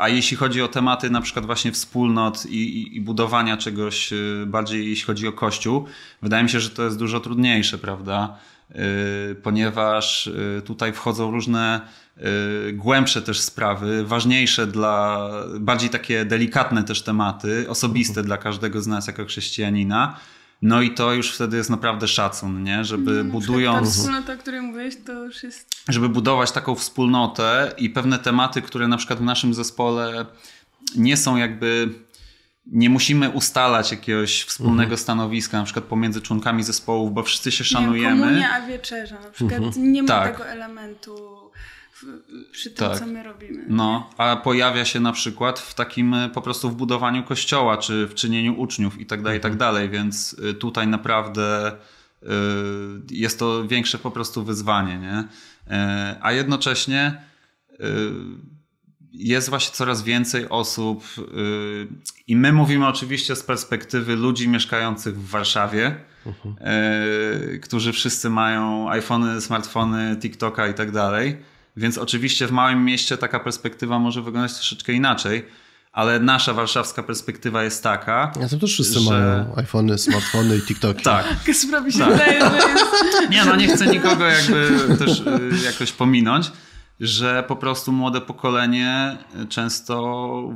A jeśli chodzi o tematy na przykład właśnie wspólnot i, i, budowania czegoś e, bardziej jeśli chodzi o Kościół, wydaje mi się, że to jest dużo trudniejsze, prawda? E, Ponieważ e, tutaj wchodzą różne e, głębsze też sprawy, ważniejsze dla, bardziej takie delikatne też tematy, osobiste dla każdego z nas jako chrześcijanina. No i to już wtedy jest naprawdę szacun, nie? Żeby Na przykład Ta budując wspólnota, o której mówiłeś, to już jest... żeby budować taką wspólnotę i pewne tematy, które na przykład w naszym zespole nie są jakby. Nie musimy ustalać jakiegoś wspólnego stanowiska, na przykład pomiędzy członkami zespołów, bo wszyscy się Nie szanujemy. komunia, a wieczerza na przykład. Nie ma Tak. tego elementu przy tym, Tak. co my robimy. No, a pojawia się na przykład w takim e, po prostu w budowaniu kościoła, czy w czynieniu uczniów i tak dalej, i tak dalej, więc e, tutaj naprawdę e, jest to większe po prostu wyzwanie, nie? E, A jednocześnie e, jest właśnie coraz więcej osób e, i my mówimy oczywiście z perspektywy ludzi mieszkających w Warszawie, e, którzy wszyscy mają iPhony, smartfony, TikToka i tak dalej. Więc oczywiście w małym mieście taka perspektywa może wyglądać troszeczkę inaczej, ale nasza warszawska perspektywa jest taka. Ja to też wszyscy Że- mają iPhony, smartfony i TikToki. Tak. Kasprowi się Tak. wydaje, że jest... Nie, no nie chcę nikogo jakby też y, jakoś pominąć, że po prostu młode pokolenie często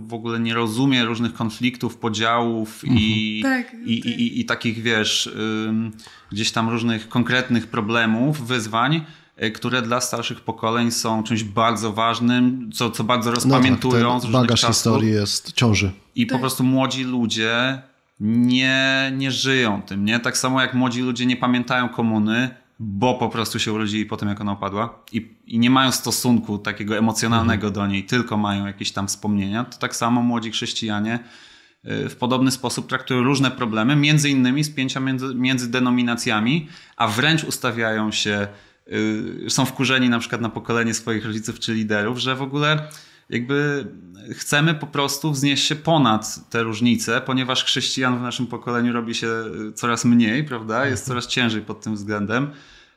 w ogóle nie rozumie różnych konfliktów, podziałów i, Tak, i, tak. i, i takich, wiesz, gdzieś tam różnych konkretnych problemów, wyzwań, y, które dla starszych pokoleń są czymś bardzo ważnym, co, co bardzo No tak, rozpamiętują z ten różnych bagaż czasów. historii jest ciąży. I po Tak. prostu młodzi ludzie nie, nie żyją tym, nie? Tak samo jak młodzi ludzie nie pamiętają komuny, bo po prostu się urodzili po tym, jak ona upadła. I, i nie mają stosunku takiego emocjonalnego do niej, tylko mają jakieś tam wspomnienia, to tak samo młodzi chrześcijanie y, w podobny sposób traktują różne problemy, między innymi spięcia między, między denominacjami, a wręcz ustawiają się, y, są wkurzeni na przykład na pokolenie swoich rodziców czy liderów, że w ogóle jakby chcemy po prostu wznieść się ponad te różnice, ponieważ chrześcijan w naszym pokoleniu robi się y, coraz mniej, prawda? Jest coraz ciężej pod tym względem.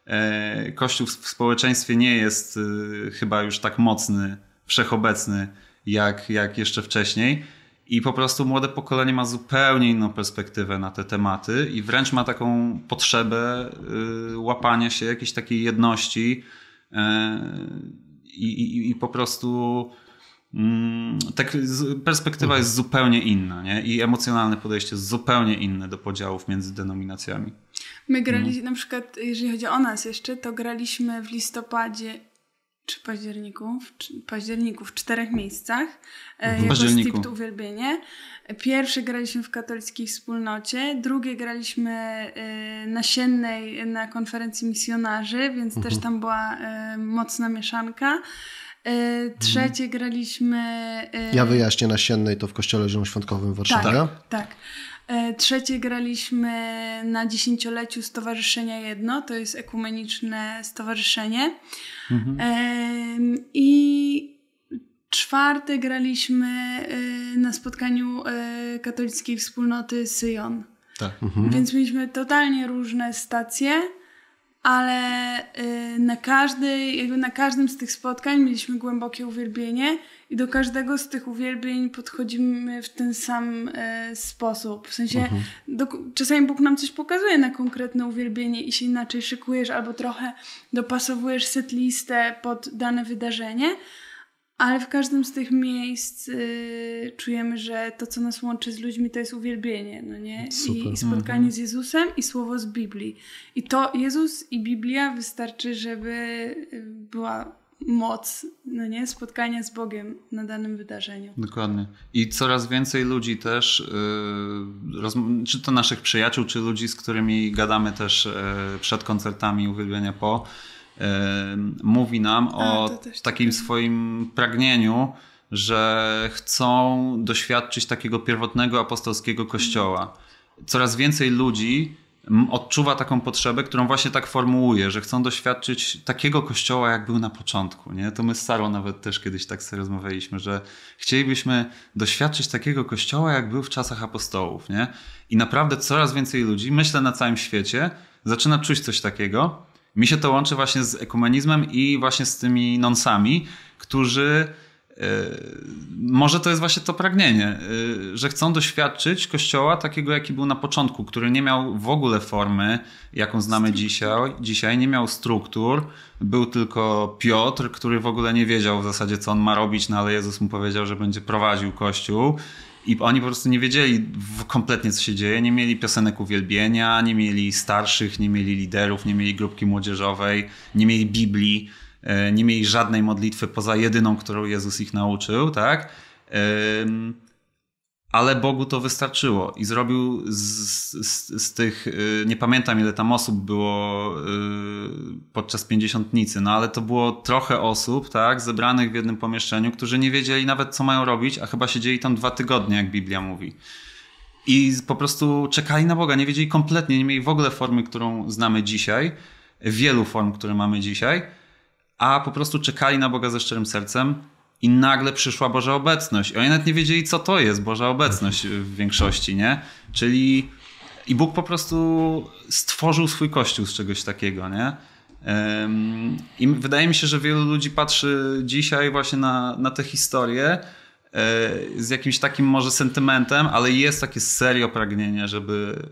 E, Kościół w społeczeństwie nie jest y, chyba już tak mocny, wszechobecny jak, jak jeszcze wcześniej. I po prostu młode pokolenie ma zupełnie inną perspektywę na te tematy i wręcz ma taką potrzebę łapania się jakiejś takiej jedności e, i, i, i po prostu tak z- perspektywa jest zupełnie inna nie? i emocjonalne podejście jest zupełnie inne do podziałów między denominacjami. My graliśmy, na przykład, jeżeli chodzi o nas jeszcze, to graliśmy w listopadzie czy październiku, w, czy, październiku w czterech miejscach e, jako październiku. Stipt Uwielbienie. Pierwsze graliśmy w katolickiej wspólnocie, drugie graliśmy e, na Siennej na konferencji misjonarzy, więc też tam była e, mocna mieszanka. E, trzecie graliśmy... e, Ja wyjaśnię na Siennej to w Kościele Zielonoświątkowym w Warszawie. tak, tak. E, Trzecie graliśmy na dziesięcioleciu Stowarzyszenia Jedno, to jest ekumeniczne stowarzyszenie. Em, I czwarte graliśmy na spotkaniu katolickiej wspólnoty Syjon. Tak. Więc mieliśmy totalnie różne stacje, ale y, na, każdej, jakby na każdym z tych spotkań mieliśmy głębokie uwielbienie i do każdego z tych uwielbień podchodzimy w ten sam e, sposób. W sensie do, czasami Bóg nam coś pokazuje na konkretne uwielbienie i się inaczej szykujesz albo trochę dopasowujesz setlistę pod dane wydarzenie, ale w każdym z tych miejsc y, czujemy, że to, co nas łączy z ludźmi, to jest uwielbienie, no nie? I, I spotkanie z Jezusem i słowo z Biblii. I to Jezus i Biblia wystarczy, żeby y, była moc, no nie? Spotkania z Bogiem na danym wydarzeniu. Dokładnie. I coraz więcej ludzi też, yy, rozm- czy to naszych przyjaciół, czy ludzi, z którymi gadamy też yy, przed koncertami, uwielbienia po, mówi nam o też takim tak. swoim pragnieniu, że chcą doświadczyć takiego pierwotnego apostolskiego kościoła. Coraz więcej ludzi odczuwa taką potrzebę, którą właśnie tak formułuje, że chcą doświadczyć takiego kościoła, jak był na początku. Nie? To my z Sarą nawet też kiedyś tak sobie rozmawialiśmy, że chcielibyśmy doświadczyć takiego kościoła, jak był w czasach apostołów. Nie? I naprawdę coraz więcej ludzi, myślę na całym świecie, zaczyna czuć coś takiego. Mi się to łączy właśnie z ekumenizmem i właśnie z tymi nonsami, którzy może to jest właśnie to pragnienie, y, że chcą doświadczyć kościoła takiego, jaki był na początku, który nie miał w ogóle formy, jaką znamy dzisiaj, dzisiaj, nie miał struktur. Był tylko Piotr, który w ogóle nie wiedział w zasadzie, co on ma robić, no ale Jezus mu powiedział, że będzie prowadził kościół. I oni po prostu nie wiedzieli kompletnie, co się dzieje. Nie mieli piosenek uwielbienia, nie mieli starszych, nie mieli liderów, nie mieli grupki młodzieżowej, nie mieli Biblii e, nie mieli żadnej modlitwy poza jedyną, którą Jezus ich nauczył, tak? Ale Bogu to wystarczyło i zrobił z, z, z, tych, y, nie pamiętam ile tam osób było y, podczas pięćdziesiątnicy, no ale to było trochę osób, tak, zebranych w jednym pomieszczeniu, którzy nie wiedzieli nawet co mają robić, a chyba siedzieli tam dwa tygodnie, jak Biblia mówi. I po prostu czekali na Boga, nie wiedzieli kompletnie, nie mieli w ogóle formy, którą znamy dzisiaj, wielu form, które mamy dzisiaj, a po prostu czekali na Boga ze szczerym sercem i nagle przyszła Boża obecność. I oni nawet nie wiedzieli, co to jest Boża obecność w większości, nie? Czyli i Bóg po prostu stworzył swój kościół z czegoś takiego, nie? I wydaje mi się, że wielu ludzi patrzy dzisiaj właśnie na, na tę historię e, z jakimś takim może sentymentem, ale jest takie serio pragnienie, żeby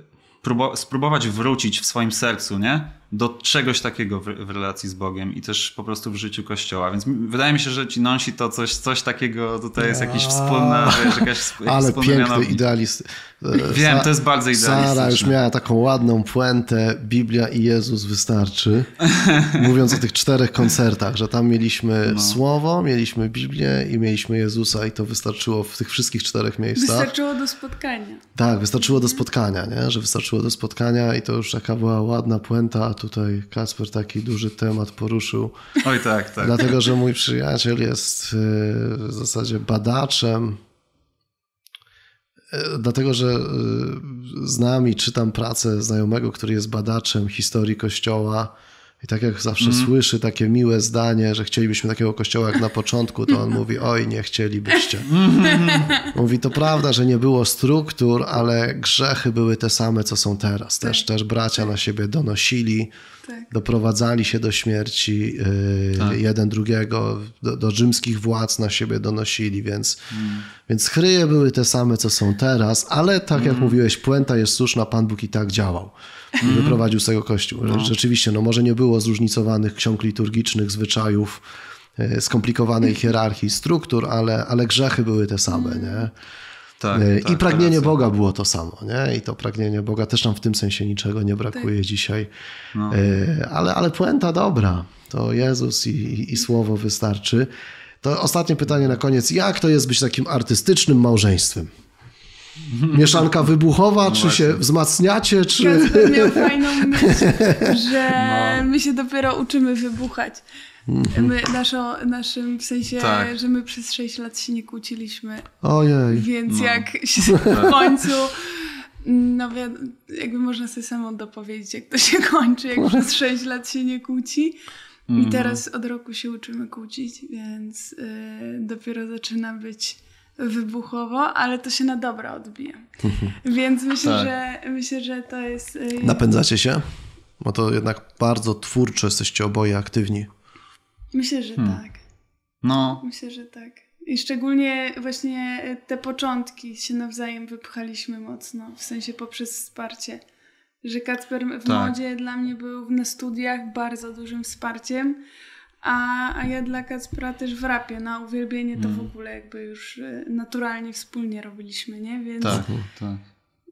spróbować wrócić w swoim sercu, nie? Do czegoś takiego w, w, relacji z Bogiem i też po prostu w życiu Kościoła. Więc wydaje mi się, że ci nonsi to coś, coś takiego, tutaj jest jakiś wspólna, wiesz, jakaś Ale piękny idealist. Wiem, to jest bardzo idealistyczne. Sara już miała taką ładną puentę, Biblia i Jezus wystarczy. Mówiąc o tych czterech koncertach, że tam mieliśmy no. Słowo, mieliśmy Biblię i mieliśmy Jezusa i to wystarczyło w tych wszystkich czterech miejscach. Wystarczyło do spotkania. Tak, wystarczyło do spotkania, nie? że wystarczyło do spotkania i to już taka była ładna puenta, a tutaj Kasper taki duży temat poruszył. Oj tak, tak. Dlatego, że mój przyjaciel jest y, w zasadzie badaczem E, dlatego, że e, znam i czytam pracę znajomego, który jest badaczem historii Kościoła. I tak jak zawsze mm. słyszy takie miłe zdanie, że chcielibyśmy takiego kościoła jak na początku, to on mówi: Oj, nie chcielibyście. mówi: To prawda, że nie było struktur, ale grzechy były te same, co są teraz. Też, tak. też bracia na siebie donosili, tak. doprowadzali się do śmierci yy, tak. jeden drugiego, do, do, rzymskich władz na siebie donosili, więc, mm. więc chryje były te same, co są teraz, ale tak mm. jak mówiłeś, puenta jest słuszna, Pan Bóg i tak działał. Mm. Wyprowadził z tego kościół. No. Rzeczywiście, no może nie było zróżnicowanych ksiąg liturgicznych, zwyczajów, yy, skomplikowanej hierarchii, struktur, ale, ale grzechy były te same, mm. nie? Tak, I tak, pragnienie Boga było to samo, nie? I to pragnienie Boga też nam w tym sensie niczego nie brakuje tak. dzisiaj. No. E, ale, ale puenta dobra. To Jezus i, i Słowo wystarczy. To ostatnie pytanie na koniec. Jak to jest być takim artystycznym małżeństwem? Mieszanka wybuchowa, no czy właśnie. się wzmacniacie, czy... Kacper miał fajną myśl, że no. my się dopiero uczymy wybuchać. Mhm. My, naszą, naszym w sensie, tak. że my przez 6 lat się nie kłóciliśmy. Ojej. Więc no. jak się w końcu. No jakby można sobie samo dopowiedzieć, jak to się kończy, jak przez 6 lat się nie kłóci. I mhm. teraz od roku się uczymy kłócić, więc yy, dopiero zaczyna być wybuchowo, ale to się na dobra odbija. Więc myślę, tak. że myślę, że to jest. Yy... Napędzacie się? Bo to jednak bardzo twórczo jesteście oboje aktywni. Myślę, że hmm. tak. No. Myślę, że tak. I szczególnie właśnie te początki się nawzajem wypchaliśmy mocno, w sensie poprzez wsparcie. Że Kacper w tak. modzie dla mnie był na studiach bardzo dużym wsparciem, a, a ja dla Kacpra też w rapie. Na uwielbienie to w hmm. ogóle jakby już e, naturalnie wspólnie robiliśmy, nie? Więc tak, tak.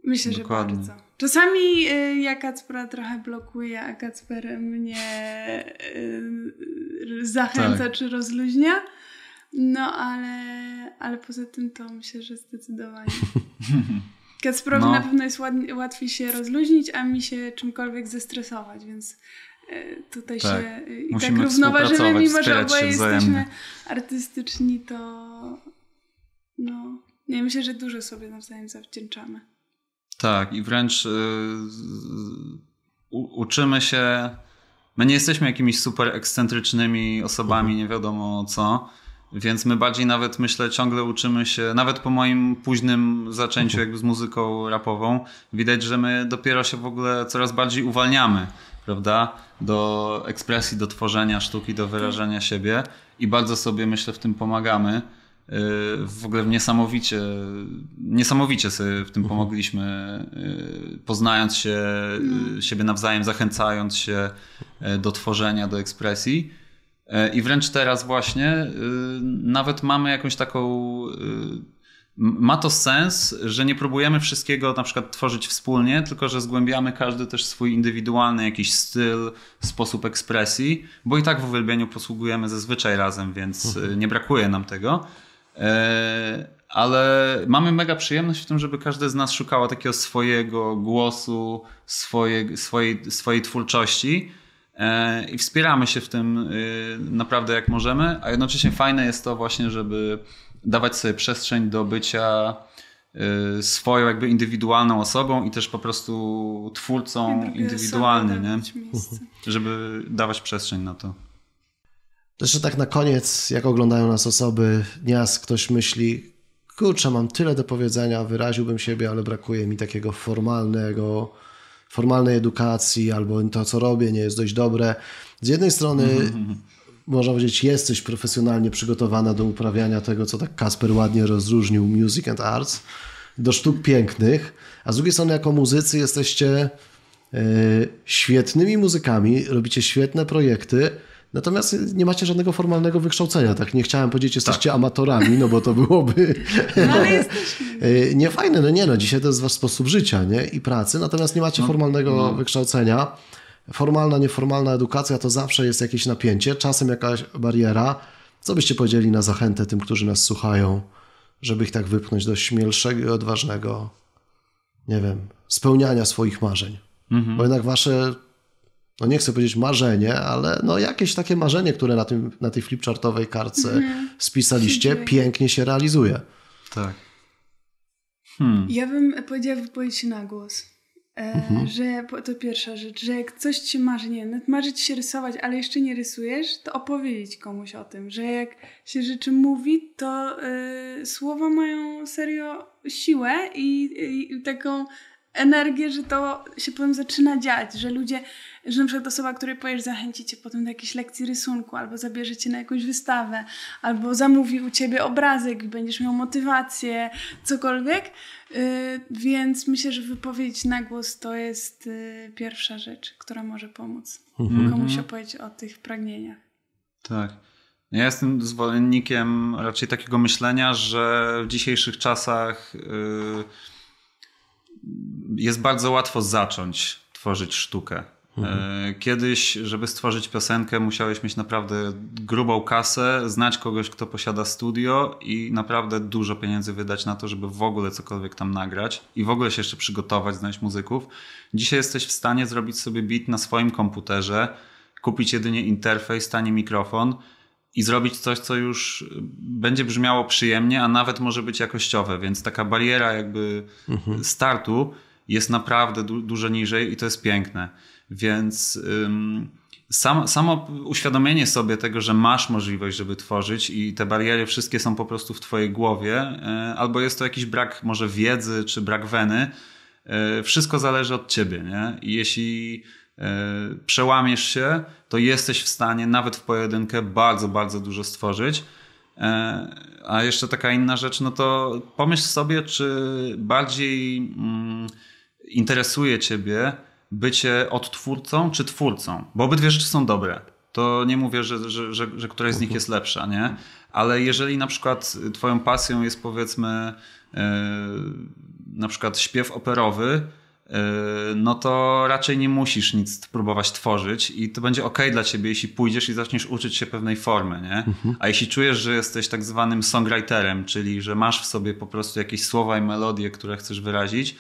Myślę, Dokładnie. że bardzo. Czasami y, ja Kacpra trochę blokuję, a Kacper mnie y, zachęca tak. czy rozluźnia. No ale, ale poza tym to myślę, że zdecydowanie. Kacprowi no. na pewno jest łatwiej się rozluźnić, a mi się czymkolwiek zestresować, więc y, tutaj tak. się i tak równoważymy, mimo że oboje jesteśmy artystyczni, to no, nie myślę, że dużo sobie nawzajem zawdzięczamy. Tak, i wręcz yy, uczymy się. My nie jesteśmy jakimiś super ekscentrycznymi osobami, nie wiadomo co. Więc my bardziej nawet myślę, ciągle uczymy się, nawet po moim późnym zaczęciu jakby z muzyką rapową, widać, że my dopiero się w ogóle coraz bardziej uwalniamy, prawda? Do ekspresji, do tworzenia sztuki, do wyrażania siebie i bardzo sobie myślę w tym pomagamy. Y, w ogóle niesamowicie, niesamowicie sobie w tym mhm. pomogliśmy, y, poznając się, no. siebie nawzajem, zachęcając się do tworzenia, do ekspresji. I wręcz teraz właśnie nawet mamy jakąś taką. Ma to sens, że nie próbujemy wszystkiego na przykład tworzyć wspólnie, tylko że zgłębiamy każdy też swój indywidualny jakiś styl, sposób ekspresji, bo i tak w uwielbieniu posługujemy zazwyczaj razem, więc mhm. nie brakuje nam tego. E, ale mamy mega przyjemność w tym, żeby każdy z nas szukała takiego swojego głosu, swoje, swojej, swojej twórczości e, i wspieramy się w tym e, naprawdę jak możemy, a jednocześnie fajne jest to właśnie, żeby dawać sobie przestrzeń do bycia e, swoją jakby indywidualną osobą i też po prostu twórcą indywidualnym, nie? Żeby dawać przestrzeń na to. Jeszcze tak na koniec, jak oglądają nas osoby, nieraz ktoś myśli, kurczę, mam tyle do powiedzenia, wyraziłbym siebie, ale brakuje mi takiego formalnego, formalnej edukacji, albo to, co robię, nie jest dość dobre. Z jednej strony można powiedzieć, jesteś profesjonalnie przygotowana do uprawiania tego, co tak Kasper ładnie rozróżnił, music and arts, do sztuk pięknych, a z drugiej strony jako muzycy jesteście yy, świetnymi muzykami, robicie świetne projekty, Natomiast nie macie żadnego formalnego wykształcenia, tak? Nie chciałem powiedzieć, jesteście tak. amatorami, no bo to byłoby no, ale jesteśmy. niefajne. No nie no, dzisiaj to jest wasz sposób życia nie? i pracy, natomiast nie macie no, formalnego no. wykształcenia. Formalna, nieformalna edukacja to zawsze jest jakieś napięcie, czasem jakaś bariera. Co byście powiedzieli na zachętę tym, którzy nas słuchają, żeby ich tak wypchnąć do śmielszego i odważnego, nie wiem, spełniania swoich marzeń? Mhm. Bo jednak wasze no nie chcę powiedzieć marzenie, ale no jakieś takie marzenie, które na, tym, na tej flipchartowej kartce mm. spisaliście, pięknie się realizuje. Tak. Hmm. Ja bym powiedziała wypowiedź na głos. E, mhm. Że to pierwsza rzecz, że jak coś ci marzy, nie marzy ci się rysować, ale jeszcze nie rysujesz, to opowiedzieć komuś o tym, że jak się rzeczy mówi, to y, słowa mają serio siłę i, i taką energię, że to się potem zaczyna dziać, że ludzie, że na przykład osoba, której powiesz zachęci cię potem do jakiejś lekcji rysunku, albo zabierze cię na jakąś wystawę, albo zamówi u ciebie obrazek i będziesz miał motywację, cokolwiek. Yy, więc myślę, że wypowiedź na głos to jest yy, pierwsza rzecz, która może pomóc mhm. komuś opowiedzieć o tych pragnieniach. Tak. Ja jestem zwolennikiem raczej takiego myślenia, że w dzisiejszych czasach yy jest bardzo łatwo zacząć tworzyć sztukę. Mhm. E, kiedyś, żeby stworzyć piosenkę, musiałeś mieć naprawdę grubą kasę, znać kogoś, kto posiada studio i naprawdę dużo pieniędzy wydać na to, żeby w ogóle cokolwiek tam nagrać i w ogóle się jeszcze przygotować, znaleźć muzyków. Dzisiaj jesteś w stanie zrobić sobie beat na swoim komputerze, kupić jedynie interfejs, tani mikrofon i zrobić coś, co już będzie brzmiało przyjemnie, a nawet może być jakościowe, więc taka bariera jakby mhm. startu jest naprawdę du dużo niżej i to jest piękne. Więc ym, sam, samo uświadomienie sobie tego, że masz możliwość, żeby tworzyć i te bariery wszystkie są po prostu w twojej głowie, y, albo jest to jakiś brak może wiedzy, czy brak weny, y, wszystko zależy od ciebie, nie? I jeśli E, przełamiesz się, to jesteś w stanie nawet w pojedynkę bardzo, bardzo dużo stworzyć. A jeszcze taka inna rzecz, no to pomyśl sobie, czy bardziej mm, interesuje ciebie bycie odtwórcą czy twórcą, bo obydwie rzeczy są dobre. To nie mówię, że, że, że, że któraś z nich jest lepsza, nie? Ale jeżeli na przykład twoją pasją jest powiedzmy e, na przykład śpiew operowy, Yy, no to raczej nie musisz nic próbować tworzyć i to będzie ok dla ciebie, jeśli pójdziesz i zaczniesz uczyć się pewnej formy, nie? Mhm. A jeśli czujesz, że jesteś tak zwanym songwriterem, czyli że masz w sobie po prostu jakieś słowa i melodie, które chcesz wyrazić,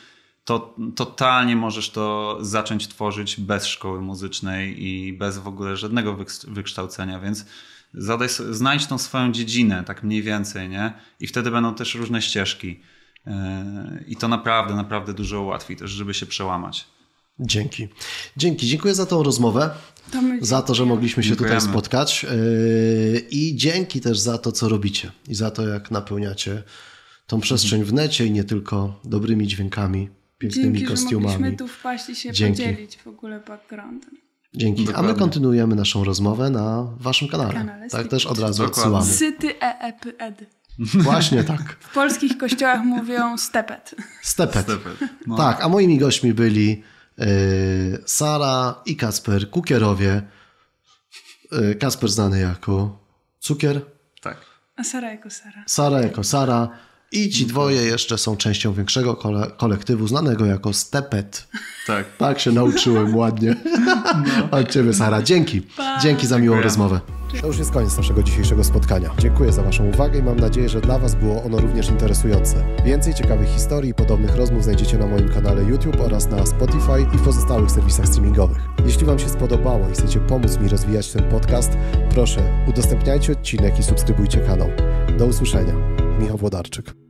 to totalnie możesz to zacząć tworzyć bez szkoły muzycznej i bez w ogóle żadnego wykształcenia, więc zadaj, znajdź tą swoją dziedzinę, tak mniej więcej, nie? I wtedy będą też różne ścieżki. I to naprawdę, naprawdę dużo ułatwi też, żeby się przełamać. Dzięki. Dzięki. Dziękuję za tą rozmowę. To za to, że mogliśmy się Dziękujemy. tutaj spotkać. Yy, I dzięki też za to, co robicie. I za to, jak napełniacie tą przestrzeń w necie i nie tylko dobrymi dźwiękami, pięknymi Dzięki, kostiumami. Że mogliśmy tu wpaść i się Dzięki. podzielić w ogóle backgroundem. Dzięki. Dokładnie. A my kontynuujemy naszą rozmowę na waszym kanale. kanale tak też od razu Dokładnie. odsyłamy. Syty e, e p ed. Właśnie tak. W polskich kościołach mówią stepet. Stepet. stepet. No. Tak, a moimi gośćmi byli y, Sara i Kasper Kukierowie. Y, Kasper znany jako Cukier. Tak. A Sara jako Sara. Sara jako Sara. I ci dwoje jeszcze są częścią większego kole kolektywu znanego jako Stepet. Tak. Tak się nauczyłem ładnie. No. Od ciebie, Sara. Dzięki. Pa. Dzięki za miłą Dziękuję. rozmowę. To już jest koniec naszego dzisiejszego spotkania. Dziękuję za Waszą uwagę i mam nadzieję, że dla Was było ono również interesujące. Więcej ciekawych historii i podobnych rozmów znajdziecie na moim kanale YouTube oraz na Spotify i w pozostałych serwisach streamingowych. Jeśli Wam się spodobało i chcecie pomóc mi rozwijać ten podcast, proszę udostępniajcie odcinek i subskrybujcie kanał. Do usłyszenia. Michał Włodarczyk.